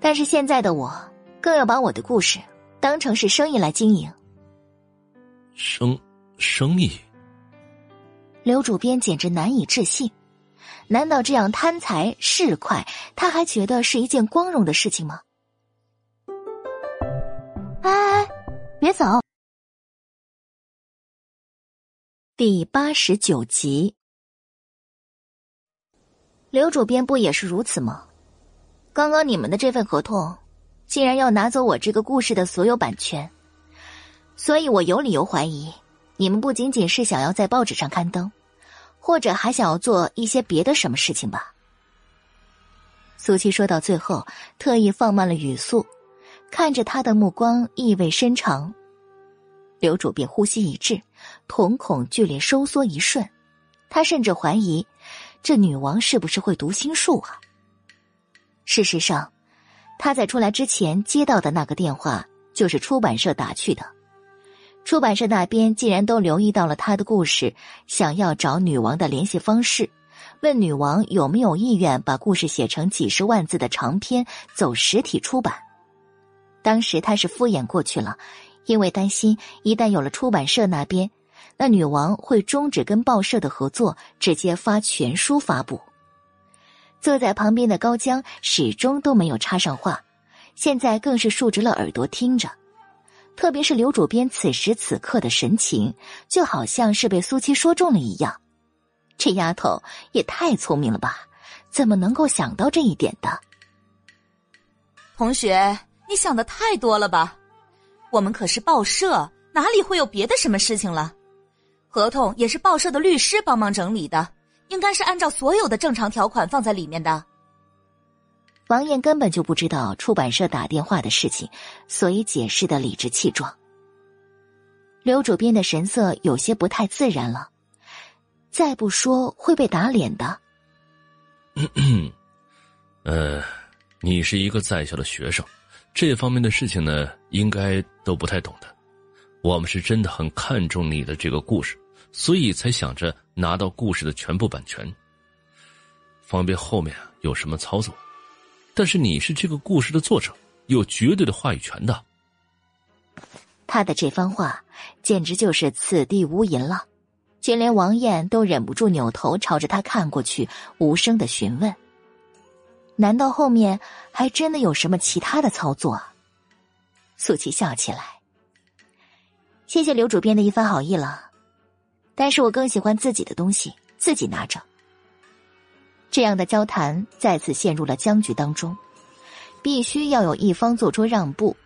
但是现在的我，更要把我的故事当成是生意来经营。生，生意。刘主编简直难以置信，难道这样贪财市侩，他还觉得是一件光荣的事情吗？哎，别走！第八十九集，刘主编不也是如此吗？刚刚你们的这份合同，竟然要拿走我这个故事的所有版权，所以我有理由怀疑。你们不仅仅是想要在报纸上刊登，或者还想要做一些别的什么事情吧？苏七说到最后，特意放慢了语速，看着他的目光意味深长。刘主编呼吸一滞，瞳孔剧烈收缩一瞬，他甚至怀疑这女王是不是会读心术啊？事实上，他在出来之前接到的那个电话就是出版社打去的。出版社那边竟然都留意到了他的故事，想要找女王的联系方式，问女王有没有意愿把故事写成几十万字的长篇，走实体出版。当时他是敷衍过去了，因为担心一旦有了出版社那边，那女王会终止跟报社的合作，直接发全书发布。坐在旁边的高江始终都没有插上话，现在更是竖直了耳朵听着。特别是刘主编此时此刻的神情，就好像是被苏七说中了一样。这丫头也太聪明了吧？怎么能够想到这一点的？同学，你想的太多了吧？我们可是报社，哪里会有别的什么事情了？合同也是报社的律师帮忙整理的，应该是按照所有的正常条款放在里面的。王艳根本就不知道出版社打电话的事情，所以解释的理直气壮。刘主编的神色有些不太自然了，再不说会被打脸的。呃，你是一个在校的学生，这方面的事情呢，应该都不太懂的。我们是真的很看重你的这个故事，所以才想着拿到故事的全部版权，方便后面有什么操作。但是你是这个故事的作者，有绝对的话语权的。他的这番话简直就是此地无银了，就连王艳都忍不住扭头朝着他看过去，无声的询问：“难道后面还真的有什么其他的操作？”苏琪笑起来：“谢谢刘主编的一番好意了，但是我更喜欢自己的东西自己拿着。”这样的交谈再次陷入了僵局当中，必须要有一方做出让步，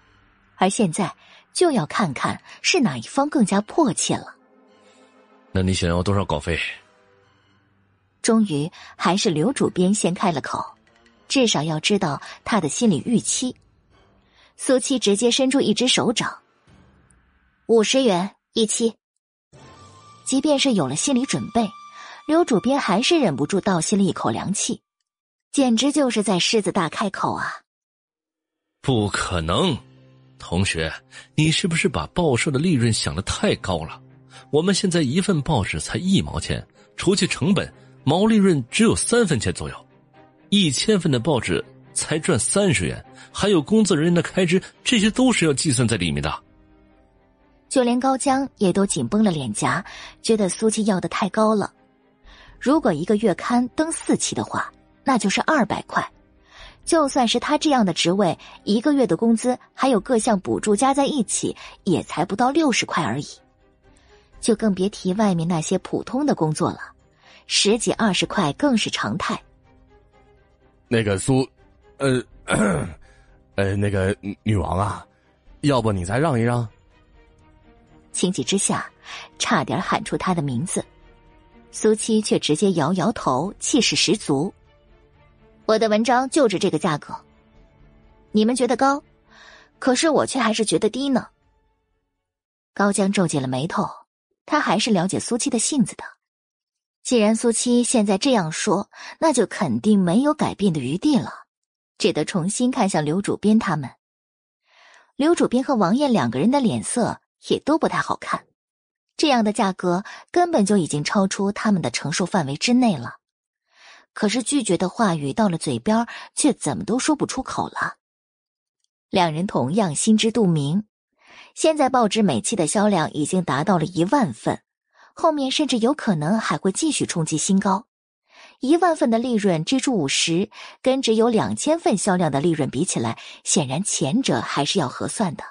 而现在。就要看看是哪一方更加迫切了。那你想要多少稿费？终于还是刘主编先开了口，至少要知道他的心理预期。苏七直接伸出一只手掌，五十元一期。即便是有了心理准备，刘主编还是忍不住倒吸了一口凉气，简直就是在狮子大开口啊！不可能。同学，你是不是把报社的利润想的太高了？我们现在一份报纸才一毛钱，除去成本，毛利润只有三分钱左右。一千份的报纸才赚三十元，还有工作人员的开支，这些都是要计算在里面的。就连高江也都紧绷了脸颊，觉得苏七要的太高了。如果一个月刊登四期的话，那就是二百块。就算是他这样的职位，一个月的工资还有各项补助加在一起，也才不到六十块而已。就更别提外面那些普通的工作了，十几二十块更是常态。那个苏，呃，呃，那个女王啊，要不你再让一让？情急之下，差点喊出他的名字，苏七却直接摇摇头，气势十足。我的文章就值这个价格，你们觉得高，可是我却还是觉得低呢。高江皱紧了眉头，他还是了解苏七的性子的。既然苏七现在这样说，那就肯定没有改变的余地了，只得重新看向刘主编他们。刘主编和王艳两个人的脸色也都不太好看，这样的价格根本就已经超出他们的承受范围之内了。可是拒绝的话语到了嘴边，却怎么都说不出口了。两人同样心知肚明，现在报纸每期的销量已经达到了一万份，后面甚至有可能还会继续冲击新高。一万份的利润支出五十，跟只有两千份销量的利润比起来，显然前者还是要合算的。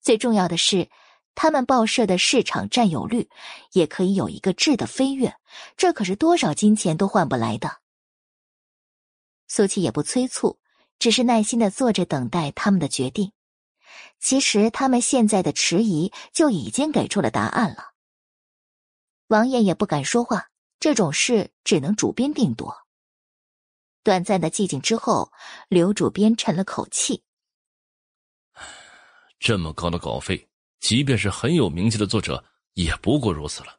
最重要的是。他们报社的市场占有率也可以有一个质的飞跃，这可是多少金钱都换不来的。苏琪也不催促，只是耐心的坐着等待他们的决定。其实他们现在的迟疑就已经给出了答案了。王爷也不敢说话，这种事只能主编定夺。短暂的寂静之后，刘主编沉了口气：“这么高的稿费。”即便是很有名气的作者，也不过如此了。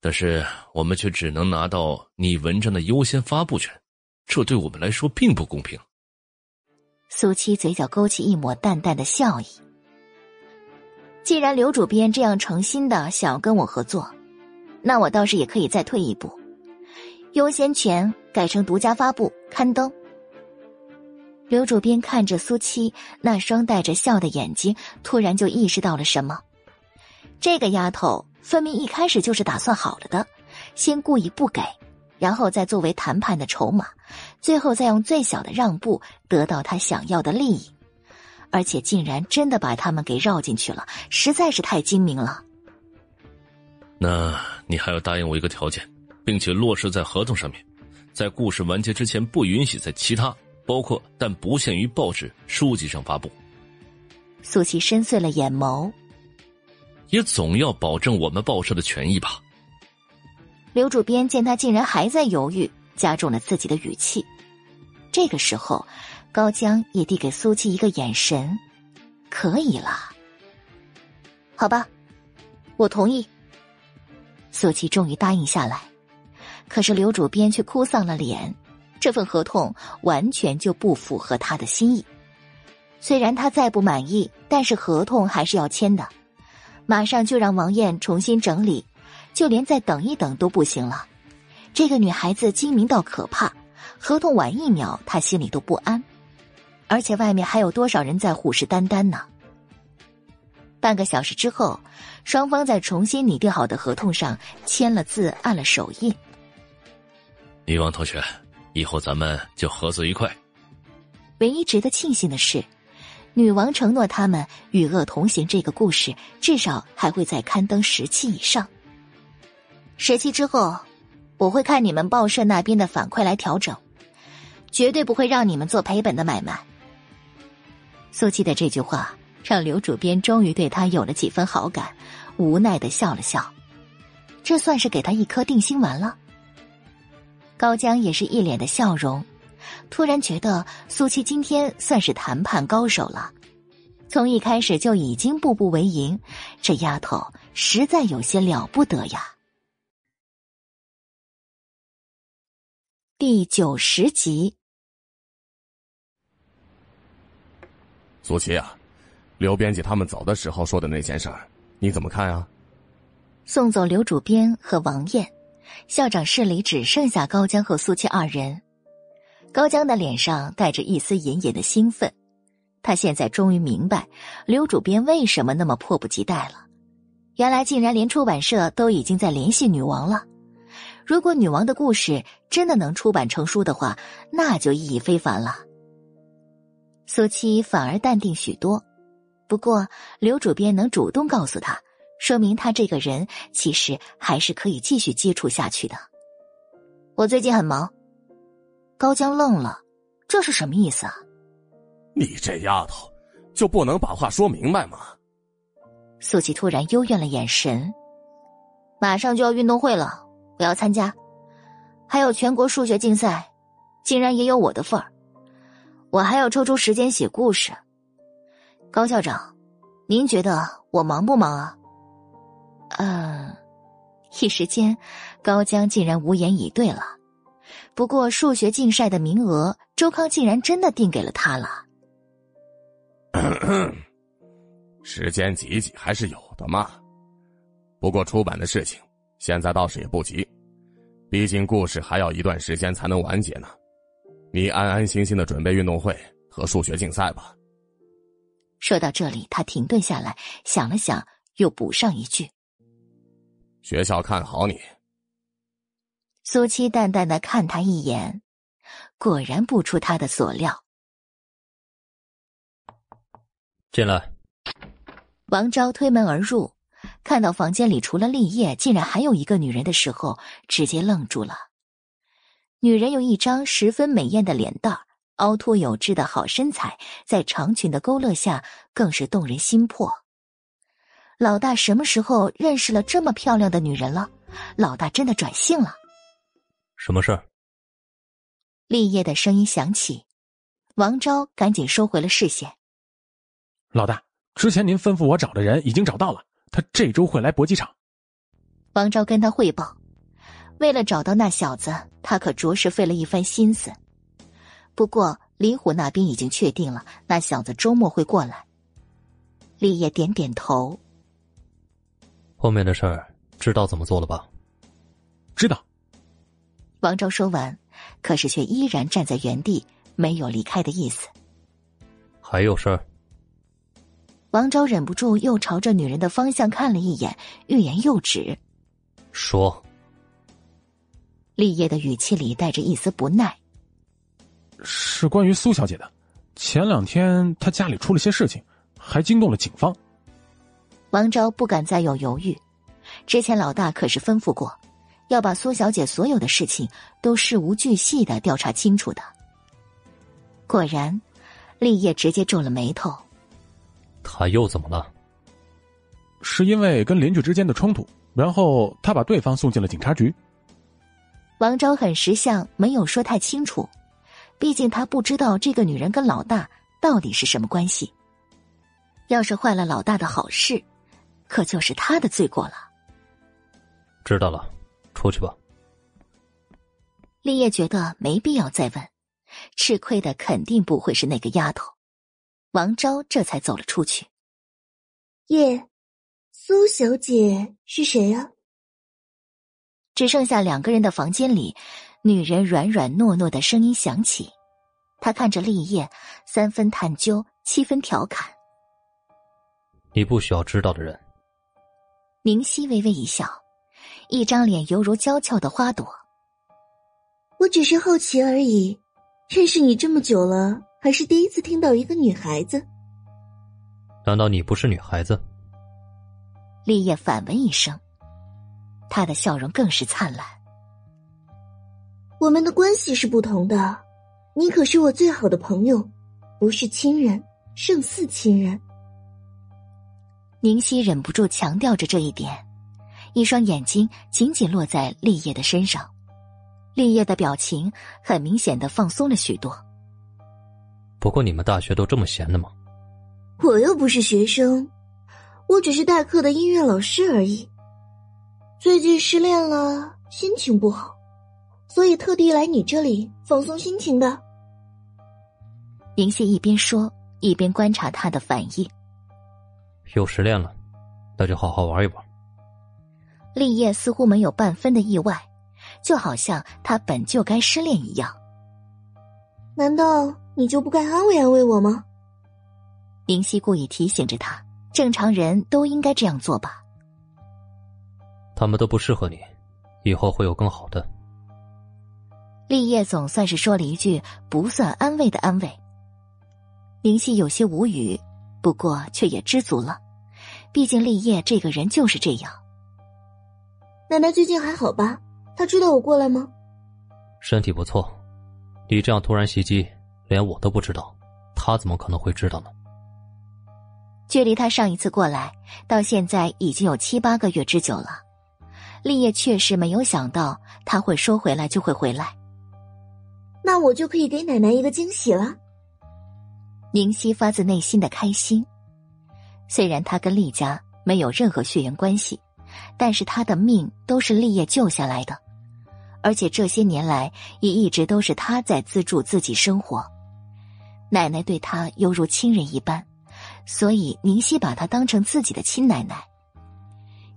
但是我们却只能拿到你文章的优先发布权，这对我们来说并不公平。苏七嘴角勾起一抹淡淡的笑意。既然刘主编这样诚心的想要跟我合作，那我倒是也可以再退一步，优先权改成独家发布刊登。刘主编看着苏七那双带着笑的眼睛，突然就意识到了什么。这个丫头分明一开始就是打算好了的，先故意不给，然后再作为谈判的筹码，最后再用最小的让步得到他想要的利益，而且竟然真的把他们给绕进去了，实在是太精明了。那你还要答应我一个条件，并且落实在合同上面，在故事完结之前不允许在其他。包括但不限于报纸、书籍上发布。苏琪深邃了眼眸，也总要保证我们报社的权益吧。刘主编见他竟然还在犹豫，加重了自己的语气。这个时候，高江也递给苏琪一个眼神：“可以了，好吧，我同意。”苏琪终于答应下来，可是刘主编却哭丧了脸。这份合同完全就不符合他的心意，虽然他再不满意，但是合同还是要签的。马上就让王艳重新整理，就连再等一等都不行了。这个女孩子精明到可怕，合同晚一秒，他心里都不安。而且外面还有多少人在虎视眈眈呢？半个小时之后，双方在重新拟定好的合同上签了字，按了手印。女王同学，以后咱们就合作愉快。唯一值得庆幸的是，女王承诺他们与恶同行这个故事至少还会再刊登十期以上。十期之后，我会看你们报社那边的反馈来调整，绝对不会让你们做赔本的买卖。苏七的这句话让刘主编终于对他有了几分好感，无奈的笑了笑，这算是给他一颗定心丸了。高江也是一脸的笑容，突然觉得苏七今天算是谈判高手了，从一开始就已经步步为营，这丫头实在有些了不得呀。第九十集。苏琪啊，刘编辑他们走的时候说的那件事儿，你怎么看啊？送走刘主编和王艳，校长室里只剩下高江和苏七二人。高江的脸上带着一丝隐隐的兴奋，他现在终于明白刘主编为什么那么迫不及待了。原来竟然连出版社都已经在联系女王了。如果女王的故事真的能出版成书的话，那就意义非凡了。苏七反而淡定许多，不过刘主编能主动告诉他，说明他这个人其实还是可以继续接触下去的。我最近很忙。高江愣了，这是什么意思啊？你这丫头，就不能把话说明白吗？素琪突然幽怨了眼神。马上就要运动会了，我要参加，还有全国数学竞赛，竟然也有我的份儿。我还要抽出时间写故事。高校长，您觉得我忙不忙啊？嗯，一时间，高江竟然无言以对了。不过数学竞赛的名额，周康竟然真的定给了他了。时间挤挤还是有的嘛。不过出版的事情，现在倒是也不急，毕竟故事还要一段时间才能完结呢。你安安心心的准备运动会和数学竞赛吧。说到这里，他停顿下来，想了想，又补上一句：“学校看好你。”苏七淡淡的看他一眼，果然不出他的所料。进来。王昭推门而入，看到房间里除了立业，竟然还有一个女人的时候，直接愣住了。女人有一张十分美艳的脸蛋，凹凸有致的好身材，在长裙的勾勒下更是动人心魄。老大什么时候认识了这么漂亮的女人了？老大真的转性了？什么事儿？立业的声音响起，王昭赶紧收回了视线。老大，之前您吩咐我找的人已经找到了，他这周会来搏击场。王昭跟他汇报。为了找到那小子，他可着实费了一番心思。不过李虎那边已经确定了，那小子周末会过来。立业点点头。后面的事儿知道怎么做了吧？知道。王昭说完，可是却依然站在原地，没有离开的意思。还有事儿？王昭忍不住又朝着女人的方向看了一眼，欲言又止。说。立业的语气里带着一丝不耐，是关于苏小姐的。前两天她家里出了些事情，还惊动了警方。王昭不敢再有犹豫，之前老大可是吩咐过，要把苏小姐所有的事情都事无巨细的调查清楚的。果然，立业直接皱了眉头。他又怎么了？是因为跟邻居之间的冲突，然后他把对方送进了警察局。王昭很识相，没有说太清楚，毕竟他不知道这个女人跟老大到底是什么关系。要是坏了老大的好事，可就是他的罪过了。知道了，出去吧。立业觉得没必要再问，吃亏的肯定不会是那个丫头。王昭这才走了出去。叶，苏小姐是谁呀？只剩下两个人的房间里，女人软软糯糯的声音响起。他看着立业，三分探究，七分调侃：“你不需要知道的人。”明熙微微一笑，一张脸犹如娇俏的花朵。我只是好奇而已，认识你这么久了，还是第一次听到一个女孩子。难道你不是女孩子？立业反问一声，他的笑容更是灿烂。我们的关系是不同的，你可是我最好的朋友，不是亲人，胜似亲人。宁熙忍不住强调着这一点，一双眼睛紧紧落在立业的身上。立业的表情很明显的放松了许多。不过你们大学都这么闲的吗？我又不是学生，我只是代课的音乐老师而已。最近失恋了，心情不好，所以特地来你这里放松心情的。宁熙一边说，一边观察他的反应。又失恋了，那就好好玩一玩。立业似乎没有半分的意外。就好像他本就该失恋一样，难道你就不该安慰安慰我吗？林夕故意提醒着他，正常人都应该这样做吧。他们都不适合你，以后会有更好的。立业总算是说了一句不算安慰的安慰。林夕有些无语，不过却也知足了，毕竟立业这个人就是这样。奶奶最近还好吧？她知道我过来吗？身体不错，你这样突然袭击，连我都不知道，她怎么可能会知道呢？距离他上一次过来到现在已经有七八个月之久了，立业确实没有想到他会说回来就会回来。那我就可以给奶奶一个惊喜了。宁熙发自内心的开心，虽然他跟厉家没有任何血缘关系，但是他的命都是厉业救下来的。而且这些年来也一直都是他在资助自己生活，奶奶对他犹如亲人一般，所以宁熙把他当成自己的亲奶奶。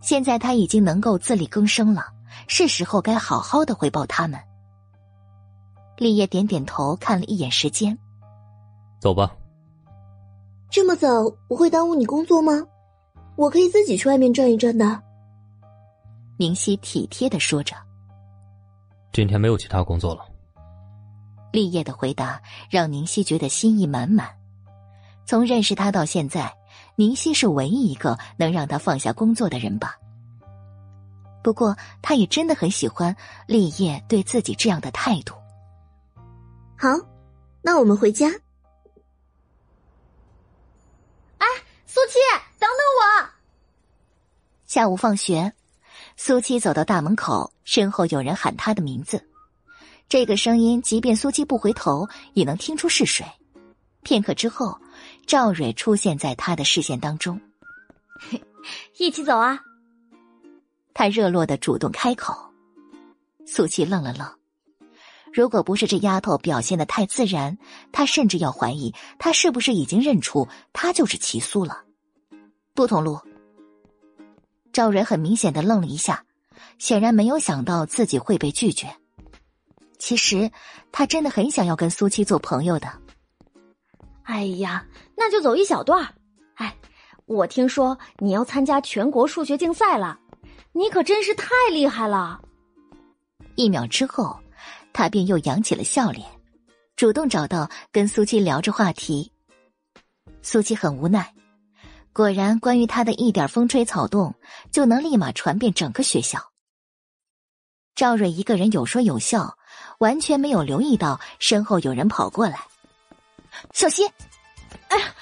现在他已经能够自力更生了，是时候该好好的回报他们。立业点点头，看了一眼时间，走吧。这么早我会耽误你工作吗？我可以自己去外面转一转的。明熙体贴的说着。今天没有其他工作了。立业的回答让宁熙觉得心意满满。从认识他到现在，宁熙是唯一一个能让他放下工作的人吧。不过，他也真的很喜欢立业对自己这样的态度。好，那我们回家。哎，苏七，等等我！下午放学。苏七走到大门口，身后有人喊他的名字。这个声音，即便苏七不回头，也能听出是谁。片刻之后，赵蕊出现在他的视线当中。一起走啊！他热络的主动开口。苏七愣了愣，如果不是这丫头表现的太自然，他甚至要怀疑她是不是已经认出他就是齐苏了。不同路。赵蕊很明显的愣了一下，显然没有想到自己会被拒绝。其实他真的很想要跟苏七做朋友的。哎呀，那就走一小段哎，我听说你要参加全国数学竞赛了，你可真是太厉害了。一秒之后，他便又扬起了笑脸，主动找到跟苏七聊着话题。苏七很无奈。果然，关于他的一点风吹草动，就能立马传遍整个学校。赵蕊一个人有说有笑，完全没有留意到身后有人跑过来。小心！哎呀，